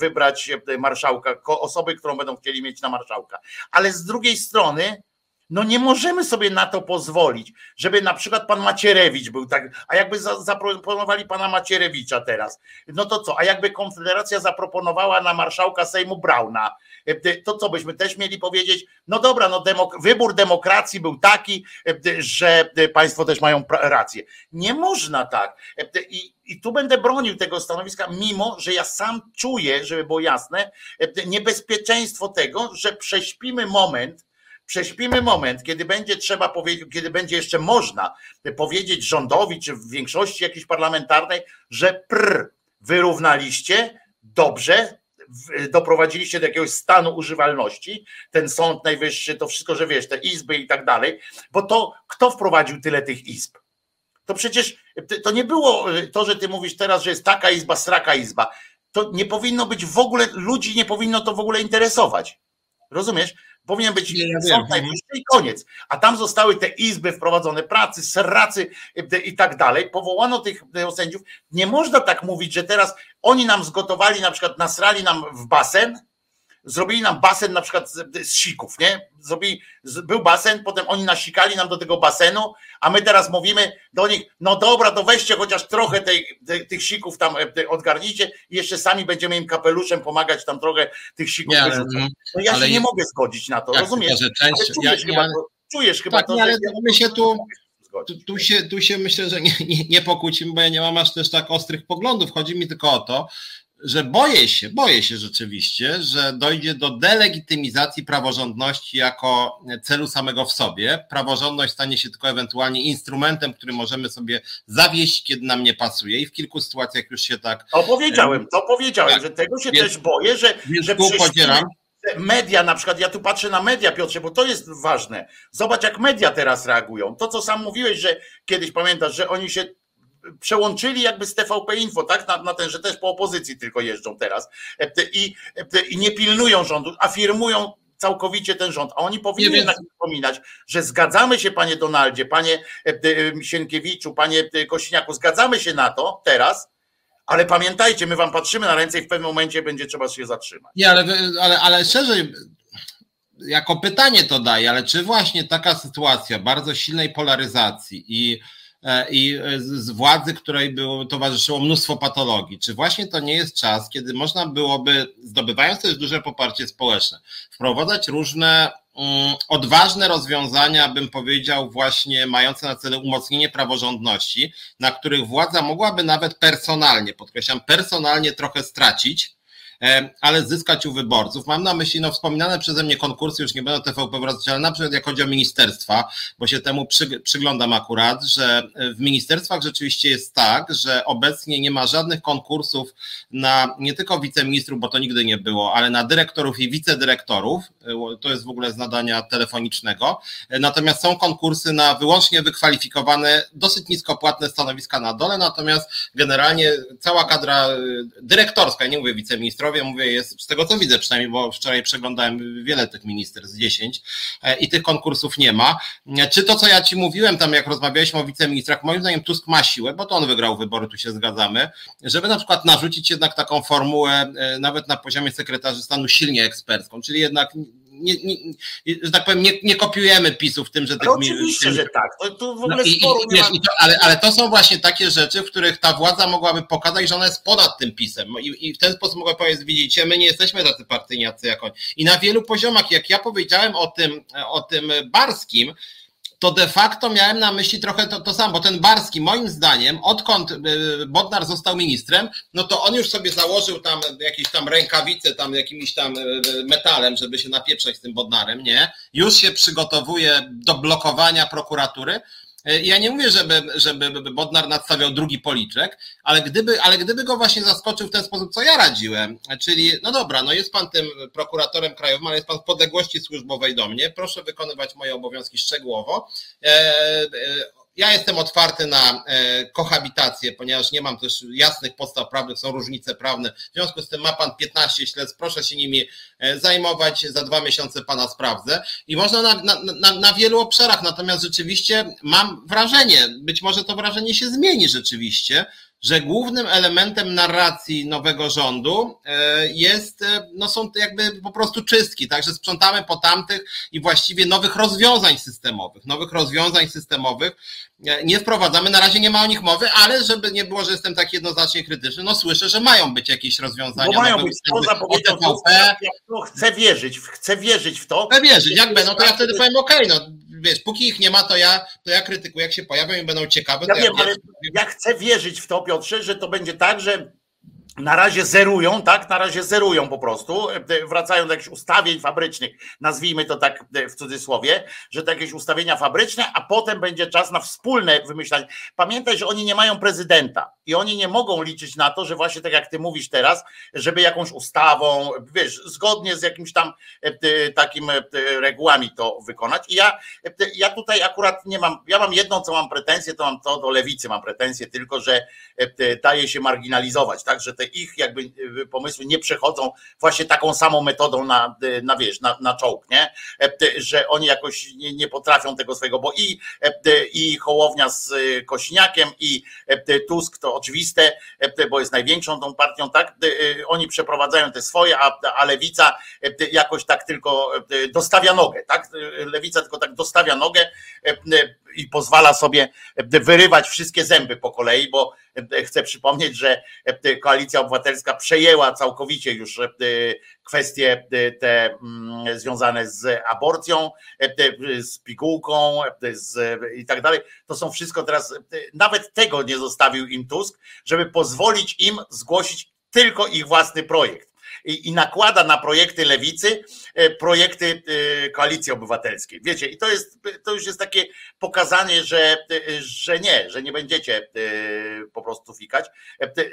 wybrać marszałka, osoby, którą będą chcieli mieć na marszałka. Ale z drugiej strony no nie możemy sobie na to pozwolić, żeby na przykład pan Macierewicz był tak, a jakby zaproponowali pana Macierewicza teraz, no to co, a jakby Konfederacja zaproponowała na marszałka Sejmu Brauna, e, to co byśmy też mieli powiedzieć, no dobra, no demok wybór demokracji był taki, e, że państwo też mają rację. Nie można tak. E, I, i tu będę bronił tego stanowiska, mimo że ja sam czuję, żeby było jasne, niebezpieczeństwo tego, że prześpimy moment, prześpimy moment, kiedy będzie trzeba powiedzieć, kiedy będzie jeszcze można powiedzieć rządowi, czy w większości jakiejś parlamentarnej, że pr, wyrównaliście dobrze, doprowadziliście do jakiegoś stanu używalności, ten sąd najwyższy, to wszystko, że wiesz, te izby i tak dalej, bo to kto wprowadził tyle tych izb? To przecież to nie było to, że ty mówisz teraz, że jest taka izba, sraka izba. To nie powinno być w ogóle, ludzi nie powinno to w ogóle interesować. Rozumiesz? Powinien być nie, ja sąd najwyższy i koniec. A tam zostały te izby wprowadzone, pracy, sracy i tak dalej. Powołano tych sędziów. Nie można tak mówić, że teraz oni nam zgotowali, na przykład nasrali nam w basen, zrobili nam basen na przykład z, z sików, nie? Zrobili, był basen, potem oni nasikali nam do tego basenu, a my teraz mówimy do nich, no dobra, to weźcie chociaż trochę tej, tej, tych sików tam e, odgarnijcie i jeszcze sami będziemy im kapeluszem pomagać tam trochę tych sików nie, ale, no, ja się nie mogę zgodzić na to, rozumiesz? Że część, czujesz, ja, chyba ja, to, czujesz chyba tak, to,
ale my się tu tu, tu, się, tu się myślę, że nie, nie, nie pokłócimy, bo ja nie mam aż też tak ostrych poglądów. Chodzi mi tylko o to, że boję się, boję się rzeczywiście, że dojdzie do delegitymizacji praworządności jako celu samego w sobie. Praworządność stanie się tylko ewentualnie instrumentem, który możemy sobie zawieść, kiedy nam nie pasuje i w kilku sytuacjach już się tak...
To powiedziałem, to powiedziałem, tak, że tego się więc, też boję, że, że
podzielam
media na przykład, ja tu patrzę na media, Piotrze, bo to jest ważne. Zobacz, jak media teraz reagują. To, co sam mówiłeś, że kiedyś pamiętasz, że oni się przełączyli jakby z TVP Info, tak? Na, na ten, że też po opozycji tylko jeżdżą teraz i, i nie pilnują rządu, afirmują całkowicie ten rząd. A oni powinni jednak przypominać, że zgadzamy się, panie Donaldzie, panie Sienkiewiczu, panie Kośniaku, zgadzamy się na to teraz, ale pamiętajcie, my wam patrzymy na ręce i w pewnym momencie będzie trzeba się zatrzymać.
Nie, ale, ale, ale szerzej, jako pytanie to daje, ale czy właśnie taka sytuacja bardzo silnej polaryzacji i E, i e, z władzy, której było, towarzyszyło mnóstwo patologii. Czy właśnie to nie jest czas, kiedy można byłoby, zdobywając też duże poparcie społeczne, wprowadzać różne um, odważne rozwiązania, bym powiedział, właśnie mające na celu umocnienie praworządności, na których władza mogłaby nawet personalnie, podkreślam, personalnie trochę stracić, E, ale zyskać u wyborców. Mam na myśli no, wspominane przeze mnie konkursy, już nie będę TVP wracać, ale na przykład jak chodzi o ministerstwa, bo się temu przy, przyglądam akurat, że w ministerstwach rzeczywiście jest tak, że obecnie nie ma żadnych konkursów na nie tylko wiceministrów, bo to nigdy nie było, ale na dyrektorów i wicedyrektorów. E, to jest w ogóle z nadania telefonicznego. E, natomiast są konkursy na wyłącznie wykwalifikowane, dosyć niskopłatne stanowiska na dole, natomiast generalnie cała kadra dyrektorska, ja nie mówię wiceministrów, ministrowie, mówię, jest z tego co widzę przynajmniej, bo wczoraj przeglądałem wiele tych minister z 10 e, i tych konkursów nie ma. E, czy to, co ja ci mówiłem tam, jak rozmawialiśmy o wiceministrach, moim zdaniem Tusk ma siłę, bo to on wygrał wybory, tu się zgadzamy, żeby na przykład narzucić jednak taką formułę e, nawet na poziomie sekretarzy stanu silnie ekspercką, czyli jednak nie, nie, że tak powiem, nie, nie kopiujemy PiSu w tym, że...
Ale oczywiście, że tak. To, to w ogóle no i, sporu i, nie wiesz,
ma... to, ale, ale to są właśnie takie rzeczy, w których ta władza mogłaby pokazać, że ona jest ponad tym PiSem i, i w ten sposób mogła powiedzieć, widzicie, my nie jesteśmy tacy partyjniacy jak oni. I na wielu poziomach, jak ja powiedziałem o tym, o tym Barskim, to de facto miałem na myśli trochę to, to samo, bo ten Barski, moim zdaniem, odkąd y, Bodnar został ministrem, no to on już sobie założył tam jakieś tam rękawice tam jakimś tam y, metalem, żeby się napieprzać z tym Bodnarem, nie? Już się przygotowuje do blokowania prokuratury, E, ja nie mówię, żeby, żeby Bodnar nadstawiał drugi policzek, ale gdyby, ale gdyby go właśnie zaskoczył w ten sposób, co ja radziłem, czyli no dobra, no jest pan tym prokuratorem krajowym, ale jest pan w podległości służbowej do mnie, proszę wykonywać moje obowiązki szczegółowo. E, e, ja jestem otwarty na e, kohabitację, ponieważ nie mam też jasnych podstaw prawnych, są różnice prawne. W związku z tym ma pan 15 śledztw, proszę się nimi e, zajmować, za dwa miesiące pana sprawdzę. I można na, na, na, na wielu obszarach, natomiast rzeczywiście mam wrażenie, być może to wrażenie się zmieni rzeczywiście, że głównym elementem narracji nowego rządu e, jest, e, no są jakby po prostu czystki, także sprzątamy po tamtych i właściwie nowych rozwiązań systemowych, nowych rozwiązań systemowych e, nie wprowadzamy, na razie nie ma o nich mowy, ale żeby nie było, że jestem tak jednoznacznie krytyczny, no słyszę, że mają być jakieś rozwiązania. Bo
mają być, to zapowiedział, chcę wierzyć, chcę wierzyć w to.
Chcę wierzyć, jakby, no to ja wtedy powiem okej, okay, no wiesz, póki ich nie ma, to ja, to ja krytykuję, jak się pojawią i będą ciekawe.
Ja
wiem,
ja, ale ja chcę wierzyć w to, Piotrze, że to będzie tak, że na razie zerują, tak? Na razie zerują po prostu, e, wracają do jakichś ustawień fabrycznych, nazwijmy to tak e, w cudzysłowie, że to jakieś ustawienia fabryczne, a potem będzie czas na wspólne wymyślanie. Pamiętaj, że oni nie mają prezydenta i oni nie mogą liczyć na to, że właśnie tak jak ty mówisz teraz, żeby jakąś ustawą, wiesz, zgodnie z jakimś tam e, takim regułami to wykonać. I ja, ja tutaj akurat nie mam, ja mam jedną, co mam pretensję, to mam to do lewicy mam pretensję, tylko że daje się marginalizować, tak, że te ich jakby y, pomysły nie przechodzą właśnie taką samą metodą na, y, na wiesz, na, na czołg, nie? E, że oni jakoś nie, nie potrafią tego swojego, bo i, e, i Hołownia z Kośniakiem i e, Tusk to oczywiste, bo jest największą tą partią, tak? Oni przeprowadzają te swoje, a, a lewica jakoś tak tylko dostawia nogę, tak? Lewica tylko tak dostawia nogę i pozwala sobie wyrywać wszystkie zęby po kolei, bo chcę przypomnieć, że koalicja obywatelska przejęła całkowicie już kwestie te mm, związane z aborcją, z pigułką z, i tak dalej. To są wszystko teraz, nawet tego nie zostawił im Tusk, żeby pozwolić im zgłosić tylko ich własny projekt i, i nakłada na projekty lewicy e, projekty e, koalicji obywatelskiej. Wiecie, i to jest to już jest takie pokazanie, że, że nie, że nie będziecie e, po prostu fikać.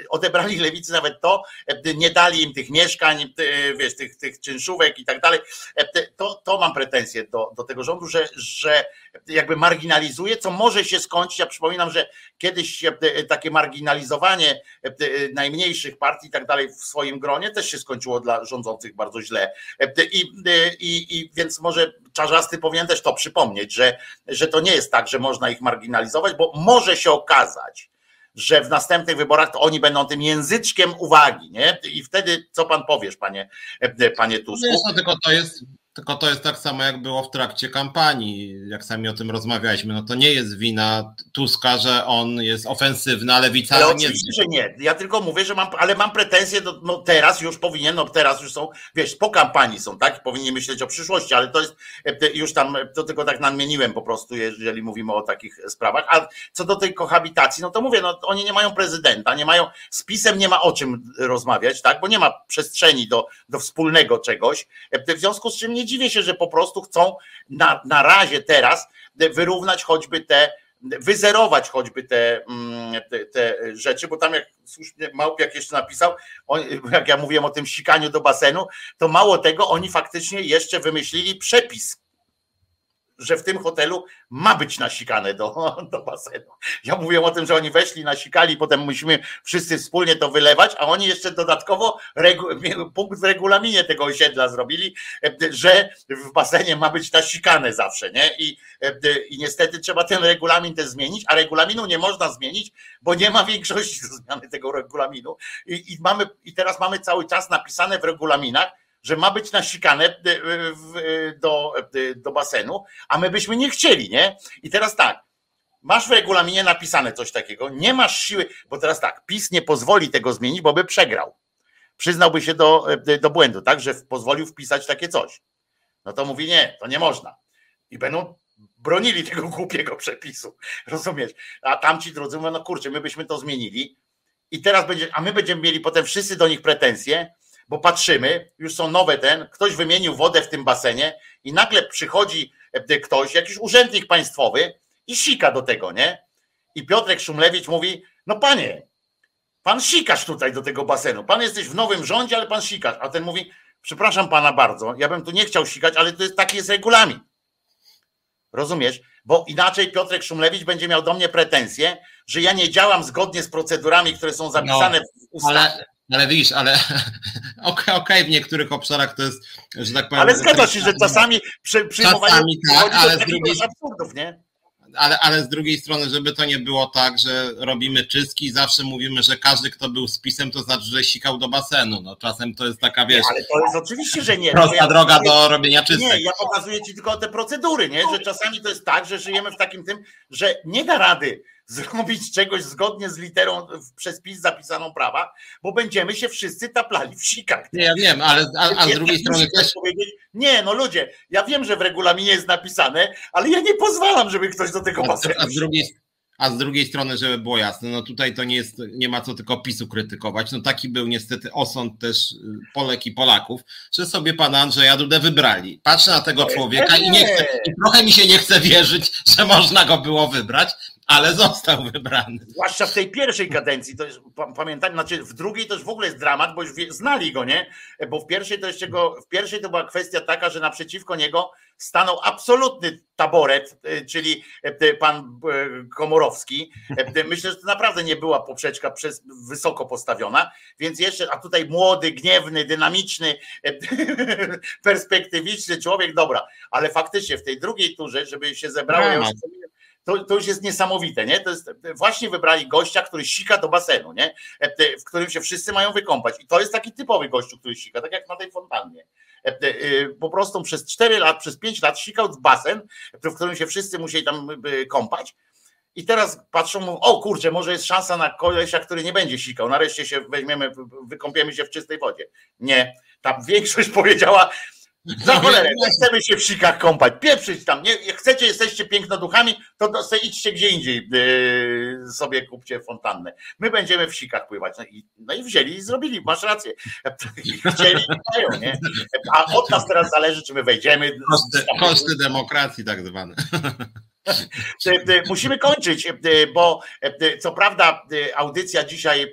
Odebrali lewicy nawet to, nie dali im tych mieszkań, wiesz, tych, tych czynszówek i tak dalej. To, to mam pretensje do, do tego rządu, że, że jakby marginalizuje, co może się skończyć. Ja przypominam, że kiedyś takie marginalizowanie najmniejszych partii i tak dalej w swoim gronie też się skończyło skończyło dla rządzących bardzo źle. I, i, i więc może Czarzasty powinien też to przypomnieć, że, że to nie jest tak, że można ich marginalizować, bo może się okazać, że w następnych wyborach to oni będą tym języczkiem uwagi, nie? I wtedy co pan powiesz, panie, panie Tusku?
No, tylko to jest tylko to jest tak samo, jak było w trakcie kampanii, jak sami o tym rozmawialiśmy. No to nie jest wina Tuska, że on jest ofensywny, ale lewica
ale nie oczywiście, że nie. Ja tylko mówię, że mam, ale mam pretensje do, no teraz już powinien, no teraz już są, wiesz, po kampanii są, tak? Powinni myśleć o przyszłości, ale to jest e, już tam, to tylko tak nadmieniłem po prostu, jeżeli mówimy o takich sprawach. A co do tej kohabitacji, no to mówię, no oni nie mają prezydenta, nie mają, z PiSem nie ma o czym rozmawiać, tak? Bo nie ma przestrzeni do, do wspólnego czegoś, e, w związku z czym nie dziwię się, że po prostu chcą na, na razie teraz wyrównać choćby te, wyzerować choćby te, mm, te, te, rzeczy, bo tam jak słusznie Małpiak jeszcze napisał, on, jak ja mówiłem o tym sikaniu do basenu, to mało tego, oni faktycznie jeszcze wymyślili przepis, że w tym hotelu ma być nasikane do, [LAUGHS] do basenu. Ja mówiłem o tym, że oni weszli, nasikali, potem musimy wszyscy wspólnie to wylewać, a oni jeszcze dodatkowo regu, [LAUGHS] punkt w regulaminie tego osiedla zrobili, że w basenie ma być nasikane zawsze, nie? I, i niestety trzeba ten regulamin też zmienić, a regulaminu nie można zmienić, bo nie ma większości do zmiany tego regulaminu. I, i mamy, i teraz mamy cały czas napisane w regulaminach, że ma być nasikane e, e, do, e, do basenu, a my byśmy nie chcieli, nie? I teraz tak, masz w regulaminie napisane coś takiego, nie masz siły, bo teraz tak, PiS nie pozwoli tego zmienić, bo by przegrał. Przyznałby się do, do błędu, tak, że pozwolił wpisać takie coś. No to mówi nie, to nie można. I będą bronili [LAUGHS] tego głupiego przepisu. Rozumiesz? A tamci drodzy mówią, no kurczę, my byśmy to zmienili. I teraz będzie, a my będziemy mieli potem wszyscy do nich pretensje, bo patrzymy, już są nowe ten, ktoś wymienił wodę w tym basenie i nagle przychodzi e, ktoś, jakiś urzędnik państwowy i sika do tego, nie? I Piotrek Szumlewicz mówi, no panie, pan sikasz tutaj do tego basenu, pan jesteś w nowym rządzie, ale pan sikasz, a ten mówi, przepraszam pana bardzo, ja bym tu nie chciał sikać, ale to jest, taki jest regulamin. Rozumiesz? Bo inaczej Piotrek Szumlewicz będzie miał do mnie pretensje, że ja nie działam zgodnie z procedurami, które są zapisane no, w ustawie. Ale
ale widzisz, ale [LAUGHS] okej, okay, okay, w niektórych obszarach to jest, że tak powiem.
Ale zgadza się, że czasami przy, przyjmowanie
czasami tak, ale z drugiej absurdów, nie? Ale, ale z drugiej strony, żeby to nie było tak, że robimy czystki i zawsze mówimy, że każdy, kto był z pisem, to znaczy, że sikał do basenu. No czasem to jest taka, wiesz. Nie,
ale to jest oczywiście, że nie.
Prosta ja droga do robienia czystek.
Nie, ja pokazuję ci tylko te procedury, nie? Że czasami to jest tak, że żyjemy w takim tym, że nie da rady zrobić czegoś zgodnie z literą przez PiS zapisaną prawa, bo będziemy się wszyscy taplali w sikach.
Nie, ja wiem, ale a, a z drugiej strony też...
Powiedzieć, nie, no ludzie, ja wiem, że w regulaminie jest napisane, ale ja nie pozwalam, żeby ktoś do tego
basenu... A z drugiej a z drugiej strony, żeby było jasne, no tutaj to nie jest, nie ma co tylko PiSu krytykować. No taki był niestety osąd też y, Polek i Polaków, że sobie pana Andrzeja Dudę wybrali. Patrzę na tego człowieka i nie chcę, i trochę mi się nie chce wierzyć, że można go było wybrać, ale został wybrany.
Zwłaszcza w tej pierwszej kadencji, to jest, pamiętam, znaczy w drugiej to już w ogóle jest dramat, bo już znali go, nie? Bo w pierwszej to jeszcze go, w pierwszej to była kwestia taka, że naprzeciwko niego stanął absolutny taboret, y, czyli y, pan y, Komorowski. Myślę, że to naprawdę nie była poprzeczka przez wysoko postawiona, więc jeszcze, a tutaj młody, gniewny, dynamiczny, [LAUGHS] perspektywiczny człowiek, dobra, ale faktycznie w tej drugiej turze, żeby się zebrało, ja już to, to już jest niesamowite, nie? To jest, właśnie wybrali gościa, który sika do basenu, nie? E, w którym się wszyscy mają wykąpać. I to jest taki typowy gościu, który sika, tak jak na tej fontannie. E, e, po prostu przez 4 lat, przez 5 lat sikał w basen, w którym się wszyscy musieli tam kąpać. I teraz patrzą, o kurczę, może jest szansa na kolesia, który nie będzie sikał. Nareszcie się weźmiemy, wykąpiemy się w czystej wodzie. Nie. Ta [LAUGHS] większość powiedziała, za cholerę, nie chcemy się w sikach kąpać, pieprzyć tam, nie, chcecie, jesteście pięknoduchami, to sobie idźcie gdzie indziej yy, sobie kupcie fontannę. My będziemy w sikach pływać. No i, no i wzięli i zrobili, masz rację. [LAUGHS] Chcieli i mają, nie? A od nas teraz zależy, czy my wejdziemy.
Koszty, koszty demokracji tak zwane.
Musimy kończyć, bo co prawda audycja dzisiaj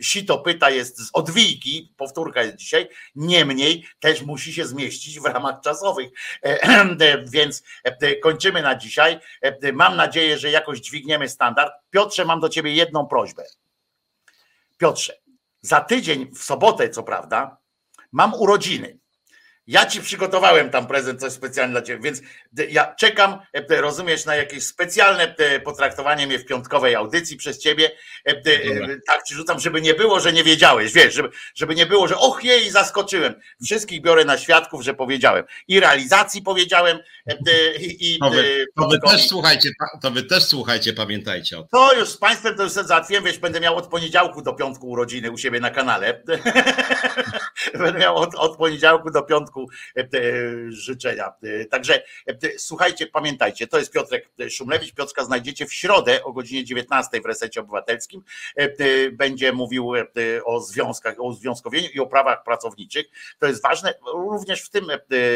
Sito pyta jest z odwijki, powtórka jest dzisiaj, niemniej też musi się zmieścić w ramach czasowych. [CLEARS THROAT] Więc kończymy na dzisiaj. Mam nadzieję, że jakoś dźwigniemy standard. Piotrze, mam do ciebie jedną prośbę. Piotrze, za tydzień, w sobotę co prawda, mam urodziny. Ja ci przygotowałem tam prezent, coś specjalnie dla ciebie, więc ja czekam, e, rozumiesz, na jakieś specjalne e, potraktowanie mnie w piątkowej audycji przez ciebie. E, tak ci rzucam, żeby nie było, że nie wiedziałeś, wiesz, żeby, żeby nie było, że och jej, zaskoczyłem. Wszystkich biorę na świadków, że powiedziałem. I realizacji powiedziałem. I,
to, wy, to wy też słuchajcie, to wy też słuchajcie, pamiętajcie o tym.
To już z państwem to już załatwiłem, wiesz, będę miał od poniedziałku do piątku urodziny u siebie na kanale. [LAUGHS] [LAUGHS] będę miał od, od poniedziałku do piątku E, e, życzenia. E, także słuchajcie, pamiętajcie, to jest Piotrek Szumlewicz. Piotrka znajdziecie w środę o godzinie 19 w Resecie Obywatelskim. Będzie mówił o związkach, o związkowieniu i o prawach pracowniczych. To jest ważne również w tym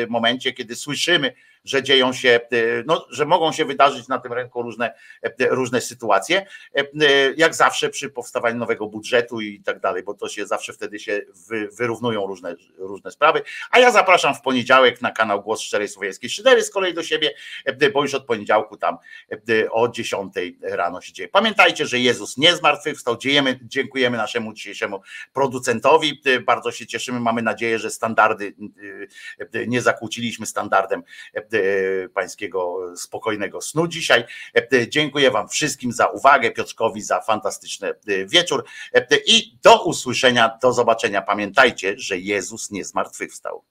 momencie, kiedy słyszymy, że dzieją się, e, no, że mogą się wydarzyć na tym rynku różne, e, różne sytuacje. E, jak zawsze przy powstawaniu nowego budżetu i tak dalej, bo to się zawsze wtedy się wyrównują różne, różne sprawy. A ja zapraszam w poniedziałek na kanał Głos Szczerej Słowiańskiej Szydery z kolei do siebie, bo już od poniedziałku tam o 10 rano się dzieje. Pamiętajcie, że Jezus nie zmartwychwstał. Dziejemy, dziękujemy naszemu dzisiejszemu producentowi. Bardzo się cieszymy. Mamy nadzieję, że standardy nie zakłóciliśmy standardem pańskiego spokojnego snu dzisiaj. E, dziękuję Wam wszystkim za uwagę, Piotrkowi za fantastyczny e, wieczór i do usłyszenia, do zobaczenia. Pamiętajcie, że Jezus nie zmartwychwstał.